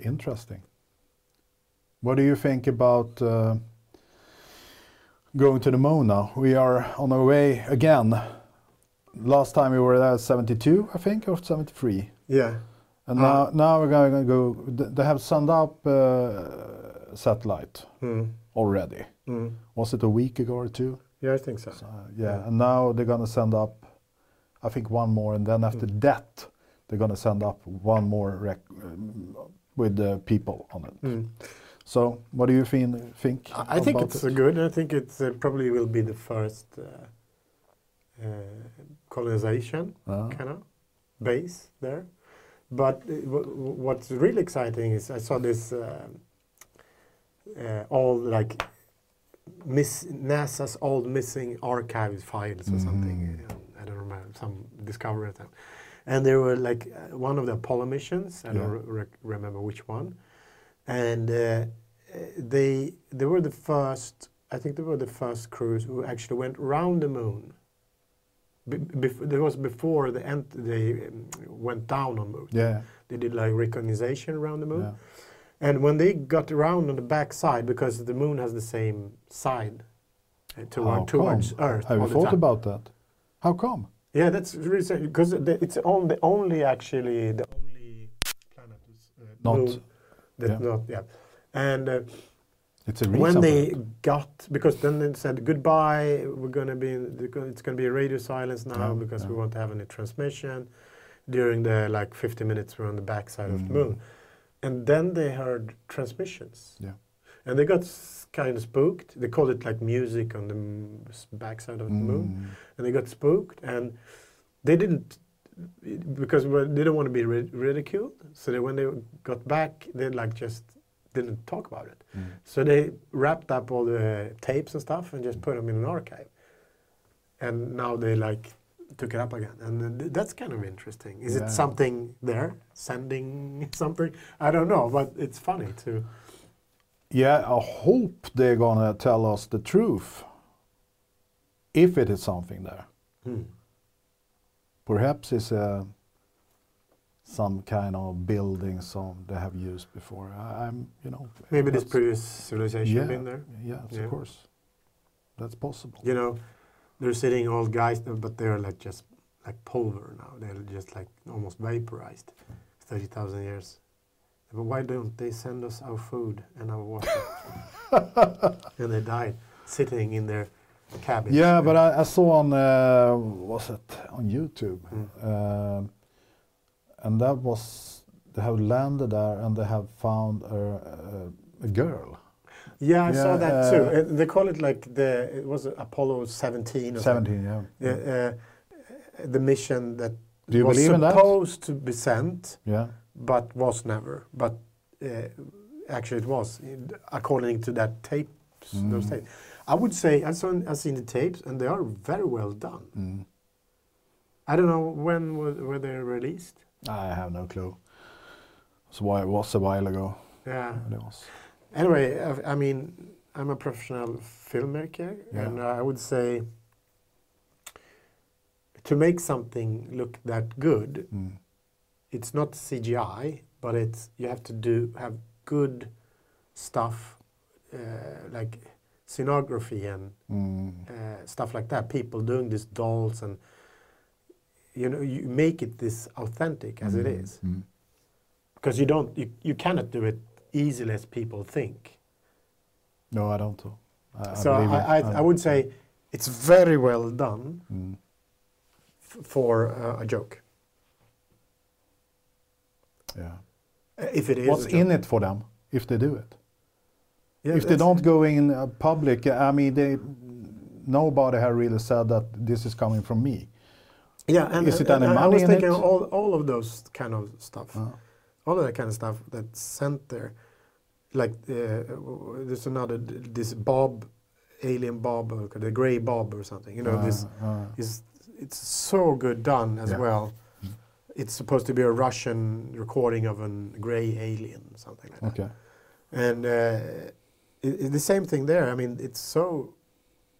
Speaker 1: interesting. What do you think about uh, going to the moon now? We are on our way again. Last time we were there, 72, I think, or 73.
Speaker 2: Yeah.
Speaker 1: And
Speaker 2: Ah.
Speaker 1: now, now we're going to go. They have sent up uh, satellite
Speaker 2: Mm.
Speaker 1: already.
Speaker 2: Mm.
Speaker 1: Was it a week ago or two?
Speaker 2: Yeah, I think so.
Speaker 1: So, yeah,
Speaker 2: Yeah.
Speaker 1: and now they're gonna send up, I think one more, and then after
Speaker 2: Mm.
Speaker 1: that, they're gonna send up one more rec- um, with the people on it.
Speaker 2: Mm.
Speaker 1: So, what do you fin- think?
Speaker 2: I think it's
Speaker 1: it?
Speaker 2: uh, good. I think it uh, probably will be the first uh, uh, colonization
Speaker 1: Uh,
Speaker 2: kind of base there. But uh, what's really exciting is I saw this uh, uh, all like miss NASA's old missing archives files or something.
Speaker 1: Mhm.
Speaker 2: um, I don't remember some discovery at them. and they were like uh, one of the Apollo missions. I
Speaker 1: Yeah.
Speaker 2: don't re- remember which one, and uh, they they were the first. I think they were the first crews who actually went round the moon. There was before the ent- they um, went down on moon.
Speaker 1: Yeah.
Speaker 2: They did like recognition around the moon.
Speaker 1: Yeah.
Speaker 2: And when they got around on the back side, because the moon has the same side uh, toward, towards? Earth.
Speaker 1: Have you thought about that? How come?
Speaker 2: Yeah, that's really because it's on the only actually the only planet is uh,
Speaker 1: Not-
Speaker 2: moon that
Speaker 1: yeah.
Speaker 2: not yeah, and uh,
Speaker 1: It's a
Speaker 2: when they got because then they said goodbye, we're gonna be it's gonna be a radio silence now
Speaker 1: Yeah,
Speaker 2: because we won't have any transmission during the like 50 minutes we're on the backside of the
Speaker 1: Mm.
Speaker 2: moon, and then they heard transmissions.
Speaker 1: Yeah.
Speaker 2: And they got kind of spooked. They called it like music on the backside of the moon
Speaker 1: Mm.
Speaker 2: and they got spooked and they didn't because they didn't want to be ri- ridiculed so they, when they got back they like just didn't talk about it
Speaker 1: Mm.
Speaker 2: so they wrapped up all the tapes and stuff and just put them in an archive and now they like took it up again and th- that's kind of interesting is
Speaker 1: Yeah.
Speaker 2: it something there sending something i don't know but it's funny too.
Speaker 1: Yeah, I hope they're gonna tell us the truth. If it is something there,
Speaker 2: Hmm.
Speaker 1: perhaps it's a some kind of building some they have used before. I, I'm, you know,
Speaker 2: maybe this previous civilization
Speaker 1: yeah,
Speaker 2: been there
Speaker 1: Yes,
Speaker 2: Yeah.
Speaker 1: of course, that's possible.
Speaker 2: you know, they're sitting old guys, but they're like just like pulver now. They're just like almost vaporized. Thirty thousand years. But why don't they send us our food and our water? and they died sitting in their cabins.
Speaker 1: Yeah, but I, I saw on uh, was it on YouTube,
Speaker 2: Mm.
Speaker 1: um, and that was they have landed there and they have found a, a, a girl,
Speaker 2: yeah, I saw
Speaker 1: Yeah,
Speaker 2: that too.
Speaker 1: uh,
Speaker 2: Uh, they call it like the it was Apollo 17 or something.
Speaker 1: seventeen. Yeah,
Speaker 2: Yeah, uh, the mission that was
Speaker 1: that?
Speaker 2: supposed to be sent.
Speaker 1: yeah.
Speaker 2: but was never. But uh, actually, it was according to that tapes. Those
Speaker 1: Mm.
Speaker 2: tapes. I would say I've seen, I've seen the tapes, and they are very well done.
Speaker 1: Mm.
Speaker 2: I don't know when was, were they released.
Speaker 1: I have no clue. So why it was a while ago.
Speaker 2: Yeah.
Speaker 1: It was.
Speaker 2: Anyway, I, I mean, I'm a professional filmmaker,
Speaker 1: Yeah.
Speaker 2: and I would say to make something look that good,
Speaker 1: Mm.
Speaker 2: it's not CGI, but it's you have to do have good stuff uh, like scenography and
Speaker 1: Mm.
Speaker 2: uh, stuff like that. People doing these dolls and you know you make it this authentic as it
Speaker 1: Mm.
Speaker 2: is
Speaker 1: Mm.
Speaker 2: because you don't you, you cannot do it easily as people think.
Speaker 1: No, I don't. I,
Speaker 2: so
Speaker 1: believe
Speaker 2: I. I, I would say it's very well done
Speaker 1: Mm.
Speaker 2: f- for uh, a joke.
Speaker 1: Yeah.
Speaker 2: If it is
Speaker 1: What's in it for them if they do it?
Speaker 2: Yeah,
Speaker 1: if they don't go in uh, public, I mean, they nobody have really said that this is coming from me.
Speaker 2: Yeah, and
Speaker 1: Is it
Speaker 2: and
Speaker 1: any
Speaker 2: I- I was
Speaker 1: in
Speaker 2: thinking all all of those kind of stuff,
Speaker 1: Uh,
Speaker 2: all of that kind of stuff that's sent there. Like uh, there's another this Bob, alien Bob, or the Gray Bob or something. You know,
Speaker 1: uh,
Speaker 2: this
Speaker 1: uh,
Speaker 2: is it's so good done as
Speaker 1: Yeah.
Speaker 2: well.
Speaker 1: Mm.
Speaker 2: It's supposed to be a Russian recording of a gray alien, something like that.
Speaker 1: okay.
Speaker 2: And uh, it, it- the same thing there. I mean, it's so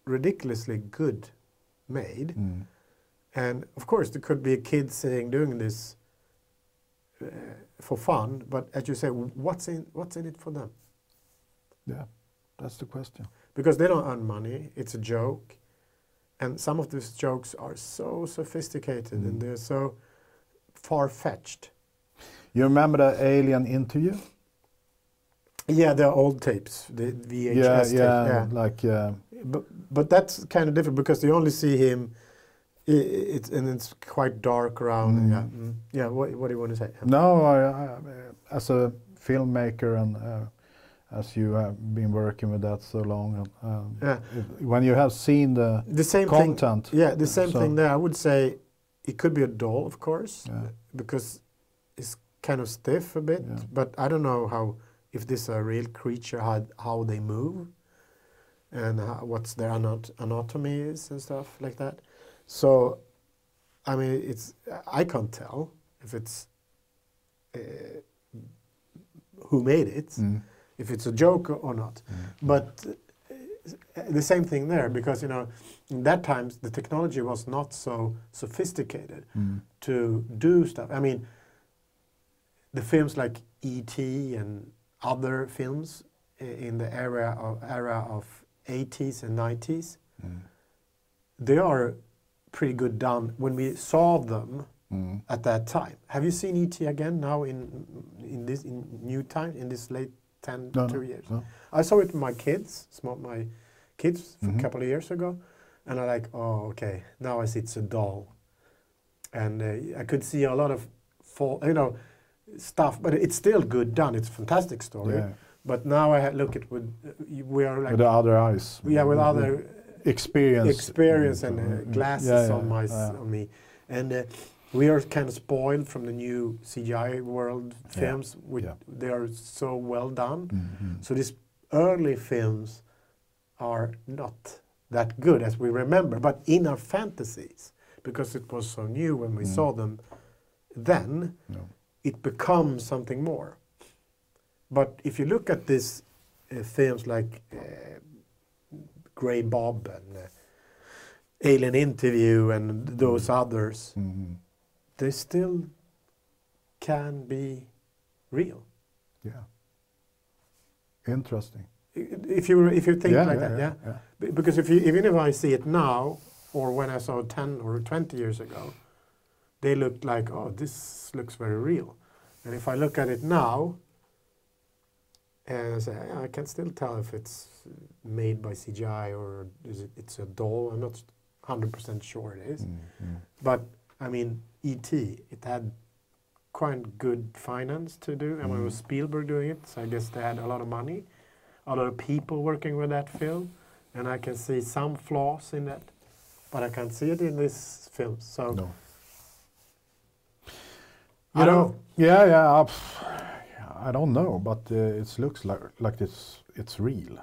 Speaker 2: ridiculously good made.
Speaker 1: Mm.
Speaker 2: And of course, there could be a kid sitting doing this uh, for fun, but as you say, what's in what's in it for them?
Speaker 1: Yeah, that's the question.
Speaker 2: Because they don't earn money; it's a joke, and some of these jokes are so sophisticated
Speaker 1: Mm.
Speaker 2: and they're so far fetched.
Speaker 1: You remember the alien interview?
Speaker 2: Yeah, they're old tapes, the VHS
Speaker 1: yeah,
Speaker 2: tapes.
Speaker 1: yeah,
Speaker 2: Yeah,
Speaker 1: like yeah.
Speaker 2: but but that's kind of different because you only see him. I- i- It's and it's quite dark around.
Speaker 1: Mm.
Speaker 2: Yeah, mm. yeah. What, what do you want to say?
Speaker 1: no. I, I, as a filmmaker and uh, as you have been working with that so long, and, um,
Speaker 2: Yeah.
Speaker 1: if- when you have seen the
Speaker 2: The same
Speaker 1: content,
Speaker 2: thing. Yeah, the same
Speaker 1: So-
Speaker 2: thing there. I would say it could be a doll, of course,
Speaker 1: Yeah.
Speaker 2: because it's kind of stiff a bit.
Speaker 1: Yeah.
Speaker 2: But I don't know how if this is a real creature, how how they move, and how, what's their anat- anatomy is and stuff like that. So I mean, it's I can't tell if it's uh, who made it,
Speaker 1: Mm.
Speaker 2: if it's a joke or not. But uh, the same thing there, because you know, in that times the technology was not so sophisticated
Speaker 1: Mm.
Speaker 2: to do stuff. I mean, the films like E.T. and other films in the era of era of 80s and 90s,
Speaker 1: Mm.
Speaker 2: they are pretty good done when we saw them
Speaker 1: Mm.
Speaker 2: at that time. Have you seen E.T. again now in in this in new time in this late 10
Speaker 1: No,
Speaker 2: two
Speaker 1: no,
Speaker 2: years?
Speaker 1: no.
Speaker 2: I saw it with my kids, small my kids
Speaker 1: Mhm.
Speaker 2: a couple of years ago, and I like, oh okay, now I see it's a doll, and uh, I could see a lot of fall, you know, stuff, but it's still good done. It's a fantastic story.
Speaker 1: Yeah.
Speaker 2: But now I look at with uh, we are like
Speaker 1: with the other eyes.
Speaker 2: yeah with other
Speaker 1: experience.
Speaker 2: experience and uh,
Speaker 1: Mm,
Speaker 2: glasses
Speaker 1: yeah, yeah,
Speaker 2: on my
Speaker 1: yeah.
Speaker 2: on me, and uh, we are kind of spoiled from the new CGI world films. Which they are so well done.
Speaker 1: Mhm.
Speaker 2: So these early films are not that good as we remember, but in our fantasies, because it was so new when we
Speaker 1: Mm.
Speaker 2: saw them, then
Speaker 1: No.
Speaker 2: it becomes something more. But if you look at these uh, films like uh, Grey Bob and uh, Alien Interview and those others,
Speaker 1: Mhm.
Speaker 2: they still can be real.
Speaker 1: Yeah. Interesting.
Speaker 2: If you if you think
Speaker 1: yeah,
Speaker 2: like
Speaker 1: yeah,
Speaker 2: that, yeah.
Speaker 1: yeah.
Speaker 2: Be- Because if you, even if I see it now, or when I saw it 10 or 20 years ago, they looked like, oh, this looks very real. And if I look at it now, and I say, I can still tell if it's made by CGI or is it, it's a doll. I'm not 100% sure it is.
Speaker 1: Mm, mm.
Speaker 2: But I mean, E.T., it had quite good finance to do, and when it was Spielberg doing it, so I guess they had a lot of money, a lot of people working with that film, and I can see some flaws in that, but I can't see it in this film. So
Speaker 1: No.
Speaker 2: I
Speaker 1: You
Speaker 2: don't
Speaker 1: know, yeah, yeah. I don't know, but uh, it looks like like it's it's real.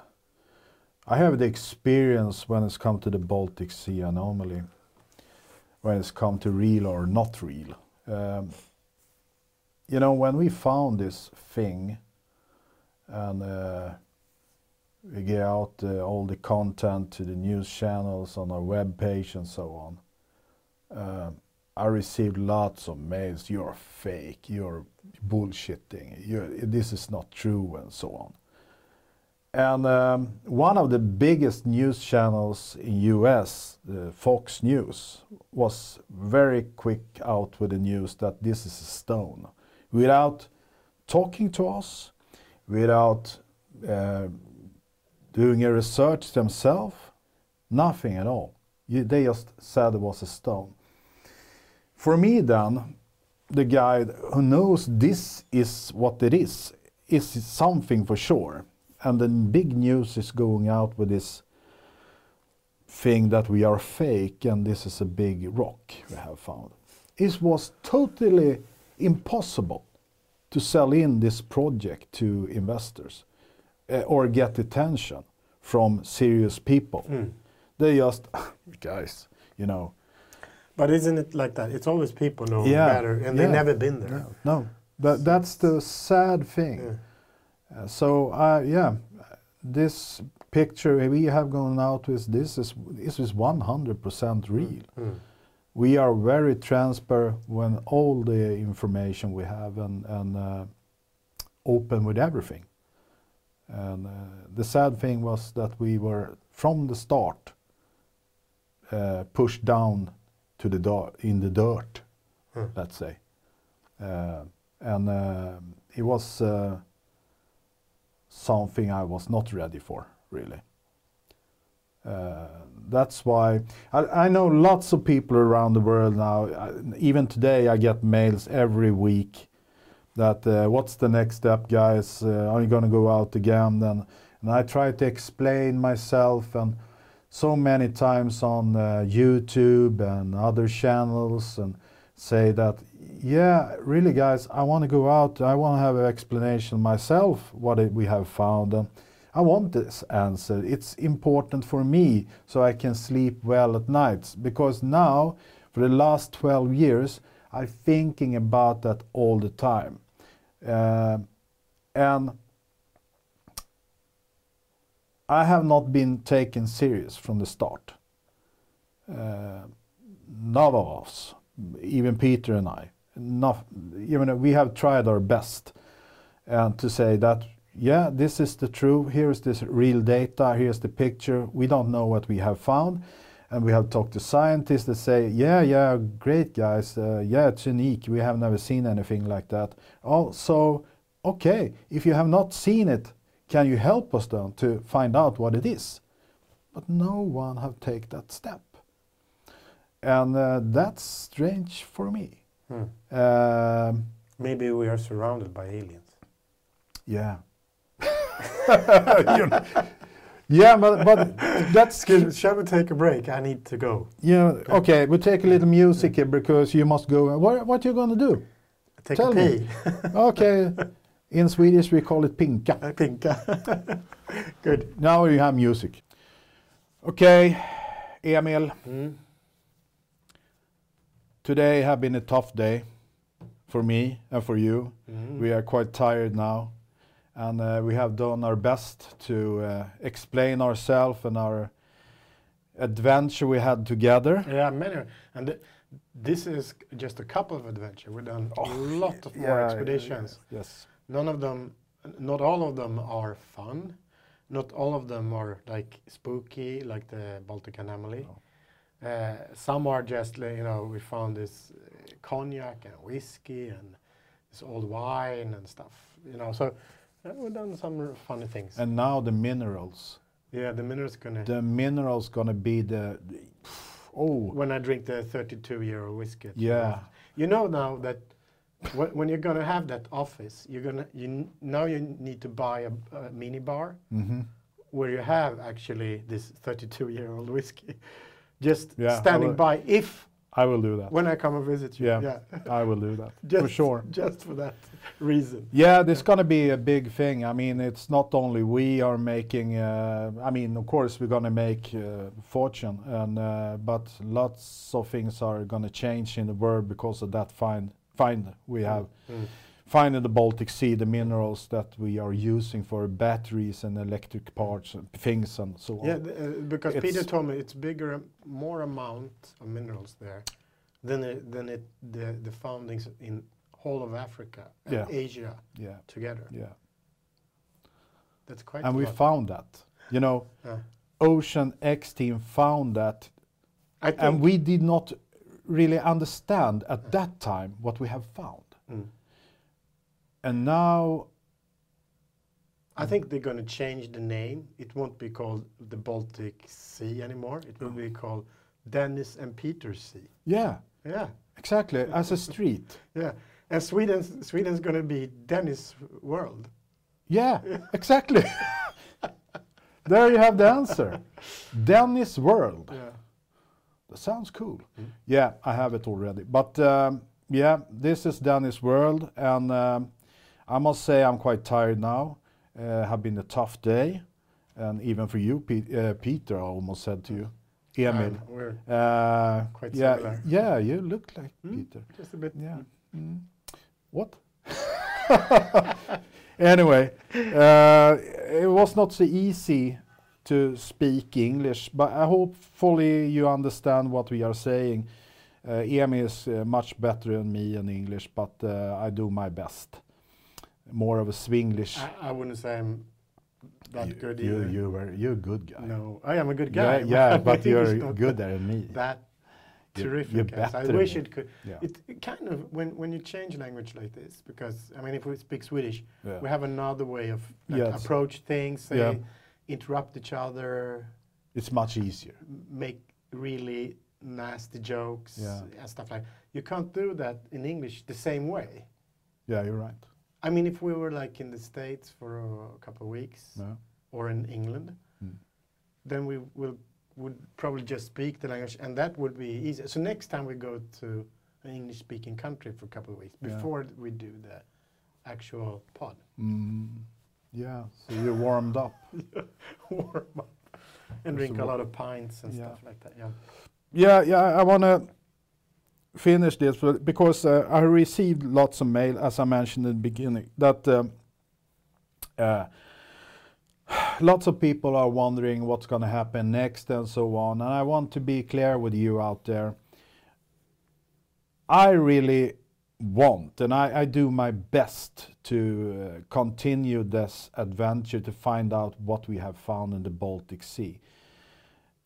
Speaker 1: I have the experience when it's come to the Baltic Sea anomaly, when it's come to real or not real. Um, you know, when we found this thing, and uh, we get out uh, all the content to the news channels on our web page and so on. Um, I received lots of mails. You're fake. You're bullshitting. You're, this is not true, and so on. And um, one of the biggest news channels in U.S., uh, Fox News, was very quick out with the news that this is a stone, without talking to us, without uh, doing a research themselves, nothing at all. You, they just said it was a stone. For me, then, the guy who knows this is what it is, is something for sure. And then big news is going out with this thing that we are fake and this is a big rock we have found. It was totally impossible to sell in this project to investors uh, or get attention from serious people.
Speaker 2: Mm.
Speaker 1: They just, guys, you know,
Speaker 2: But isn't it like that? It's always people know
Speaker 1: Yeah,
Speaker 2: better, and
Speaker 1: yeah.
Speaker 2: they've never been there.
Speaker 1: No, no. That, that's the sad thing.
Speaker 2: Yeah.
Speaker 1: Uh, so, uh, yeah, this picture we have gone out with, this is this is 100% real.
Speaker 2: Mm.
Speaker 1: We are very transparent when all the information we have and, and uh, open with everything. And uh, the sad thing was that we were from the start uh, pushed down to the in the dirt,
Speaker 2: Hmm.
Speaker 1: let's say, and uh, it was uh, something I was not ready for, really. Uh, that's why I, I know lots of people around the world now. I, even today, I get mails every week that uh, what's the next step, guys? Uh, are you going to go out again? And, and I try to explain myself, and so many times on uh, YouTube and other channels, and say that, yeah, really, guys, I want to go out. I want to have an explanation myself what it, we have found. And I want this answer. It's important for me so I can sleep well at nights because now For the last 12 years, I'm thinking about that all the time. Uh, and I have not been taken serious from the start. Uh, none of us, even Peter and I, not, even we have tried our best and to say that yeah, this is the truth. Here is this real data. Here's the picture. We don't know what we have found, and we have talked to scientists that say, yeah, yeah, great guys. Uh, yeah, it's unique. We have never seen anything like that. Oh, so okay, if you have not seen it, can you help us then to find out what it is? But no one have taken that step, and uh, that's strange for me.
Speaker 2: Hmm.
Speaker 1: Um,
Speaker 2: Maybe we are surrounded by aliens.
Speaker 1: yeah. You know, yeah, but, but that's
Speaker 2: shall we take a break? I need to go.
Speaker 1: yeah. Okay, we'll take a little music here because you must go. What what you gonna do?
Speaker 2: Take
Speaker 1: Tell
Speaker 2: a
Speaker 1: me. Okay, in Swedish we call it pinka.
Speaker 2: Think. Good.
Speaker 1: Now you have music. Okay, Emil.
Speaker 2: Mm.
Speaker 1: Today have been a tough day for me and for you.
Speaker 2: Mm.
Speaker 1: We are quite tired now, and uh, we have done our best to uh, explain ourselves and our adventure we had together.
Speaker 2: Yeah, many. And th- this is just a couple of adventures. We've done a lot of more
Speaker 1: Oh, Yeah,
Speaker 2: expeditions.
Speaker 1: Yes.
Speaker 2: None of them, not all of them are fun. Not all of them are like spooky, like the Baltic anomaly. Uh, some are just, you know, we found this uh, cognac and whiskey and this old wine and stuff. You know, so uh, we've done some funny things.
Speaker 1: And now the minerals.
Speaker 2: yeah, the minerals gonna.
Speaker 1: The minerals gonna be the. Oh,
Speaker 2: when I drink the 32 year old whiskey.
Speaker 1: Yeah.
Speaker 2: You know now that when, when you're gonna have that office, you're gonna you n- now you need to buy a, a mini bar
Speaker 1: mhm.
Speaker 2: where you have actually this 32 year old whiskey, just
Speaker 1: Yeah,
Speaker 2: standing by. If
Speaker 1: I will do that.
Speaker 2: when I come and visit you,
Speaker 1: Yeah,
Speaker 2: yeah,
Speaker 1: I will do that
Speaker 2: just,
Speaker 1: for sure.
Speaker 2: just for that reason.
Speaker 1: Yeah, there's going to be a big thing. I mean, it's not only we are making. Uh, I mean, of course, we're going to make uh, fortune, and uh, but lots of things are going to change in the world because of that find find we have
Speaker 2: Mm.
Speaker 1: Find in the Baltic Sea the minerals that we are using for batteries and electric parts and things and so on.
Speaker 2: Yeah, uh, because Peter told me it's bigger, more amount of minerals there than it, than it the the foundings in whole of Africa and
Speaker 1: Yeah.
Speaker 2: Asia
Speaker 1: yeah,
Speaker 2: together.
Speaker 1: yeah.
Speaker 2: That's quite.
Speaker 1: And we found that. You know,
Speaker 2: Yeah.
Speaker 1: Ocean X team found that and we did not really understand at that time what we have found.
Speaker 2: Mm.
Speaker 1: And now,
Speaker 2: I think they're going to change the name. It won't be called the Baltic Sea anymore. It will be called Dennis and Peter Sea.
Speaker 1: yeah,
Speaker 2: Yeah,
Speaker 1: exactly, as a street.
Speaker 2: yeah. And Sweden's Sweden's going to be Dennis World.
Speaker 1: Yeah, exactly. there you have the answer. Dennis World.
Speaker 2: Yeah.
Speaker 1: That sounds cool. Yeah, I have it already. But um, yeah, this is Dennis World, and um, I must say I'm quite tired now. Uh, have been a tough day, and even for you, uh, Peter. I almost said to you, Emil.
Speaker 2: Um, we're
Speaker 1: Uh,
Speaker 2: Quite
Speaker 1: yeah,
Speaker 2: similar.
Speaker 1: yeah, you look like
Speaker 2: Hmm?
Speaker 1: Peter.
Speaker 2: just a bit.
Speaker 1: Yeah. Mm. What? anyway, uh, it was not so easy to speak English, but I hopefully you understand what we are saying. Uh, Emi is uh, much better than me in English, but uh, I do my best. More of a Swinglish.
Speaker 2: I, I wouldn't say I'm that
Speaker 1: you,
Speaker 2: good
Speaker 1: you,
Speaker 2: either.
Speaker 1: you were, you're a good guy.
Speaker 2: No, I am a good guy.
Speaker 1: yeah,
Speaker 2: my
Speaker 1: but you're gooder than me.
Speaker 2: That terrific.
Speaker 1: you're
Speaker 2: as I wish it could.
Speaker 1: Yeah.
Speaker 2: It, it kind of when when you change language like this, because I mean, if we speak Swedish,
Speaker 1: Yeah.
Speaker 2: we have another way of like,
Speaker 1: Yes.
Speaker 2: approach things, say,
Speaker 1: Yeah.
Speaker 2: interrupt each other,
Speaker 1: It's much easier.
Speaker 2: make really nasty jokes
Speaker 1: Yeah.
Speaker 2: and stuff like. You can't do that in English the same way.
Speaker 1: Yeah, you're right.
Speaker 2: I mean, if we were like in the States for a couple of weeks
Speaker 1: Yeah.
Speaker 2: or in England,
Speaker 1: Mm.
Speaker 2: then we will would probably just speak the language, and that would be easy. So next time we go to an English-speaking country for a couple of weeks
Speaker 1: Yeah.
Speaker 2: before we do the actual pod,
Speaker 1: Mm, yeah, so you're warmed up.
Speaker 2: warm up, and drink a lot of pints and
Speaker 1: Yeah.
Speaker 2: stuff like that. Yeah.
Speaker 1: Yeah, yeah. I want to finish this because uh, I received lots of mail, as I mentioned in the beginning, that um, uh, lots of people are wondering what's going to happen next and so on. And I want to be clear with you out there. I really want, and I, I do my best to uh, continue this adventure to find out what we have found in the Baltic Sea.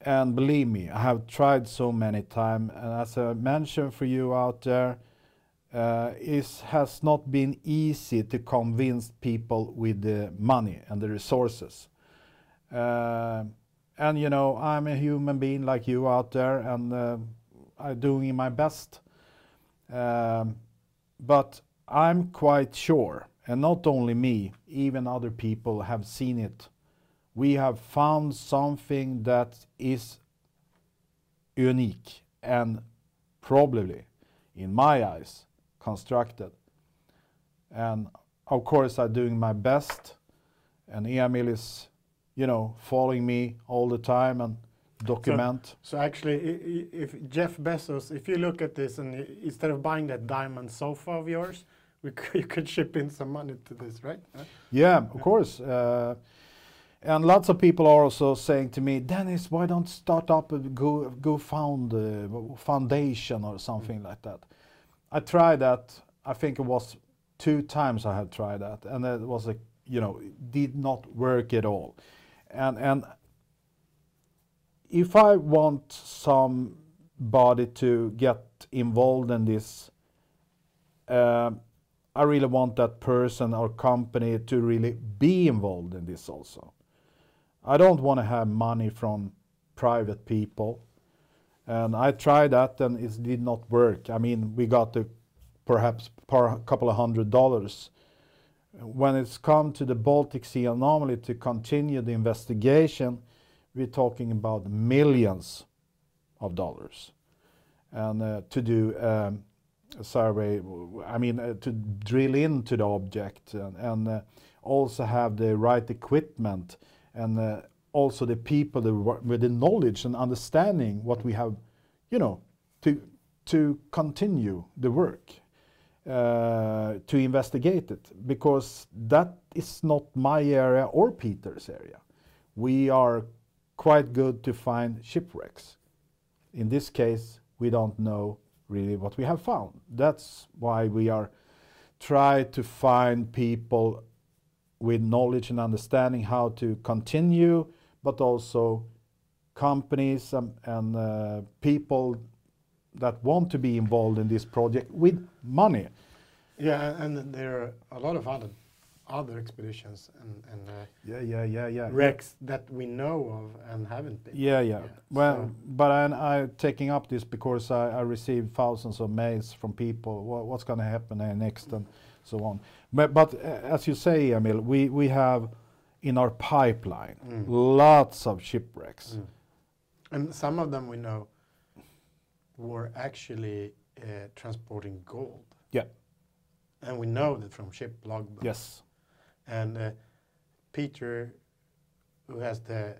Speaker 1: And believe me, I have tried so many times, and as I mentioned for you out there, uh, it has not been easy to convince people with the money and the resources. Uh, and you know, I'm a human being like you out there, and uh, I'm doing my best. Um, but I'm quite sure, and not only me, even other people have seen it. We have found something that is unique and probably, in my eyes, constructed. And of course, I'm doing my best, and Emil is, you know, following me all the time and document.
Speaker 2: So actually, i- i- if Jeff Bezos, if you look at this and instead of buying that diamond sofa of yours, we could, you could ship in some money to this, right?
Speaker 1: Yeah, of course. Uh, and lots of people are also saying to me, Dennis, why don't start up a Go Go Found uh, foundation or something like that? I tried that. I think it was two times I had tried that, and it was a you know did not work at all. And and if I want somebody to get involved in this, uh, I really want that person or company to really be involved in this also. I don't want to have money from private people. And I tried that and it did not work. I mean, we got the perhaps per couple of hundred dollars. When it's come to the Baltic Sea anomaly to continue the investigation, we're talking about millions of dollars. And uh, to do um, a survey, I mean, uh, to drill into the object and, and uh, also have the right equipment and uh, also the people with the knowledge and understanding what we have, you know, to to continue the work, uh, to investigate it, because that is not my area or Peter's area. We are quite good to find shipwrecks. In this case, we don't know really what we have found. That's why we are try to find people with knowledge and understanding how to continue, but also companies and, and uh, people that want to be involved in this project with money.
Speaker 2: Yeah, and there are a lot of other other expeditions and, and uh,
Speaker 1: Yeah, yeah, yeah, yeah.
Speaker 2: wrecks that we know of and haven't been.
Speaker 1: Yeah, yeah.
Speaker 2: Yeah,
Speaker 1: Well,
Speaker 2: so-
Speaker 1: but I'm, I'm taking up this because I, I received thousands of mails from people. What, what's going to happen uh, next, and so on. But, but uh, as you say, Emil, we we have in our pipeline
Speaker 2: Mm.
Speaker 1: lots of shipwrecks.
Speaker 2: Mm. And some of them we know were actually uh, transporting gold.
Speaker 1: Yeah.
Speaker 2: And we know that from ship logbooks.
Speaker 1: Yes.
Speaker 2: And uh, Peter, who has the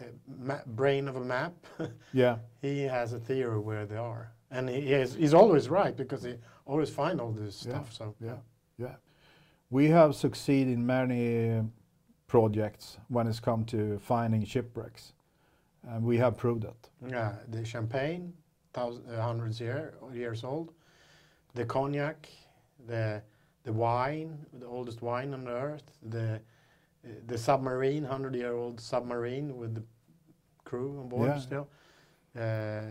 Speaker 2: uh, ma- brain of a map,
Speaker 1: Yeah.
Speaker 2: he has a theory where they are. And he is, he's always right because he always finds all this
Speaker 1: Yeah,
Speaker 2: stuff. So
Speaker 1: Yeah. Yeah. We have succeeded in many uh, projects when it's come to finding shipwrecks, and we have proved that.
Speaker 2: Yeah, the champagne, thousand, uh, hundreds year, years old. The cognac, the the wine, the oldest wine on earth. The uh, the submarine, hundred year old submarine with the crew on board
Speaker 1: Yeah.
Speaker 2: still. Uh,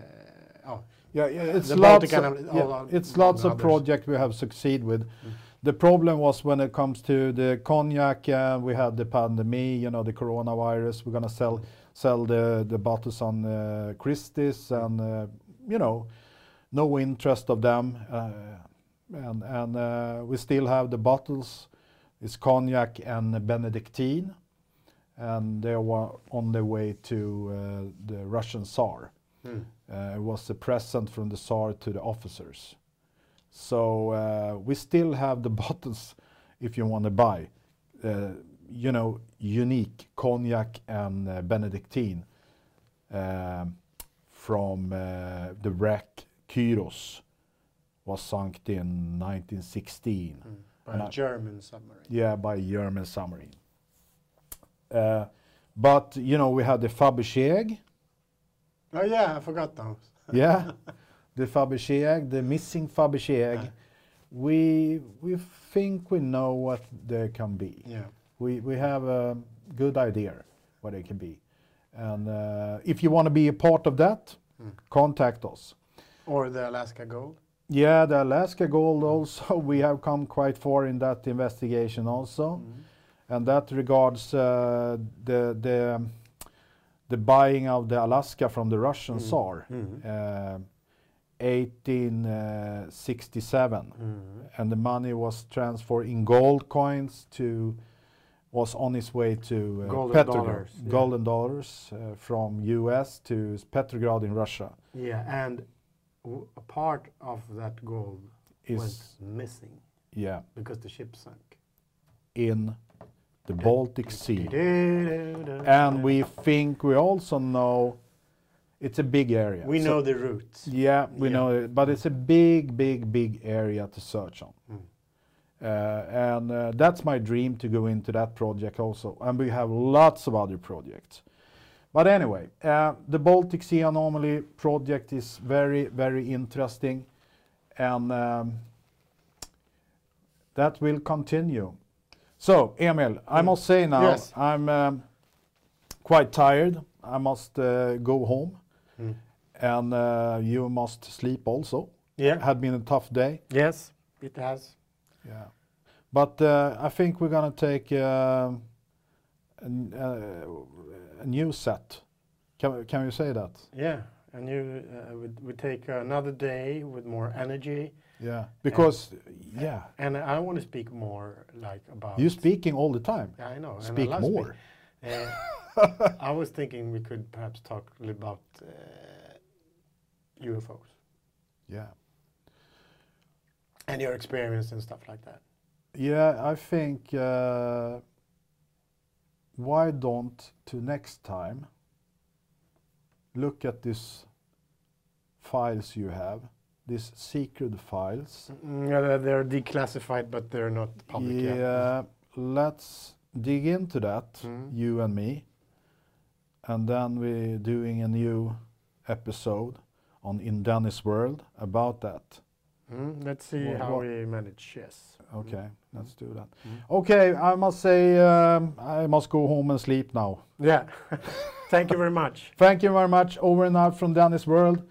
Speaker 2: oh,
Speaker 1: Yeah, yeah, it's lots. Of, yeah, it's lots of projects we have succeed with.
Speaker 2: Mm.
Speaker 1: The problem was when it comes to the cognac. Uh, we had the pandemic, you know, the coronavirus. We're gonna sell sell the the bottles on uh, Christie's, and uh, you know, no interest of them. Uh, and and uh, we still have the bottles. It's cognac and Benedictine, and they were on their way to uh, the Russian Tsar.
Speaker 2: hmm.
Speaker 1: It was a present from the Tsar to the officers. So uh, we still have the bottles if you want to buy. Uh, you know, unique cognac and uh, Benedictine um, from uh, the wreck Kyros was sunk in 1916.
Speaker 2: By
Speaker 1: And
Speaker 2: a
Speaker 1: I-
Speaker 2: German submarine.
Speaker 1: Yeah, by a German submarine. Uh, but you know, we had the Fabergé
Speaker 2: Oh yeah, I forgot those.
Speaker 1: yeah, the Fabergé the missing Fabergé
Speaker 2: Yeah.
Speaker 1: We we think we know what they can be.
Speaker 2: Yeah.
Speaker 1: We we have a good idea what they can be, and uh, if you want to be a part of that,
Speaker 2: Mm.
Speaker 1: contact us.
Speaker 2: Or the Alaska Gold.
Speaker 1: Yeah, the Alaska Gold also. We have come quite far in that investigation also, and that regards uh, the the the buying of the Alaska from the Russian
Speaker 2: Mm.
Speaker 1: Tsar,
Speaker 2: Mhm.
Speaker 1: uh, 1867,
Speaker 2: Mm.
Speaker 1: and the money was transferred in gold coins to was on its way to uh,
Speaker 2: Golden
Speaker 1: Petrograd,
Speaker 2: dollars, yeah.
Speaker 1: golden dollars uh, from U.S. to Petrograd in Russia.
Speaker 2: Yeah, and w- a part of that gold
Speaker 1: Is
Speaker 2: went missing
Speaker 1: yeah
Speaker 2: because the ship sank.
Speaker 1: in the Baltic Sea. And we think we also know it's a big area.
Speaker 2: we
Speaker 1: So-
Speaker 2: know the route.
Speaker 1: Yeah, we
Speaker 2: Yeah.
Speaker 1: know it, but it's a big, big, big area to search on.
Speaker 2: Mm.
Speaker 1: Uh, and uh, that's my dream to go into that project also. And we have lots of other projects. But anyway, uh, the Baltic Sea Anomaly project is very, very interesting. And um, that will continue. So, Emil, I must say now,
Speaker 2: Yes.
Speaker 1: I'm um, quite tired. I must uh, go home. And uh, you must sleep also.
Speaker 2: Yeah.
Speaker 1: Had been a tough day.
Speaker 2: Yes, it has.
Speaker 1: Yeah. But uh, I think we're gonna take uh, a, n- uh, a new set. Can can we say that?
Speaker 2: Yeah, and you uh, would we take another day with more energy,
Speaker 1: Yeah. Because yeah,
Speaker 2: and I want to speak more like about.
Speaker 1: you're speaking all the time.
Speaker 2: Yeah, I know. and I
Speaker 1: Speak more.
Speaker 2: speak. Uh, I was thinking we could perhaps talk a little about uh, UFOs
Speaker 1: Yeah.
Speaker 2: and your experience and stuff like that.
Speaker 1: Yeah, I think uh, why don't to next time look at these files you have, these secret files.
Speaker 2: Mm, yeah, they're- declassified, but they're not public yet.
Speaker 1: Yeah, let's dig into that,
Speaker 2: Mm.
Speaker 1: you and me, and then we're doing a new episode on In Dennis World about that.
Speaker 2: Mm, let's see how
Speaker 1: what-
Speaker 2: we manage. Yes.
Speaker 1: Okay, let's do that.
Speaker 2: Mm.
Speaker 1: Okay, I must say um, I must go home and sleep now.
Speaker 2: Yeah. Thank you very much.
Speaker 1: Thank you very much. Over and out from Dennis World.